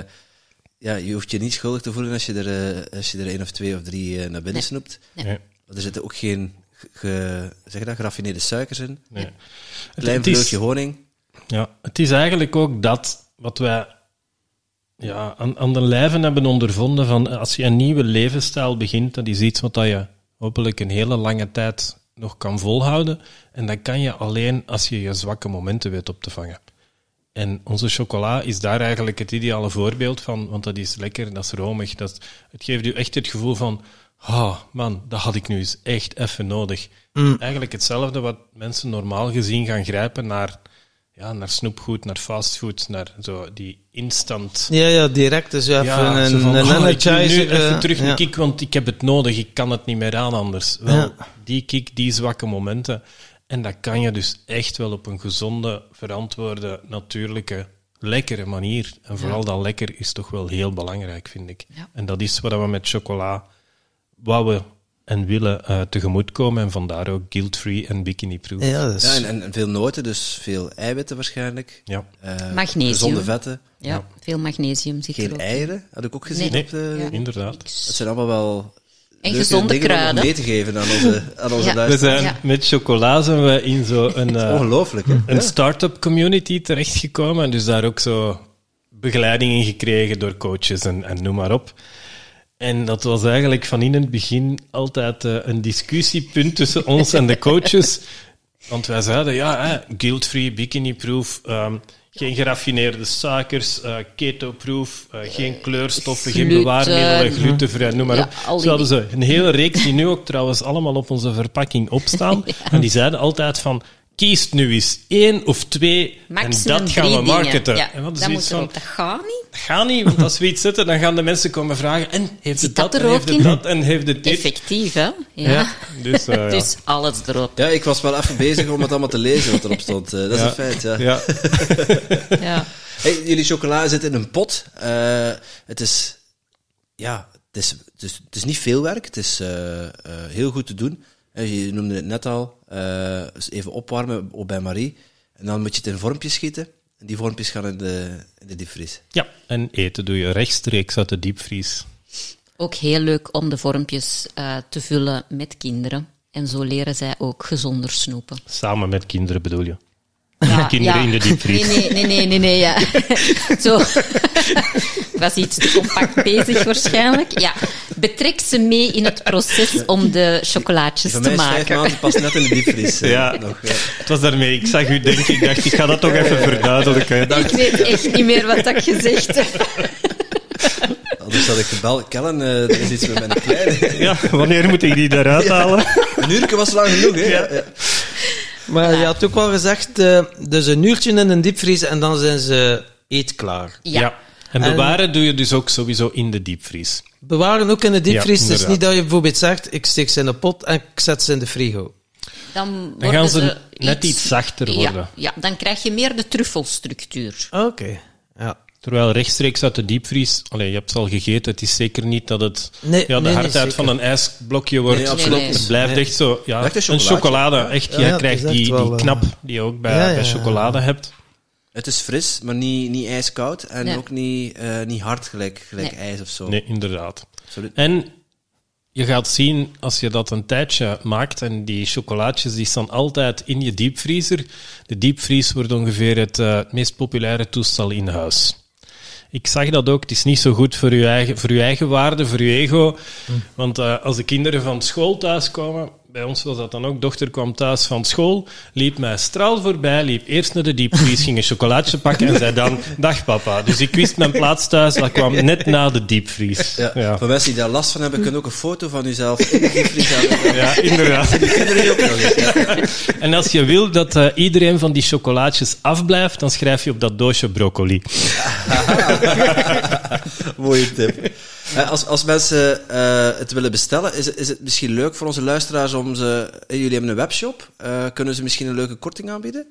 ja, je hoeft je niet schuldig te voelen als je er, eh, als je er één of twee of drie eh, naar binnen Nee. snoept. Nee. Nee, Er zitten ook geen ge, zeg je dat, geraffineerde suikers in. nee. Het- Klein vleugje honing. Ja, het is eigenlijk ook dat wat wij ja, aan, aan de lijven hebben ondervonden van als je een nieuwe levensstijl begint, dat is iets wat dat je hopelijk een hele lange tijd nog kan volhouden. En dat kan je alleen als je je zwakke momenten weet op te vangen. En onze chocola is daar eigenlijk het ideale voorbeeld van, want dat is lekker, dat is romig. Dat, het geeft u echt het gevoel van, ah man, dat had ik nu eens echt even nodig. Eigenlijk hetzelfde wat mensen normaal gezien gaan grijpen naar, ja, naar snoepgoed, naar fastfood, naar zo die instant... Ja, ja, direct. Dus even Ja, een, zo van, een oh, ik nu even eh, terug een ja. kick, want ik heb het nodig, ik kan het niet meer aan anders. Wel, Ja. die kick, die zwakke momenten. En dat kan je dus echt wel op een gezonde, verantwoorde, natuurlijke, lekkere manier. En vooral dat lekker is toch wel heel belangrijk, vind ik. Ja. En dat is wat we met chocola wouden en willen eh tegemoetkomen. En vandaar ook guilt-free en bikini-proof. Ja, en, veel noten, dus veel eiwitten waarschijnlijk. Ja. Eh, Magnesium. Gezonde vetten. Ja, veel magnesium zit er Geen eieren, had ik ook gezien. Nee. Op de, Ja. Inderdaad. Dat zijn allemaal wel En leuke gezonde dingen om kruiden. mee te geven aan onze, aan onze Ja. We zijn Ja. met chocola zijn we in zo'n... [laughs] eh Ongelooflijk, hè? een start-up community terechtgekomen en dus daar ook zo begeleiding in gekregen door coaches en, en noem maar op. En dat was eigenlijk van in het begin altijd eh, een discussiepunt tussen ons en de coaches. Want wij zeiden, ja, hè, guilt-free, bikini-proof, ehm, geen geraffineerde suikers, eh keto-proof, eh, geen kleurstoffen, geen bewaarmiddelen, glutenvrij, noem maar Ja, op. Zo hadden ze een hele reeks die nu ook trouwens allemaal op onze verpakking opstaan. [laughs] En die zeiden altijd van, kies nu eens één of twee Maximum en dat gaan we marketen. Ja, en wat is dat moet van, erop. Dat gaat niet. dat gaat niet, want als we iets zetten, dan gaan de mensen komen vragen, en heeft Zit het dat dat, er en heeft het dat, en heeft het dit? Effectief, hè? Ja. Ja, dus, eh, ja. Dus alles erop. Ja, ik was wel even bezig om het allemaal te lezen wat erop stond. Eh, dat is een feit, ja. Ja. [laughs] Ja. Hey, jullie chocola zit in een pot. Eh, het is... Ja, het is, het, is, het is niet veel werk. Het is eh, eh, heel goed te doen. Je noemde het net al. Eh, dus even opwarmen ook bij Marie. En dan moet je het in vormpjes schieten. En die vormpjes gaan in de, in de diepvries. ja, en eten doe je rechtstreeks uit de diepvries. Ook heel leuk om de vormpjes eh, te vullen met kinderen. En zo leren zij ook gezonder snoepen. Samen met kinderen bedoel je. Ja, [laughs] Kinderen in de diepvries. Nee, nee, nee, nee, nee, nee ja. [laughs] Zo. Ik [laughs] was iets te compact bezig waarschijnlijk. Ja, betrek ze mee in het proces om de chocolaatjes Van te mij is vijf maken. maanden pas net in de diepvries. eh, Ja. nog, ja. Het was daarmee, ik zag u denken, ik dacht, ik ga dat toch even verduidelijken. Ik weet echt niet meer wat ik gezegd heb. Anders had ik gebeld. Kellen, eh, er is iets met mijn kleine. Ja, wanneer moet ik die eruit halen? Een uurtje was lang genoeg, hè? Ja. ja. Maar je had ook wel gezegd, eh, dus een uurtje in een diepvries en dan zijn ze eetklaar. Ja. En bewaren doe je dus ook sowieso in de diepvries. Bewaren ook in de diepvries. Ja, het is inderdaad. niet dat je bijvoorbeeld zegt, ik steek ze in een pot en ik zet ze in de frigo. Dan, Dan gaan worden ze net iets zachter ja, worden. Ja, dan krijg je meer de truffelstructuur. Oké, ja. Terwijl rechtstreeks uit de diepvries, allee, je hebt ze al gegeten, het is zeker niet dat het Nee, ja, de nee, hardheid van een ijsblokje wordt. Nee, absoluut. Nee, nee. Het blijft Nee. echt zo, ja, Echt een chocolade. Echt, Ja, jij het krijgt echt die, wel, die eh, knap die je ook bij, Ja, ja, bij ja. chocolade hebt. Het is fris, maar niet, niet ijskoud. En Nee. ook niet, eh, niet hard gelijk, gelijk Nee. ijs of zo. Nee, inderdaad. Absoluut. En je gaat zien, als je dat een tijdje maakt, en die chocolaatjes die staan altijd in je diepvriezer. De diepvries wordt ongeveer het, eh, het meest populaire toestel in huis. Ik zag dat ook. Het is niet zo goed voor je eigen, voor je eigen waarde, voor je ego. Want eh, als de kinderen van school thuiskomen, bij ons was dat dan ook, dochter kwam thuis van school, liep mij straal voorbij, liep eerst naar de diepvries, ging een chocolaatje pakken en zei dan, [laughs] dag papa. Dus ik wist mijn plaats thuis, dat kwam net na de diepvries. Ja. Ja, Voor mensen die daar last van hebben, kunnen ook een foto van jezelf in de diepvries hebben. [laughs] ja inderdaad. Die kinderen die ook nog eens. Ja. [laughs] En als je wil dat eh, iedereen van die chocolaatjes afblijft, dan schrijf je op dat doosje broccoli. Mooie tip. Eh, Als, als mensen eh, het willen bestellen, is, het- is het misschien leuk voor onze luisteraars om ze... eh, Jullie hebben een webshop. Eh, kunnen ze misschien een leuke korting aanbieden?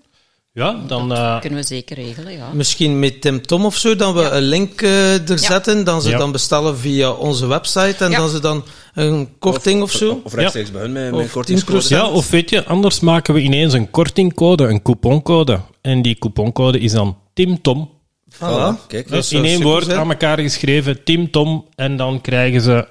Ja, dan... eh, Kunnen we zeker regelen, ja. Misschien met Tim Tom of zo, dan we een link er Ja. zetten, dan ze Ja. dan bestellen via onze website en Ja. dan ze dan een korting of, zo. Of rechtstreeks bij hun met, met Of een kortingscode. 10%. ja, of weet je, anders maken we ineens een kortingcode, een couponcode. En die couponcode is dan Tim Tom. Voilà, kijk. Dus in één super woord zijn. aan elkaar geschreven, Tim Tom. En dan krijgen ze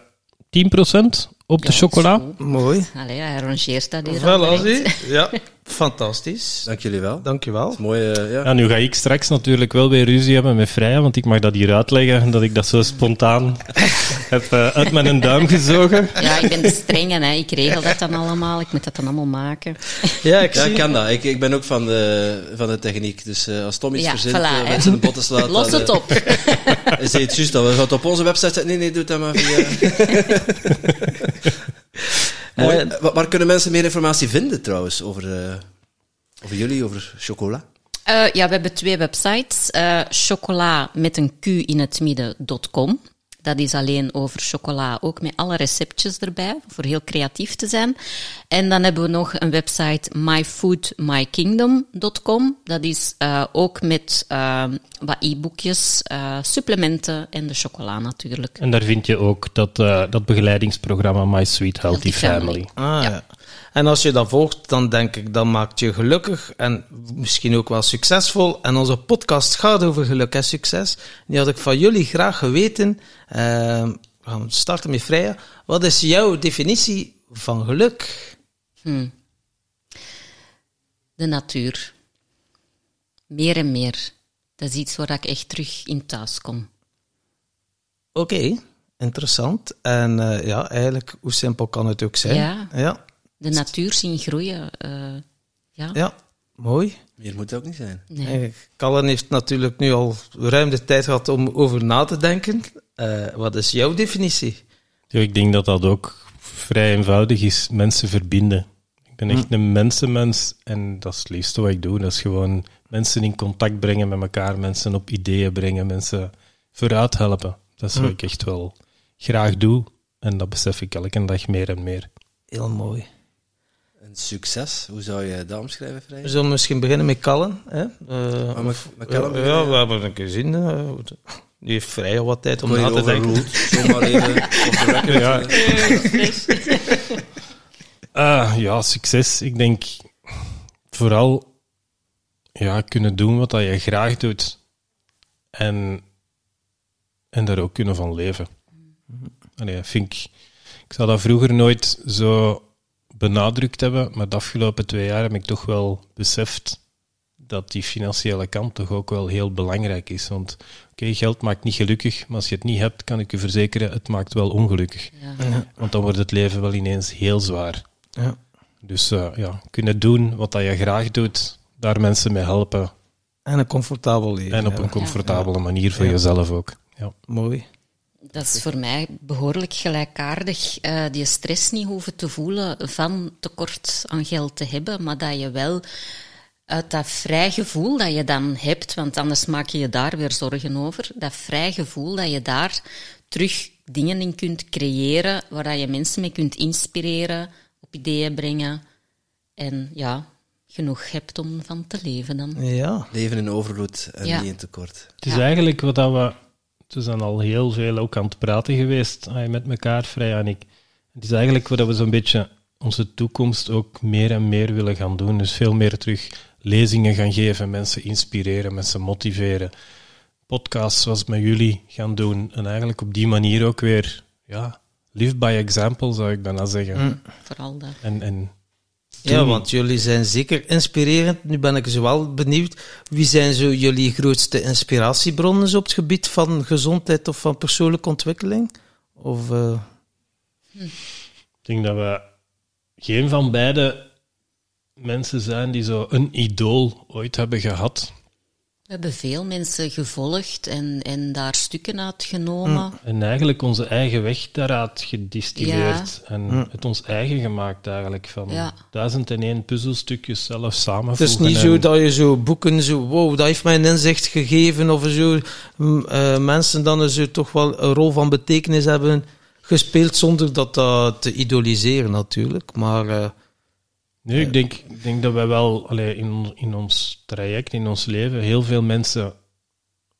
10% op de chocola. Mooi. Allee, hij rangeert dat hier al Voilà, zie. Ja, [laughs] fantastisch. Dank jullie wel. Dankjewel. Mooi, eh, ja. Ja, nu ga ik straks natuurlijk wel weer ruzie hebben met Freya, want ik mag dat hier uitleggen, dat ik dat zo spontaan [laughs] heb eh, uit mijn duim gezogen. Ja, ik ben de strenge, hè. ik regel dat dan allemaal, ik moet dat dan allemaal maken. Ja, ik Ja, ik kan dat. Ik, ik ben ook van de, van de techniek. Dus eh, als Tom iets Ja, verzint, voilà, mensen de botten slaat... [laughs] Los het op. Hij zei het juist al. We gaan het op onze website zetten. Nee, nee, doe het dan maar via... [laughs] Mooi. Eh, Wa- waar kunnen mensen meer informatie vinden trouwens over, eh, over jullie, over chocola? Eh, ja, we hebben twee websites. Eh, chocola met een q in het midden.com. Dat is alleen over chocola, ook met alle receptjes erbij, voor heel creatief te zijn. En dan hebben we nog een website myfoodmykingdom.com. Dat is eh, ook met eh, wat e-boekjes, eh, supplementen en de chocola natuurlijk. En daar vind je ook dat, eh, dat begeleidingsprogramma My Sweet Healthy, Healthy Family. Family. Ah, Ja. En als je dat volgt, dan denk ik, dat maakt je gelukkig en misschien ook wel succesvol. En onze podcast gaat over geluk en succes. Die had ik van jullie graag geweten. Ehm, we gaan starten met Freya. Wat is jouw definitie van geluk? Hm. De natuur. Meer en meer. Dat is iets waar ik echt terug in thuis kom. Oké, interessant. En eh, ja, eigenlijk, hoe simpel kan het ook zijn? Ja. ja, De natuur zien groeien. eh, ja. ja, mooi. Meer moet het ook niet zijn. Nee. Callen heeft natuurlijk nu al ruim de tijd gehad om over na te denken. Eh, wat is jouw definitie? Ja, ik denk dat dat ook vrij eenvoudig is. Mensen verbinden. Ik ben echt een mensenmens en dat is het liefste wat ik doe. Dat is gewoon mensen in contact brengen met elkaar, mensen op ideeën brengen, mensen vooruit helpen. Dat is wat ik echt wel graag doe en dat besef ik elke dag meer en meer. Heel mooi. Een succes, hoe zou je dat omschrijven, Vrij? We zullen misschien beginnen met Callen. Hè? Eh, met- met Callen ja, we hebben een eh, die heeft vrij wat tijd om na te denken. zomaar even op de. [laughs] Ja. [laughs] eh. Ja, succes. Ik denk vooral ja, kunnen doen wat dat je graag doet. En, en daar ook kunnen van leven. Allee, vind ik, ik zou dat vroeger nooit zo benadrukt hebben, maar de afgelopen twee jaar heb ik toch wel beseft dat die financiële kant toch ook wel heel belangrijk is. Want oké, geld maakt niet gelukkig, maar als je het niet hebt, kan ik je verzekeren, het maakt wel ongelukkig. Ja. Want dan wordt het leven wel ineens heel zwaar. Ja. Dus eh, ja, kunnen doen wat dat je graag doet, daar mensen mee helpen. En een comfortabel leven. En op ja. een comfortabele manier voor Ja. jezelf ook. Ja. Mooi. Dat is voor mij behoorlijk gelijkaardig. eh, die stress niet hoeven te voelen van tekort aan geld te hebben, maar dat je wel uit dat vrij gevoel dat je dan hebt, want anders maak je je daar weer zorgen over, dat vrij gevoel dat je daar terug dingen in kunt creëren waar dat je mensen mee kunt inspireren, op ideeën brengen en ja, genoeg hebt om van te leven dan. Ja. Leven in overvloed en Ja. niet in tekort. Het is Ja. eigenlijk wat dat we... We zijn al heel veel ook aan het praten geweest ah, met elkaar, Vrij en ik. Het is eigenlijk wat dat we zo'n beetje onze toekomst ook meer en meer willen gaan doen. Dus veel meer terug lezingen gaan geven, mensen inspireren, mensen motiveren. Podcasts zoals met jullie gaan doen. En eigenlijk op die manier ook weer, ja, live by example zou ik bijna zeggen. Vooral dat. En, en Ja, want jullie zijn zeker inspirerend. Nu ben ik zo wel benieuwd. Wie zijn zo jullie grootste inspiratiebronnen op het gebied van gezondheid of van persoonlijke ontwikkeling? Of, eh, Ik denk dat we geen van beide mensen zijn die zo een idool ooit hebben gehad. We hebben veel mensen gevolgd en, en daar stukken uit genomen. En eigenlijk onze eigen weg daaruit gedistilleerd. En het ons eigen gemaakt eigenlijk. Van Ja. duizend en één puzzelstukjes zelf samenvoegen. het is niet en- zo dat je zo boeken, zo, wow, dat heeft mij een inzicht gegeven, of zo m, eh, mensen dan zo toch wel een rol van betekenis hebben gespeeld, zonder dat, dat te idoliseren natuurlijk. Maar eh, Nee, ik denk, ik denk dat wij wel allee, in, in ons traject, in ons leven, heel veel mensen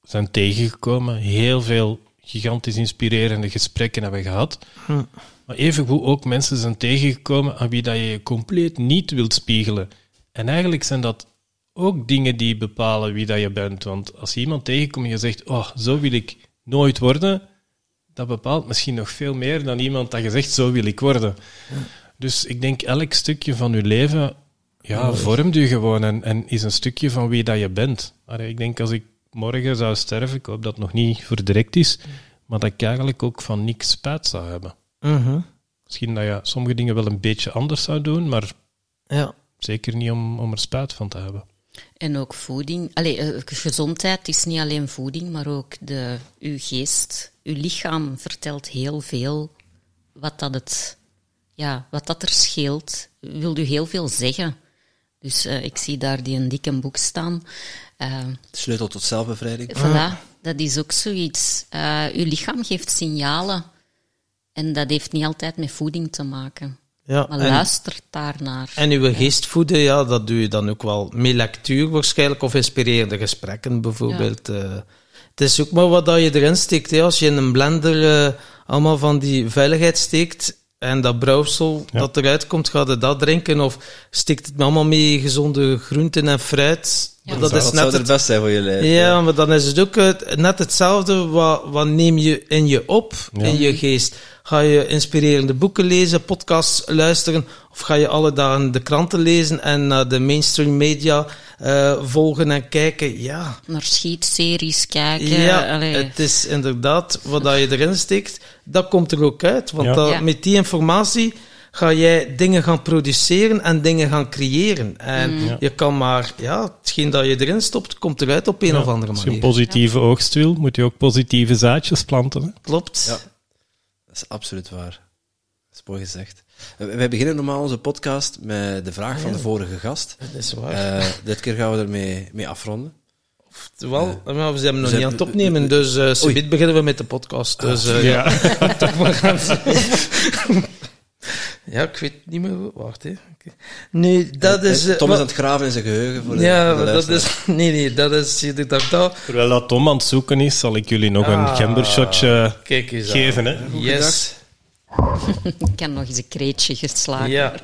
zijn tegengekomen. Heel veel gigantisch inspirerende gesprekken hebben gehad. Hm. Maar evengoed ook mensen zijn tegengekomen aan wie dat je je compleet niet wilt spiegelen. En eigenlijk zijn dat ook dingen die bepalen wie dat je bent. Want als je iemand tegenkomt en je zegt, oh, zo wil ik nooit worden, dat bepaalt misschien nog veel meer dan iemand dat je zegt, zo wil ik worden. Dus ik denk, elk stukje van je leven ja, vormt je gewoon en, en is een stukje van wie dat je bent. Allee, ik denk, als ik morgen zou sterven, ik hoop dat het nog niet voor direct is, maar dat ik eigenlijk ook van niks spijt zou hebben. Mhm. Misschien dat je sommige dingen wel een beetje anders zou doen, maar Ja. zeker niet om, om er spijt van te hebben. En ook voeding. Allee, eh, gezondheid is niet alleen voeding, maar ook de, uw geest. Uw lichaam vertelt heel veel wat dat, het, ja, wat dat er scheelt. Wil u heel veel zeggen. Dus eh, ik zie daar die een dikke boek staan. Eh, Sleutel tot zelfbevrijding. Voilà, dat is ook zoiets. Eh uw lichaam geeft signalen. En dat heeft niet altijd met voeding te maken. ja. Maar en, luister daarnaar. en uw geest voeden, ja, dat doe je dan ook wel met lectuur waarschijnlijk, of inspirerende gesprekken bijvoorbeeld. eh. het is ook maar wat dat je erin steekt. Hè. Als je in een blender allemaal van die veiligheid steekt en dat brouwsel Ja. dat eruit komt, ga je dat drinken? Of stikt het allemaal mee gezonde groenten en fruit? Ja. dat dat is zou net er het best zijn voor je lijf. Ja, maar dan is het ook het- net hetzelfde. Wat, wat neem je in je op, Ja. in je geest? Ga je inspirerende boeken lezen, podcasts luisteren? Of ga je alle dagen de kranten lezen en naar de mainstream media eh, volgen en kijken? Ja, Naar schietseries kijken. ja allee. het is inderdaad wat dat je erin steekt, dat komt er ook uit. Want Ja. dat- Ja. met die informatie ga jij dingen gaan produceren en dingen gaan creëren. En Mm. je kan maar, ja, hetgeen dat je erin stopt, komt eruit op een Ja, of andere Als je een manier. positieve oogst wil, moet je ook positieve zaadjes planten. Hè? Klopt. Ja. Dat is absoluut waar. Dat is mooi gezegd. Eh, Wij beginnen normaal onze podcast met de vraag van de vorige gast. Dat is waar. Eh, dit keer gaan we ermee mee afronden. Wel, maar we zijn nog niet aan het opnemen, dus eh subiet beginnen we met de podcast. Dus eh, ja. [laughs] toch maar gaan [laughs] Ja, ik weet niet meer hoe. Wacht, hè. Oké. Nee, dat is... Tom is wat- aan het graven in zijn geheugen. Voor ja, de dat is... [laughs] Nee, nee, dat is... Je dacht dat... Terwijl dat Tom aan het zoeken is, zal ik jullie nog een Ah, gembershotje Kijk eens aan. geven. Hè? Yes. [laughs] Ik kan nog eens een kreetje geslagen Ja.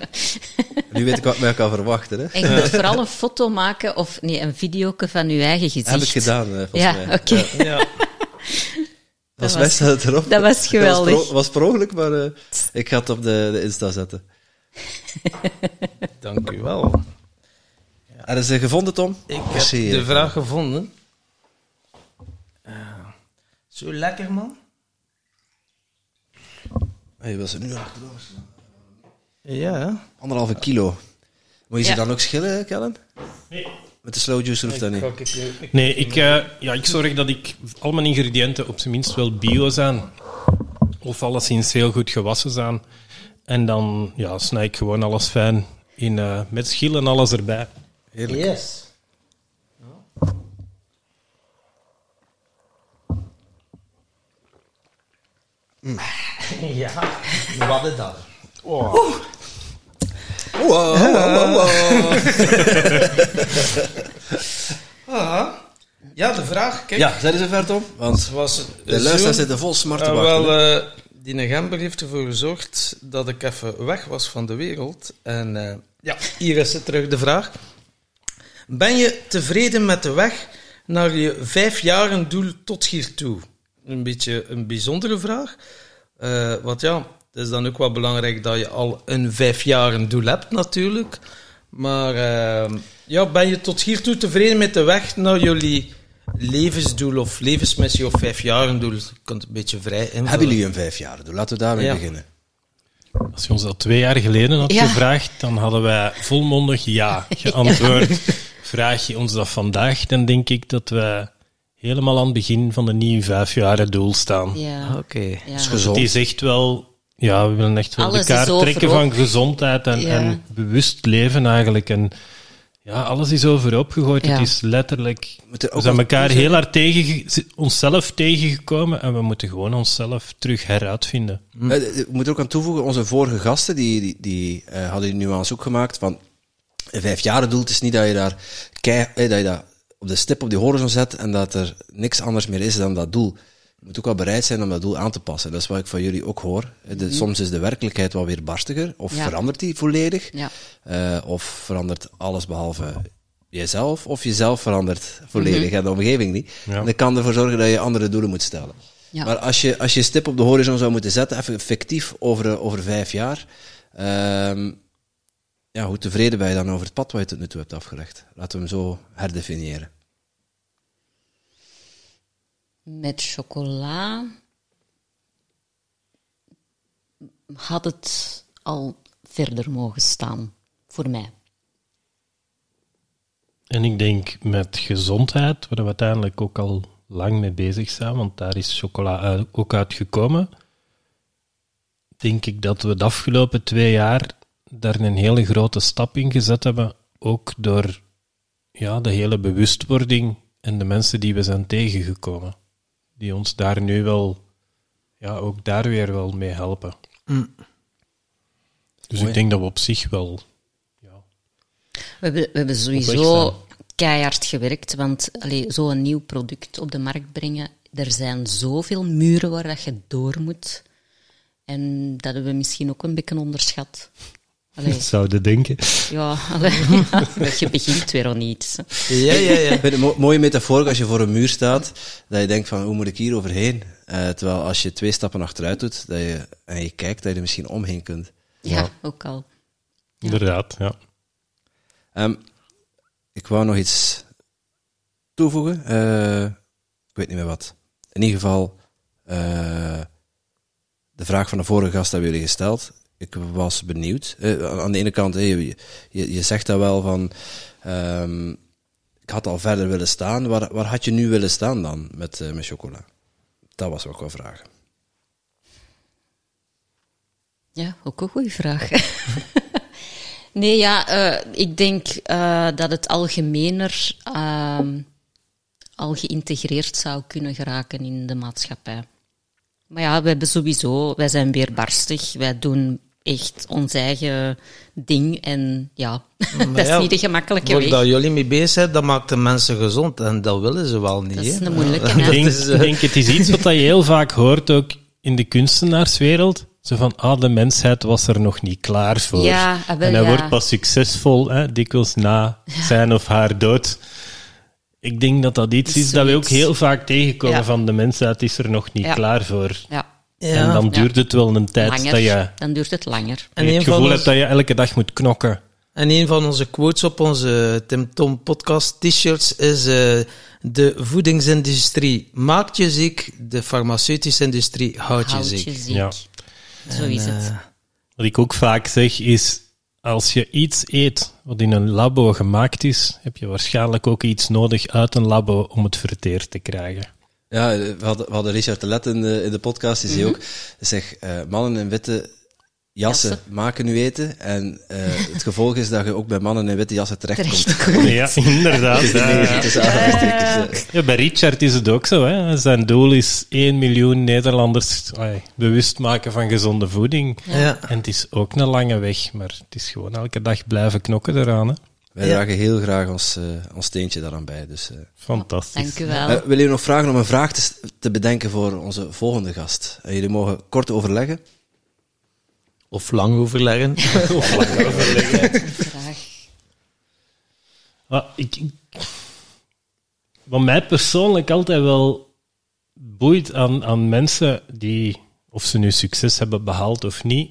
[laughs] Nu weet ik wat mij kan verwachten. Hè. En je moet vooral een foto maken of nee, een video van je eigen gezicht. Heb ik gedaan, eh, volgens Ja, mij. oké. Ja. Volgens Dat was- het erop. [laughs] dat was geweldig. Dat was per, was ongeluk, maar eh, ik ga het op de, de Insta zetten. [laughs] Dank u wel. Er is ze gevonden, Tom? Ik Merci, heb de vraag gevonden. Eh, zo lekker, man. Hey, was er nu achterdoor? Ja? Anderhalve kilo. Moet je ze dan ook schillen, Kellen? Nee. Met de slow juicer hoeft dat niet. Nee, ik, eh, ja, ik zorg dat ik al mijn ingrediënten op zijn minst wel bio zijn. Of alleszins heel goed gewassen zijn. En dan ja, snij ik gewoon alles fijn in, eh, met schil en alles erbij. Heerlijk. Yes. [laughs] Ja, wat is dat? Wow, wow, wow, wow. [laughs] Ah, ja, de vraag, kijk. Ja, zijn ze ver, Tom? Want was de luisteraars zitten vol smart te Ah, wachten. wel, eh, die Gember heeft ervoor gezorgd dat ik even weg was van de wereld. En eh, ja, hier is het terug de vraag. Ben je tevreden met de weg naar je vijfjaren doel tot hiertoe? Een beetje een bijzondere vraag. Eh, want ja, het is dan ook wel belangrijk dat je al een vijfjaren doel hebt natuurlijk. Maar eh, ja, ben je tot hiertoe tevreden met de weg naar jullie levensdoel of levensmissie of vijfjarendoel? Je kunt het een beetje vrij invullen. Hebben jullie een vijf jaar? doel? Laten we daarmee Ja. beginnen. Als je ons dat twee jaar geleden had Ja. gevraagd, dan hadden wij volmondig ja [laughs] geantwoord. Vraag je ons dat vandaag, dan denk ik dat wij helemaal aan het begin van de nieuwe vijfjaren doel staan. Ja. Oké. is gezond. Het is echt wel, ja, we willen echt wel Alles de kaart is trekken van gezondheid en, Ja. en bewust leven eigenlijk. En ja, alles is overhoop gegooid. Ja. Het is letterlijk, er we zijn elkaar heel hard tegen, onszelf tegengekomen en we moeten gewoon onszelf terug heruitvinden. Eh, Ik moet er ook aan toevoegen, onze vorige gasten, die, die, die eh, hadden die nuance ook gemaakt van een vijfjarendoel, het is niet dat je daar kei, eh, dat je dat op de stip op die horizon zet en dat er niks anders meer is dan dat doel. Je moet ook wel bereid zijn om dat doel aan te passen. Dat is wat ik van jullie ook hoor. Eh, De, Soms is de werkelijkheid wel weer barstiger, of Ja. verandert die volledig, Ja. eh, of verandert alles behalve jezelf of jezelf verandert volledig en de omgeving niet. Ja. En dat kan ervoor zorgen dat je andere doelen moet stellen. Ja. Maar als je, als je een stip op de horizon zou moeten zetten, even fictief over, over vijf jaar, ehm, ja, hoe tevreden ben je dan over het pad wat je tot nu toe hebt afgelegd? Laten we hem zo herdefiniëren. Met chocola had het al verder mogen staan, voor mij. En ik denk met gezondheid, waar we uiteindelijk ook al lang mee bezig zijn, want daar is chocola ook uitgekomen, denk ik dat we de afgelopen twee jaar daar een hele grote stap in gezet hebben, ook door ja, de hele bewustwording en de mensen die we zijn tegengekomen, die ons daar nu wel, ja, ook daar weer wel mee helpen. Dus Mooi. ik denk dat we op zich wel ja, We hebben, we hebben sowieso keihard gewerkt, want zo'n nieuw product op de markt brengen, er zijn zoveel muren waar dat je door moet. En dat hebben we misschien ook een beetje onderschat. Allee, [laughs] zouden denken. ja, allee, [laughs] je begint weer aan iets. hè. Ja, ja, ja. Een mo- mooie metafoor als je voor een muur staat, dat je denkt van, hoe moet ik hier overheen? Eh, terwijl als je twee stappen achteruit doet, dat je, en je kijkt, dat je er misschien omheen kunt. Ja, ook al. Inderdaad, ja. Ehm, ik wou nog iets toevoegen. Eh, ik weet niet meer wat. In ieder geval, eh, de vraag van de vorige gast hebben jullie gesteld. Ik was benieuwd. Eh, aan de ene kant, eh, je, je, zegt dat wel van... ehm, ik had al verder willen staan. Waar, waar had je nu willen staan dan met, eh, met chocola? Dat was ook wel vragen. Ja, ook een goede vraag. [laughs] nee, ja, ik denk dat het algemener ehm, al geïntegreerd zou kunnen geraken in de maatschappij. Maar ja, we hebben sowieso, wij zijn weerbarstig, wij doen echt ons eigen ding en ja, [laughs] dat is ja, niet de gemakkelijke weg. dat jullie mee bezig zijn, dat maakt de mensen gezond. En dat willen ze wel niet. Dat is hè. een moeilijke? [laughs] Ik denk, is, eh, ik denk, het is iets wat je heel vaak hoort ook in de kunstenaarswereld. Zo van, ah, de mensheid was er nog niet klaar voor. Ja, ah, wel, en hij ja. wordt pas succesvol, hè, dikwijls na zijn of haar dood. Ik denk dat dat iets is is dat we ook heel vaak tegenkomen Ja. van de mensheid is er nog niet Ja. klaar voor. Ja, ja. En dan duurt het wel een tijd langer, dat je dan duurt het langer. En het een gevoel hebt ons- dat je elke dag moet knokken. En een van onze quotes op onze Tim Tom podcast t-shirts is eh, de voedingsindustrie maakt je ziek, de farmaceutische industrie houdt je Houd ziek. je ziek. Ja. Zo is het. eh, Wat ik ook vaak zeg is, als je iets eet wat in een labo gemaakt is, heb je waarschijnlijk ook iets nodig uit een labo om het verteerd te krijgen. Ja, we hadden, we hadden Richard de Let in de, in de podcast, die zei ook, zeg, eh, mannen in witte jassen, Jassen. maken nu eten. En eh, [laughs] het gevolg is dat je ook bij mannen in witte jassen terechtkomt. Terecht. Ja, inderdaad. [laughs] ja, eh. Ja, bij Richard is het ook zo. Hè. Zijn doel is 1 miljoen Nederlanders ai, bewust maken van gezonde voeding. ja. En het is ook een lange weg, maar het is gewoon elke dag blijven knokken eraan. Hè. Wij Ja. dragen heel graag ons, eh, ons steentje daaraan bij. Dus, eh. Fantastisch. Dank u wel. Eh, wil je nog vragen om een vraag te, bedenken voor onze volgende gast? En jullie mogen kort overleggen. Of lang [laughs] overleggen. Graag. Ah, ik, ik- wat mij persoonlijk altijd wel boeit aan, aan mensen die, of ze nu succes hebben behaald of niet,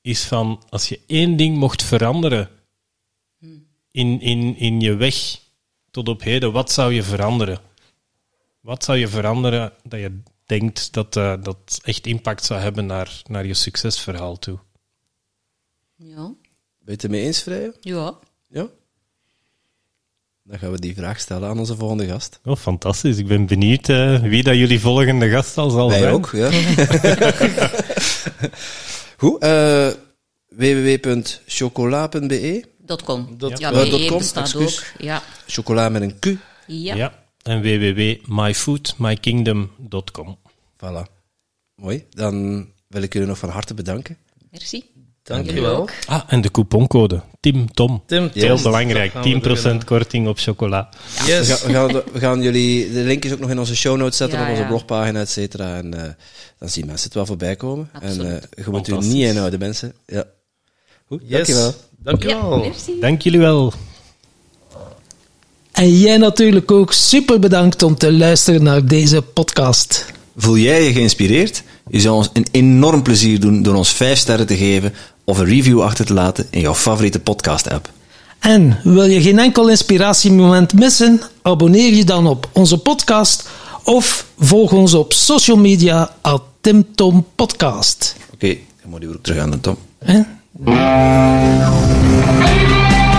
is van als je één ding mocht veranderen in, in, in je weg tot op heden, wat zou je veranderen? Wat zou je veranderen dat je denkt dat eh, dat echt impact zou hebben naar, naar je succesverhaal toe? Ja. Ben je het ermee eens, Freya? ja. Ja? Dan gaan we die vraag stellen aan onze volgende gast. Oh, fantastisch. Ik ben benieuwd eh, wie dat jullie volgende gast al zal Wij zijn. ook, ja. [laughs] Goed, eh www.chocola.be. Dot .com. Dot- ja, Ja, dot com, bestaat ook. Ja. Chocola met een Q. Ja. Ja. En www.myfoodmykingdom.com. Voilà. Mooi. Dan wil ik jullie nog van harte bedanken. Merci. Dank je wel. Ah, en de couponcode. Tim Tom. Tim, Heel Tom. belangrijk. Gaan we 10% erin. korting op chocola. We, Yes. gaan, we, gaan, we gaan jullie de linkjes ook nog in onze show notes zetten Ja, op onze ja. blogpagina, et cetera. En eh, dan zien mensen het wel voorbij komen. En Absoluut. eh, je moet u niet inhouden, mensen. Ja. Goed, Yes. dankjewel. Dank je Ja, wel. merci. Dank jullie wel. En jij natuurlijk ook super bedankt om te luisteren naar deze podcast. Voel jij je geïnspireerd? Je zou ons een enorm plezier doen door ons 5 sterren te geven of een review achter te laten in jouw favoriete podcast-app. En wil je geen enkel inspiratiemoment missen? Abonneer je dan op onze podcast of volg ons op social media at Tim Podcast. Oké, dan moet je ook terug aan de Tom. Thank you.